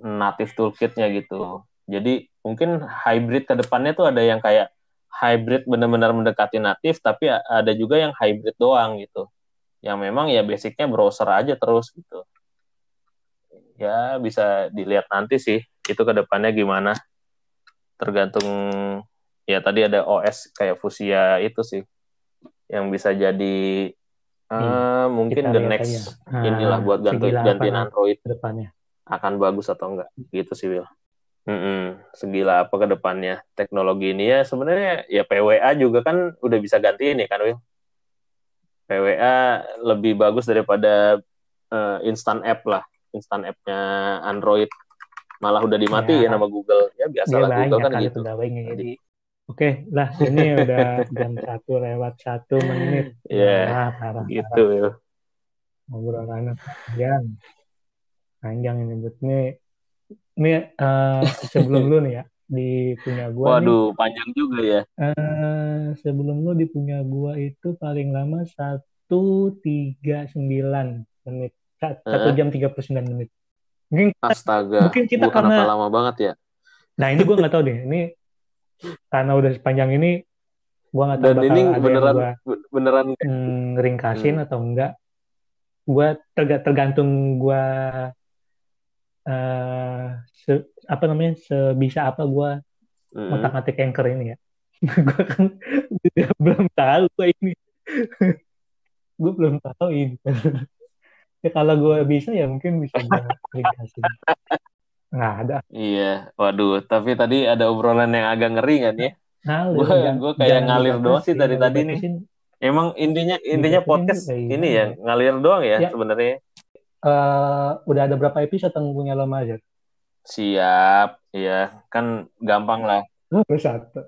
A: native toolkitnya gitu. Jadi mungkin hybrid ke depannya tuh ada yang kayak hybrid benar-benar mendekati natif tapi ada juga yang hybrid doang gitu. Yang memang ya basicnya browser aja terus gitu. Ya bisa dilihat nanti sih itu ke depannya gimana. Tergantung ya tadi ada OS kayak Fusia itu sih yang bisa jadi uh, mungkin the next aja. inilah buat ganti gantiin Android.
B: depannya.
A: Akan bagus atau enggak. Gitu sih Will Mm-mm. Segila apa ke depannya teknologi ini ya sebenarnya ya PWA juga kan udah bisa ganti ini kan Will. PWA lebih bagus daripada uh, instant app lah, instant appnya Android malah udah dimatiin ya. nama Google ya biasalah Google kan gitu.
B: jadi oke lah ini udah jam [LAUGHS] satu lewat satu menit.
A: Iya. Yeah, gitu ya.
B: Ngobrolannya panjang, panjang ini buat nih ini uh, [LAUGHS] sebelum lu nih ya di punya gua
A: Waduh, nih, panjang juga ya.
B: Uh, sebelum lu di punya gua itu paling lama satu tiga sembilan menit, satu uh. jam tiga puluh sembilan menit.
A: Mungkin Astaga, mungkin kita Bukan karena lama banget ya.
B: Nah ini gua nggak tahu deh, ini karena udah sepanjang ini gua nggak tahu
A: Dan ini beneran gua, beneran
B: mm, ringkasin hmm. atau enggak. Gua tergantung gua uh, se, apa namanya sebisa apa gue mm. ngotak ngatik anchor ini ya [LAUGHS] gue kan [LAUGHS] belum tahu gue ini [LAUGHS] gue belum tahu ini ya kalau gue bisa ya mungkin bisa gue nggak ada
A: Iya, waduh. Tapi tadi ada obrolan yang agak ngeri kan ya?
B: ngalir
A: Gue gue kayak ngalir doang sih dari
B: jangan
A: tadi nih. Emang intinya intinya podcast
B: kayak
A: ini ya ngalir doang ya,
B: Ya.
A: sebenarnya.
B: Eh, udah ada berapa episode yang punya lo Mazer?
A: Siap, iya kan gampang lah.
B: Baru satu.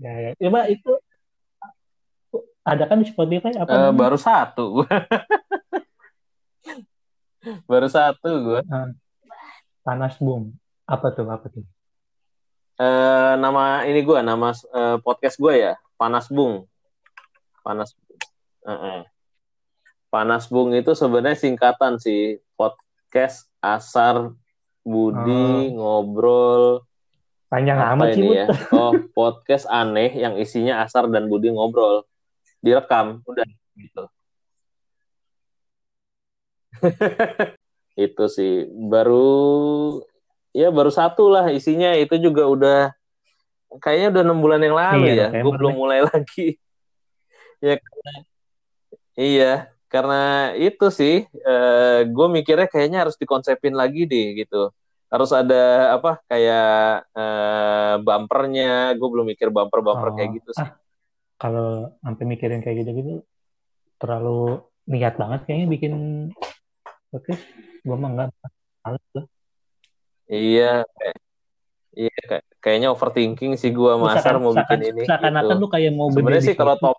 B: Ya, ya. Coba itu ada kan di Spotify apa? Namanya?
A: baru satu [LAUGHS] baru satu gue.
B: Panas Boom. Apa tuh? Apa tuh?
A: Eh, nama ini gue, nama eh, podcast gue ya, Panas Bung. Panas. Eh, eh. Panas Bung itu sebenarnya singkatan sih podcast Asar Budi ngobrol
B: Panjang
A: apa
B: amat sih,
A: ini ya? Oh, podcast aneh yang isinya Asar dan Budi ngobrol. Direkam, udah gitu. [LAUGHS] itu sih baru ya baru satu lah isinya itu juga udah kayaknya udah enam bulan yang lalu
B: Iya,
A: ya. Gue belum
B: mulai. [LAUGHS]
A: lagi. ya iya karena itu sih gue mikirnya kayaknya harus dikonsepin lagi deh gitu. Harus ada apa kayak eh, bumpernya. Gue belum mikir bumper-bumper
B: Oh,
A: kayak gitu sih.
B: ah, kalau sampai mikirin kayak gitu-gitu terlalu niat banget kayaknya bikin podcast. Gue mah enggak. Males lah.
A: Iya, kayak, iya kayak, kayaknya overthinking sih
B: Lu
A: Masar mau bikin ini
B: Seakan-akan
A: gitu.
B: lu kayak mau
A: Sebenarnya sih kalau top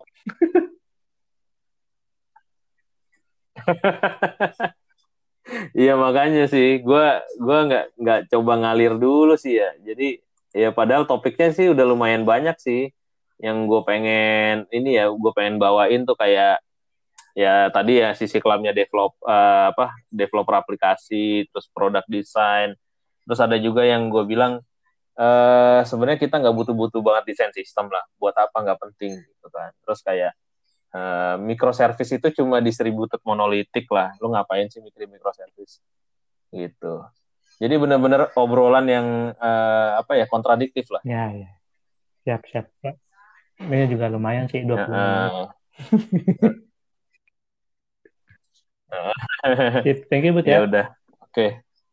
A: Iya makanya sih, gua gua nggak nggak coba ngalir dulu sih ya. Jadi ya padahal topiknya sih udah lumayan banyak sih. Yang gue pengen ini ya, gue pengen bawain tuh kayak ya tadi ya sisi kelamnya develop eh, apa developer aplikasi, terus produk design, terus ada juga yang gue bilang eh sebenarnya kita nggak butuh-butuh banget desain sistem lah, buat apa nggak penting gitu kan. Terus kayak eh, microservice itu cuma distributed monolitik lah, lu ngapain sih mikirin microservice gitu. Jadi benar-benar obrolan yang eh, apa ya kontradiktif lah.
B: Ya, ya. Siap, siap. Ini juga lumayan sih 20 menit. [LAUGHS]
A: Heeh.
B: Sip, Thank you, Bud
A: ya
B: ya.
A: udah, oke.